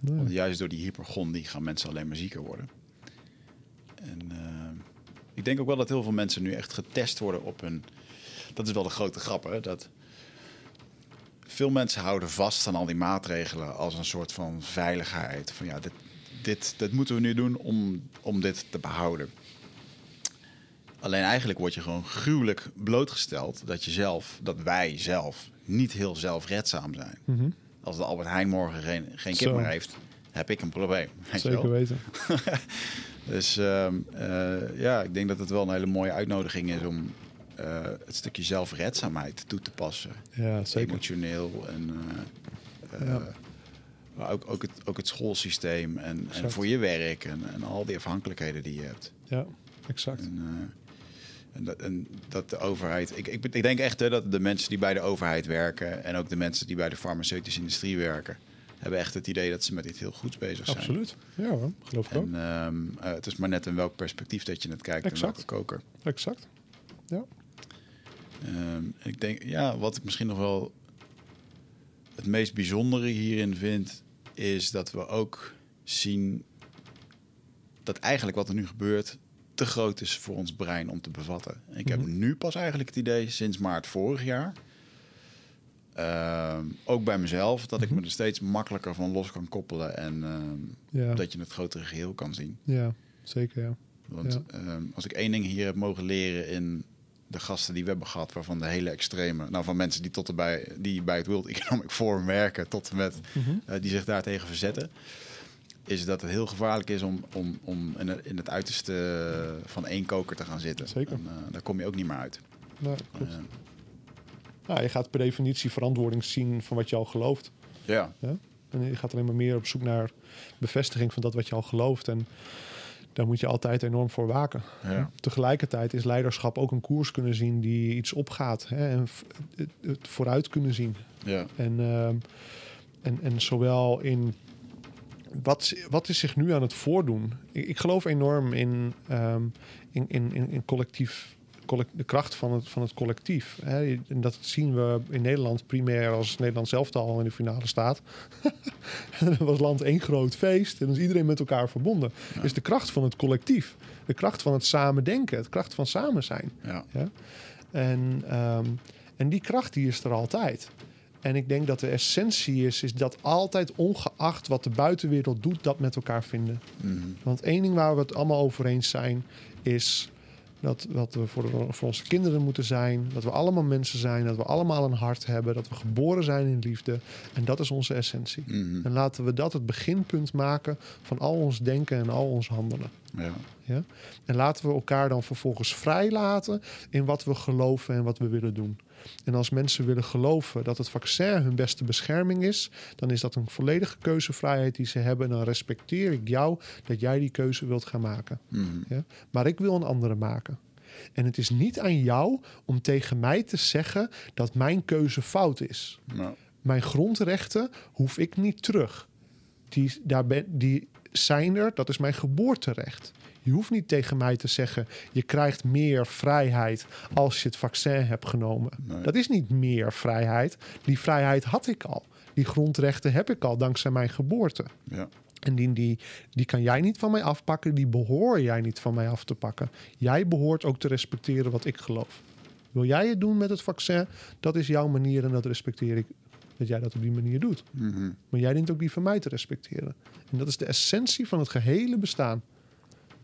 Want juist door die hypergondie gaan mensen alleen maar zieker worden. En eh, ik denk ook wel dat heel veel mensen nu echt getest worden op hun... Dat is wel de grote grap, hè? Dat veel mensen houden vast aan al die maatregelen als een soort van veiligheid. Van ja, dit, dit, dit moeten we nu doen om, om dit te behouden. Alleen eigenlijk word je gewoon gruwelijk blootgesteld dat je zelf, dat wij zelf niet heel zelfredzaam zijn. Mhm. Als de Albert Heijn morgen geen, geen kip meer heeft, heb ik een probleem. Zeker wel? weten. Dus ehm, eh, ja, ik denk dat het wel een hele mooie uitnodiging is om eh, het stukje zelfredzaamheid toe te passen. Ja, zeker. Emotioneel en eh, Ja. maar ook, ook, het, ook het schoolsysteem en, en voor je werk en, en al die afhankelijkheden die je hebt. Ja, exact. En, en, dat, en dat de overheid. Ik, ik, ik denk echt hè, dat de mensen die bij de overheid werken en ook de mensen die bij de farmaceutische industrie werken, hebben echt het idee dat ze met iets heel goeds bezig zijn. Absoluut. Ja hoor, geloof ik ook. En ehm, eh, het is maar net in welk perspectief dat je het kijkt en Exact. welke koker. Exact. Ja. Ehm, ik denk, ja, wat ik misschien nog wel het meest bijzondere hierin vind, is dat we ook zien dat eigenlijk wat er nu gebeurt te groot is voor ons brein om te bevatten. En ik heb Mhm. nu pas eigenlijk het idee, sinds maart vorig jaar, ehm, ook bij mezelf, dat ik Mhm. me er steeds makkelijker van los kan koppelen en ehm, Ja. dat je het grotere geheel kan zien. ja, zeker ja. Want ehm, als ik één ding hier heb mogen leren in de gasten die we hebben gehad, waarvan de hele extreme, nou van mensen die tot erbij, die bij het World Economic Forum werken, tot en met Mhm. eh, die zich daartegen verzetten, is dat het heel gevaarlijk is om, om, om in, het, in het uiterste van één koker te gaan zitten. Zeker. En, eh, daar kom je ook niet meer uit. Klopt. Eh, Nou, je gaat per definitie verantwoording zien van wat je al gelooft. ja, Ja? En je gaat alleen maar meer op zoek naar bevestiging van dat wat je al gelooft. En daar moet je altijd enorm voor waken. ja, Tegelijkertijd is leiderschap ook een koers kunnen zien die iets opgaat. Hè? En het vooruit kunnen zien. ja, En, ehm, en, en zowel in wat, wat is zich nu aan het voordoen? Ik, ik geloof enorm in, ehm, in, in, in, in collectief, collect- de kracht van het, van het collectief. Hè? En dat zien we in Nederland primair als Nederland zelf al in de finale staat. en dan was land één groot feest en dan is iedereen met elkaar verbonden. Ja. Dus de kracht van het collectief, de kracht van het samen denken, de kracht van samen zijn. ja, Ja? En, ehm, en die kracht die is er altijd. En ik denk dat de essentie is, is dat altijd ongeacht wat de buitenwereld doet, dat met elkaar vinden. mhm, Want één ding waar we het allemaal over eens zijn, is dat, dat we voor, de- voor onze kinderen moeten zijn. Dat we allemaal mensen zijn, dat we allemaal een hart hebben, dat we geboren zijn in liefde. En dat is onze essentie. mhm, En laten we dat het beginpunt maken van al ons denken en al ons handelen. ja, Ja? En laten we elkaar dan vervolgens vrijlaten in wat we geloven en wat we willen doen. En als mensen willen geloven dat het vaccin hun beste bescherming is, dan is dat een volledige keuzevrijheid die ze hebben. En dan respecteer ik jou dat jij die keuze wilt gaan maken. mhm, Ja? Maar ik wil een andere maken. En het is niet aan jou om tegen mij te zeggen dat mijn keuze fout is. ja, Mijn grondrechten hoef ik niet terug. Die, daar ben, die zijn er, dat is mijn geboorterecht. Je hoeft niet tegen mij te zeggen: je krijgt meer vrijheid als je het vaccin hebt genomen. Nee. Dat is niet meer vrijheid. Die vrijheid had ik al. Die grondrechten heb ik al dankzij mijn geboorte. ja, En die, die, die kan jij niet van mij afpakken, die behoor jij niet van mij af te pakken. Jij behoort ook te respecteren wat ik geloof. Wil jij het doen met het vaccin? Dat is jouw manier en dat respecteer ik. Dat jij dat op die manier doet. mhm, Maar jij dient ook die van mij te respecteren. En dat is de essentie van het gehele bestaan.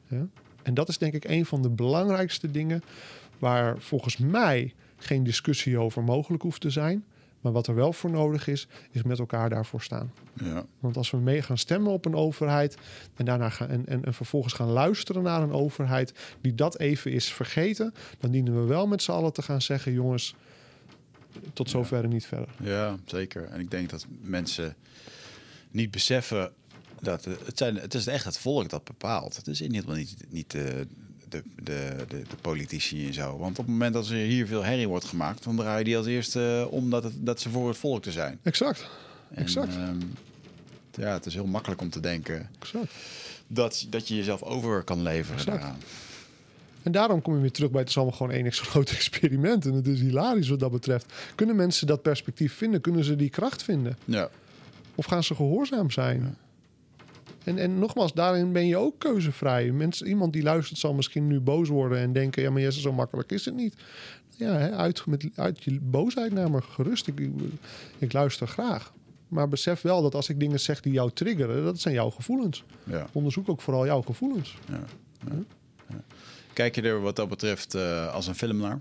Ja? En dat is denk ik een van de belangrijkste dingen waar volgens mij geen discussie over mogelijk hoeft te zijn. Maar wat er wel voor nodig is, is met elkaar daarvoor staan. Ja. Want als we mee gaan stemmen op een overheid en daarna gaan en, en, en vervolgens gaan luisteren naar een overheid die dat even is vergeten, dan dienen we wel met z'n allen te gaan zeggen: jongens, tot zover en niet verder. ja, zeker. En ik denk dat mensen niet beseffen dat eh, het, zijn, het is echt het volk dat bepaalt. Het is in ieder geval niet, niet de, de, de, de, de politici en zo. Want op het moment dat er hier veel herrie wordt gemaakt, dan draaien die als eerste om dat, het, dat ze voor het volk te zijn. Exact, En, Exact. ehm, ja, het is heel makkelijk om te denken exact. dat, dat je jezelf over kan leveren Exact. daaraan. En daarom kom je weer terug bij het is allemaal gewoon één groot experiment. En het is hilarisch wat dat betreft. Kunnen mensen dat perspectief vinden? Kunnen ze die kracht vinden? Ja, Of gaan ze gehoorzaam zijn? En, en nogmaals, daarin ben je ook keuzevrij. Mensen, iemand die luistert zal misschien nu boos worden en denken... ja, maar Jesse, zo makkelijk is het niet. Ja, hè, uit, met, uit je boosheid naar me gerust. Ik, ik, ik luister graag. Maar besef wel dat als ik dingen zeg die jou triggeren... dat zijn jouw gevoelens. ja, Onderzoek ook vooral jouw gevoelens. ja, ja, ja. Kijk je er wat dat betreft eh, als een film naar?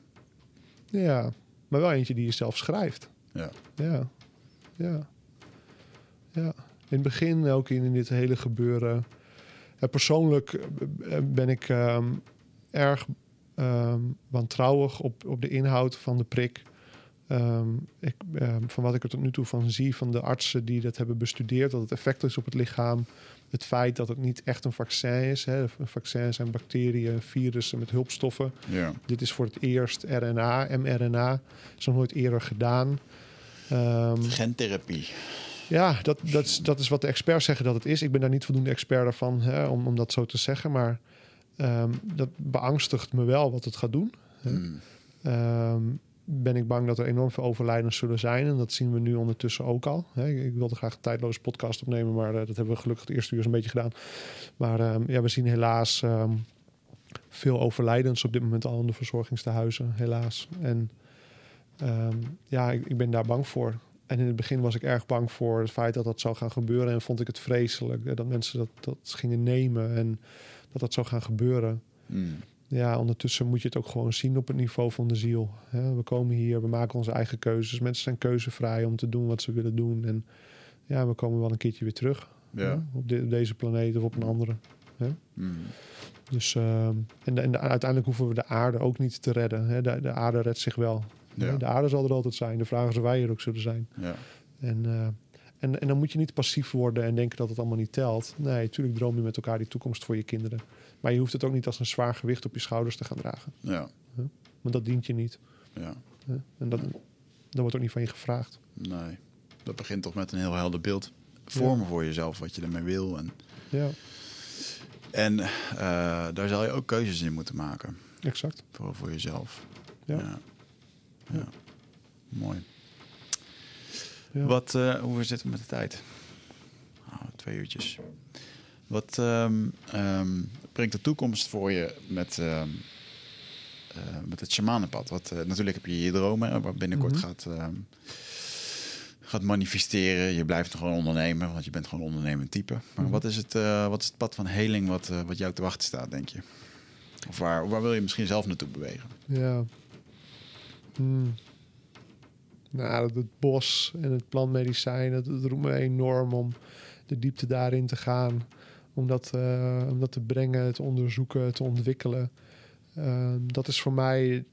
Ja, maar wel eentje die je zelf schrijft. Ja. Ja, ja, ja. In het begin ook in dit hele gebeuren. Persoonlijk eh, eh, ben ik ehm, erg ehm, wantrouwig op, op de inhoud van de prik. Ehm, ik, van wat ik er tot nu toe van zie van de artsen die dat hebben bestudeerd, dat het effect is op het lichaam. Het feit dat het niet echt een vaccin is. Hè. Een vaccin zijn bacteriën, virussen met hulpstoffen. Ja. Dit is voor het eerst RNA, mRNA. Is nog nooit eerder gedaan. Ehm, Gentherapie. ja, dat, dat, is, dat is wat de experts zeggen dat het is. Ik ben daar niet voldoende expert van hè, om, om dat zo te zeggen. Maar ehm, dat beangstigt me wel wat het gaat doen. Hè. Hmm. Ehm, ben ik bang dat er enorm veel overlijdens zullen zijn. En dat zien we nu ondertussen ook al. Ik, wilde graag een tijdloze podcast opnemen, maar eh, dat hebben we gelukkig het eerste uur een beetje gedaan. Maar ehm, ja, we zien helaas ehm, veel overlijdens op dit moment al in de verzorgingstehuizen, helaas. En ehm, ja, ik, ik ben daar bang voor. En in het begin was ik erg bang voor het feit dat dat zou gaan gebeuren. En vond ik het vreselijk dat mensen dat, dat gingen nemen en dat dat zou gaan gebeuren. Hmm. Ja, ondertussen moet je het ook gewoon zien op het niveau van de ziel. We komen hier, we maken onze eigen keuzes. Mensen zijn keuzevrij om te doen wat ze willen doen. En ja, we komen wel een keertje weer terug. Ja. op, de- op deze planeet of op een andere. Hmm. Dus, ehm, en, de- en de- uiteindelijk hoeven we de aarde ook niet te redden. Hè. De, de aarde redt zich wel. Ja. De aarde zal er altijd zijn. De vraag is of wij er ook zullen zijn. Ja. En, eh, en, en dan moet je niet passief worden en denken dat het allemaal niet telt. Nee, natuurlijk droom je met elkaar die toekomst voor je kinderen. Maar je hoeft het ook niet als een zwaar gewicht op je schouders te gaan dragen. Ja. Want dat dient je niet. Ja. En dat, dat wordt ook niet van je gevraagd. Nee. Dat begint toch met een heel helder beeld. Vormen voor jezelf wat je ermee wil. En, Ja, en eh, daar zal je ook keuzes in moeten maken. exact. Vooral voor jezelf. Ja. Ja. Ja. Mooi. Wat, eh, hoe zit het met de tijd? Oh, twee uurtjes. Wat ehm, ehm, brengt de toekomst voor je met, ehm, eh, met het shamanenpad? Wat, eh, natuurlijk heb je je dromen, wat binnenkort Mhm. gaat, ehm, gaat manifesteren. Je blijft gewoon ondernemen, want je bent gewoon ondernemend type. Maar Mhm. wat, is het, eh, wat is het pad van heling wat, wat jou te wachten staat, denk je? Of waar, waar wil je misschien zelf naartoe bewegen? Ja. Hmm. Nou, het bos en het plantmedicijn, dat, dat roept me enorm om de diepte daarin te gaan. Om dat, eh, om dat te brengen, te onderzoeken, te ontwikkelen. Ehm, dat is voor mij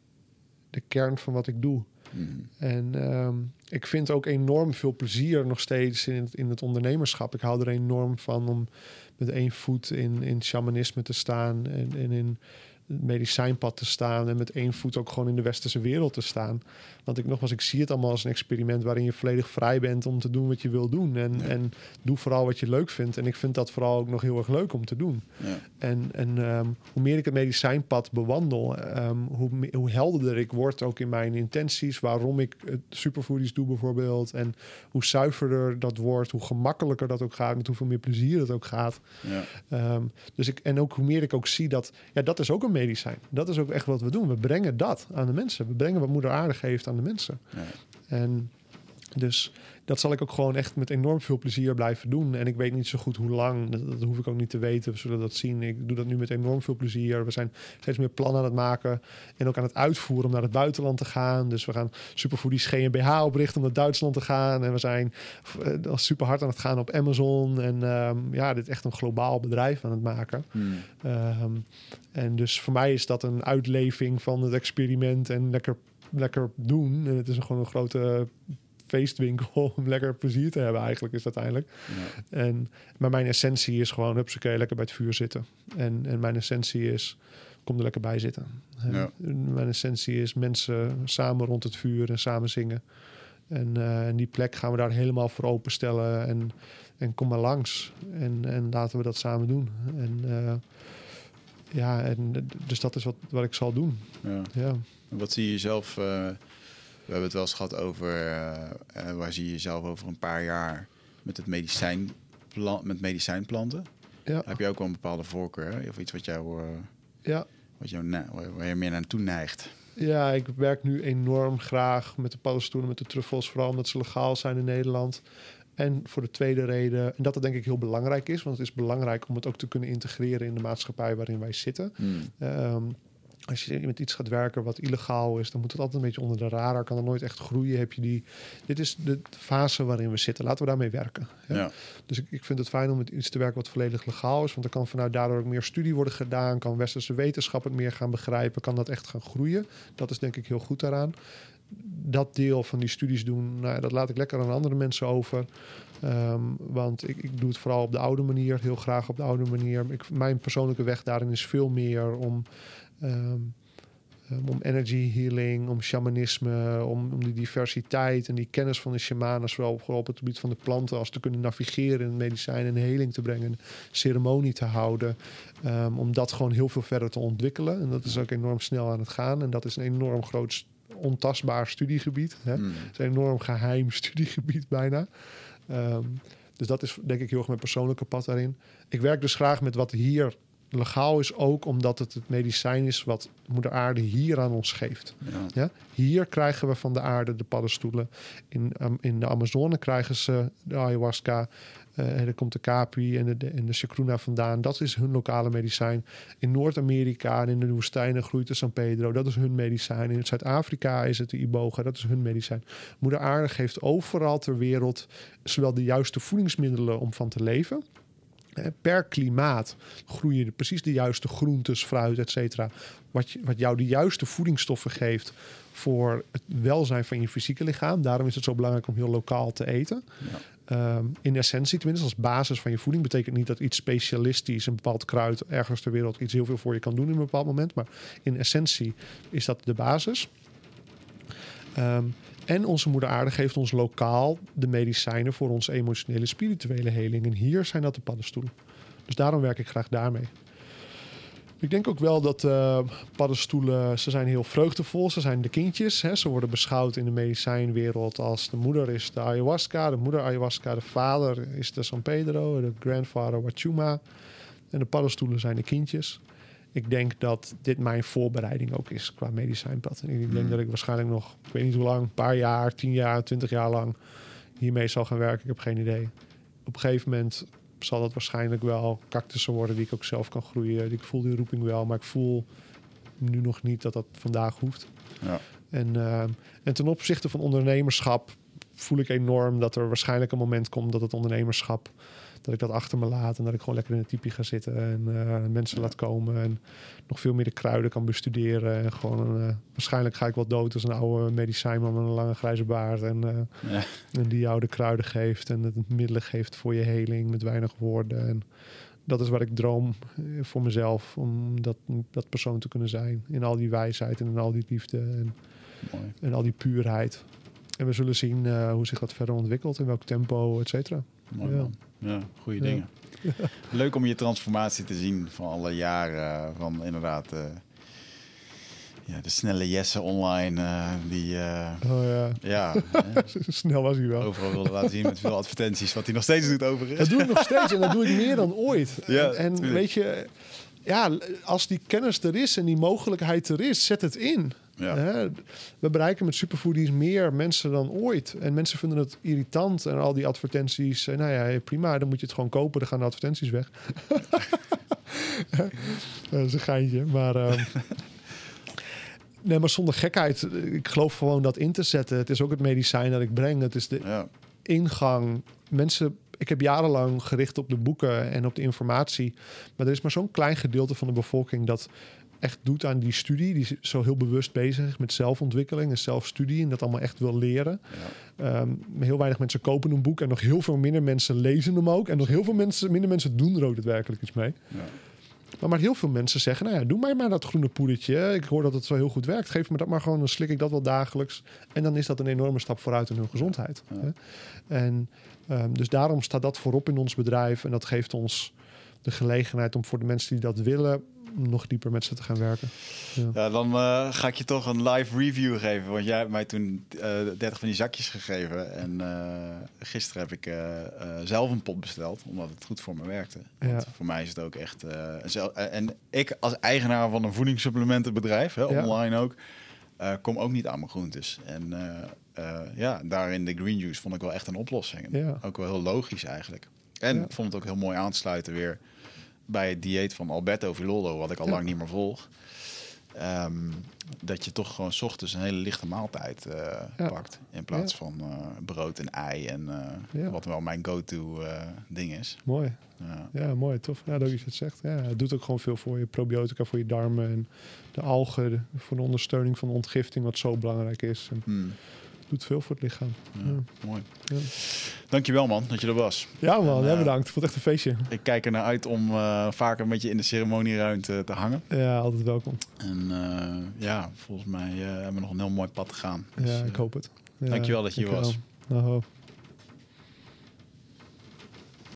de kern van wat ik doe. Mhm. En ehm, ik vind ook enorm veel plezier nog steeds in het, in het ondernemerschap. Ik hou er enorm van om met één voet in, in shamanisme te staan en, en in het medicijnpad te staan en met één voet ook gewoon in de westerse wereld te staan. Want ik nogmaals, ik zie het allemaal als een experiment waarin je volledig vrij bent om te doen wat je wil doen. En, Ja. en doe vooral wat je leuk vindt. En ik vind dat vooral ook nog heel erg leuk om te doen. Ja. En, en ehm, hoe meer ik het medicijnpad bewandel, ehm, hoe, hoe helderder ik word ook in mijn intenties. Waarom ik het superfoodies doe bijvoorbeeld. En hoe zuiverder dat wordt, hoe gemakkelijker dat ook gaat. Met hoeveel meer plezier het ook gaat. Ja. Ehm, dus ik, en ook hoe meer ik ook zie dat, ja, dat is ook een medicijn. Dat is ook echt wat we doen. We brengen dat aan de mensen. We brengen wat moeder aarde geeft aan de mensen. En dus dat zal ik ook gewoon echt met enorm veel plezier blijven doen. En ik weet niet zo goed hoe lang. Dat, dat hoef ik ook niet te weten. We zullen dat zien. Ik doe dat nu met enorm veel plezier. We zijn steeds meer plannen aan het maken. En ook aan het uitvoeren om naar het buitenland te gaan. Dus we gaan Superfoodies GmbH oprichten om naar Duitsland te gaan. En we zijn uh, super hard aan het gaan op Amazon. En um, ja, dit is echt een globaal bedrijf aan het maken. Hmm. Um, en dus voor mij is dat een uitleving van het experiment en lekker, lekker doen. En het is gewoon een grote feestwinkel om lekker plezier te hebben eigenlijk is dat uiteindelijk. Ja. En, maar mijn essentie is gewoon, hupsakee, lekker bij het vuur zitten. En, en mijn essentie is, kom er lekker bij zitten. En Ja. Mijn essentie is mensen samen rond het vuur en samen zingen. En, eh, en die plek gaan we daar helemaal voor openstellen. En, en kom maar langs. En, en laten we dat samen doen. En eh, ja, en, d- dus dat is wat, wat ik zal doen. Ja. Ja. Wat zie je jezelf? eh, we hebben het wel eens gehad over eh, eh, waar zie je jezelf over een paar jaar met het medicijnplan, met medicijnplanten. Ja. Heb je ook wel een bepaalde voorkeur hè? of iets wat jou, Ja. wat jou waar je meer naartoe neigt? Ja, ik werk nu enorm graag met de paddenstoelen, met de truffels, vooral omdat ze legaal zijn in Nederland. En voor de tweede reden, en dat het denk ik heel belangrijk is, want het is belangrijk om het ook te kunnen integreren in de maatschappij waarin wij zitten. Ehm, als je met iets gaat werken wat illegaal is, dan moet het altijd een beetje onder de radar. Kan er nooit echt groeien. Heb je die. Dit is de fase waarin we zitten. Laten we daarmee werken. hè? Ja. Dus ik, ik vind het fijn om met iets te werken wat volledig legaal is. Want er kan vanuit daardoor ook meer studie worden gedaan. Kan westerse wetenschap het meer gaan begrijpen. Kan dat echt gaan groeien. Dat is denk ik heel goed daaraan. Dat deel van die studies doen, nou, ja, dat laat ik lekker aan andere mensen over. Ehm, want ik, ik doe het vooral op de oude manier, heel graag op de oude manier. Ik, mijn persoonlijke weg daarin is veel meer om, ehm, ehm, om energy healing, om shamanisme, om, om die diversiteit en die kennis van de shamanen, zowel op het gebied van de planten als te kunnen navigeren in het medicijn en heling te brengen, ceremonie te houden. Ehm, om dat gewoon heel veel verder te ontwikkelen. En dat is ook enorm snel aan het gaan. En dat is een enorm groot, st- ontastbaar studiegebied. Hè? Hmm. Het is een enorm geheim studiegebied bijna. Dus dat is denk ik heel erg mijn persoonlijke pad daarin. Ik werk dus graag met wat hier legaal is, ook omdat het het medicijn is wat moeder aarde hier aan ons geeft. Ja. Ja? Hier krijgen we van de aarde de paddenstoelen. In, um, in de Amazone krijgen ze de ayahuasca. eh er komt de capi en de, de, en de chacruna vandaan. Dat is hun lokale medicijn. In Noord-Amerika en in de woestijnen groeit de San Pedro. Dat is hun medicijn. In Zuid-Afrika is het de iboga. Dat is hun medicijn. Moeder aarde geeft overal ter wereld... zowel de juiste voedingsmiddelen om van te leven... Eh, Per klimaat groeien er precies de juiste groentes, fruit, et cetera. Wat, je- wat jou de juiste voedingsstoffen geeft voor het welzijn van je fysieke lichaam. Daarom is het zo belangrijk om heel lokaal te eten. Ja. Ehm, in essentie, tenminste als basis van je voeding, betekent niet dat iets specialistisch, een bepaald kruid ergens ter wereld iets heel veel voor je kan doen in een bepaald moment. Maar in essentie is dat de basis. Ehm, en onze moeder aarde geeft ons lokaal de medicijnen voor onze emotionele, spirituele heling. En hier zijn dat de paddenstoelen. Dus daarom werk ik graag daarmee. Ik denk ook wel dat eh, paddenstoelen, ze zijn heel vreugdevol. Ze zijn de kindjes. Hè. Ze worden beschouwd in de medicijnwereld als de moeder is de ayahuasca. De moeder ayahuasca, de vader is de San Pedro. De grandfather Wachuma. En de paddenstoelen zijn de kindjes. Ik denk dat dit mijn voorbereiding ook is qua medicijnpad. En ik denk Hmm. dat ik waarschijnlijk nog, ik weet niet hoe lang, een paar jaar, tien jaar, twintig jaar lang hiermee zal gaan werken. Ik heb geen idee. Op een gegeven moment zal dat waarschijnlijk wel cactussen worden die ik ook zelf kan groeien. Ik voel die roeping wel, maar ik voel nu nog niet dat dat vandaag hoeft. Ja. En, eh, en ten opzichte van ondernemerschap voel ik enorm dat er waarschijnlijk een moment komt dat het ondernemerschap, dat ik dat achter me laat en dat ik gewoon lekker in het typie ga zitten en eh, mensen laat komen en nog veel meer de kruiden kan bestuderen. En gewoon, eh, waarschijnlijk ga ik wel dood als een oude medicijnman met een lange grijze baard en, eh, Ja. en die jou de kruiden geeft en het middelen geeft voor je heling met weinig woorden. En dat is wat ik droom voor mezelf, om dat, dat persoon te kunnen zijn. In al die wijsheid en in al die liefde en, en al die puurheid. En we zullen zien hoe zich dat verder ontwikkelt, in welk tempo, et cetera. Mooi Ja. man. Ja, goede dingen. Leuk om je transformatie te zien van alle jaren. Van inderdaad eh, ja, de snelle Jesse online. eh, die eh, Oh ja, ja, snel was hij wel. overal wilde laten zien met veel advertenties. Wat hij nog steeds doet overigens. Dat doe ik nog steeds en dat doe ik meer dan ooit. Ja, en en weet je, ja, als die kennis er is en die mogelijkheid er is, zet het in. Ja. Hè? We bereiken met superfoodies meer mensen dan ooit. En mensen vinden het irritant en al die advertenties. En nou ja, prima, dan moet je het gewoon kopen. Dan gaan de advertenties weg. dat is een geintje. Maar, ehm, nee, maar zonder gekheid. Ik geloof gewoon dat in te zetten. Het is ook het medicijn dat ik breng. Het is de Ja. ingang. Mensen, ik heb jarenlang gericht op de boeken en op de informatie. Maar er is maar zo'n klein gedeelte van de bevolking dat echt doet aan die studie. Die is zo heel bewust bezig met zelfontwikkeling en zelfstudie. En dat allemaal echt wil leren. Ja. Ehm, heel weinig mensen kopen een boek. En nog heel veel minder mensen lezen hem ook. En nog heel veel mensen, minder mensen doen er ook daadwerkelijk iets mee. Ja. Maar, maar heel veel mensen zeggen, nou ja, doe mij maar dat groene poedertje. Ik hoor dat het zo heel goed werkt. Geef me dat maar gewoon, dan slik ik dat wel dagelijks. En dan is dat een enorme stap vooruit in hun gezondheid. Ja. En ehm, dus daarom staat dat voorop in ons bedrijf. En dat geeft ons de gelegenheid om voor de mensen die dat willen... nog dieper met ze te gaan werken. Ja. Ja, dan eh, ga ik je toch een live review geven. Want jij hebt mij toen eh 30 van die zakjes gegeven. En eh, gisteren heb ik eh, eh, zelf een pot besteld. Omdat het goed voor me werkte. Want Ja. voor mij is het ook echt... eh, zel- eh, en ik als eigenaar van een voedingssupplementenbedrijf, hè, online ook... eh, kom ook niet aan mijn groentes. En eh, eh, ja, daarin de green juice vond ik wel echt een oplossing. Ook wel heel logisch eigenlijk. En vond het ook heel mooi aansluiten weer bij het dieet van Alberto Villoldo, wat ik al Ja. lang niet meer volg. Ehm, dat je toch gewoon 's ochtends een hele lichte maaltijd eh, Ja. pakt. In plaats Ja. van eh, brood en ei. En eh, wat wel mijn go-to ding is. Mooi. Ja. Ja, mooi, tof. Ja, dat je het zegt. Ja, het doet ook gewoon veel voor je probiotica, voor je darmen en de algen, voor de ondersteuning van de ontgifting, wat zo belangrijk is. En Hmm. Doet veel voor het lichaam. Ja. Mooi. Ja. Dankjewel man, dat je er was. Ja, man, En, eh, bedankt. Ik vond het echt een feestje. Ik kijk er naar uit om eh, vaker met je in de ceremonieruimte te hangen. Ja, altijd welkom. En eh, ja, volgens mij hebben we nog een heel mooi pad te gaan. Dus, Ja, ik hoop het. Ja, dankjewel dat je hier was. Nou,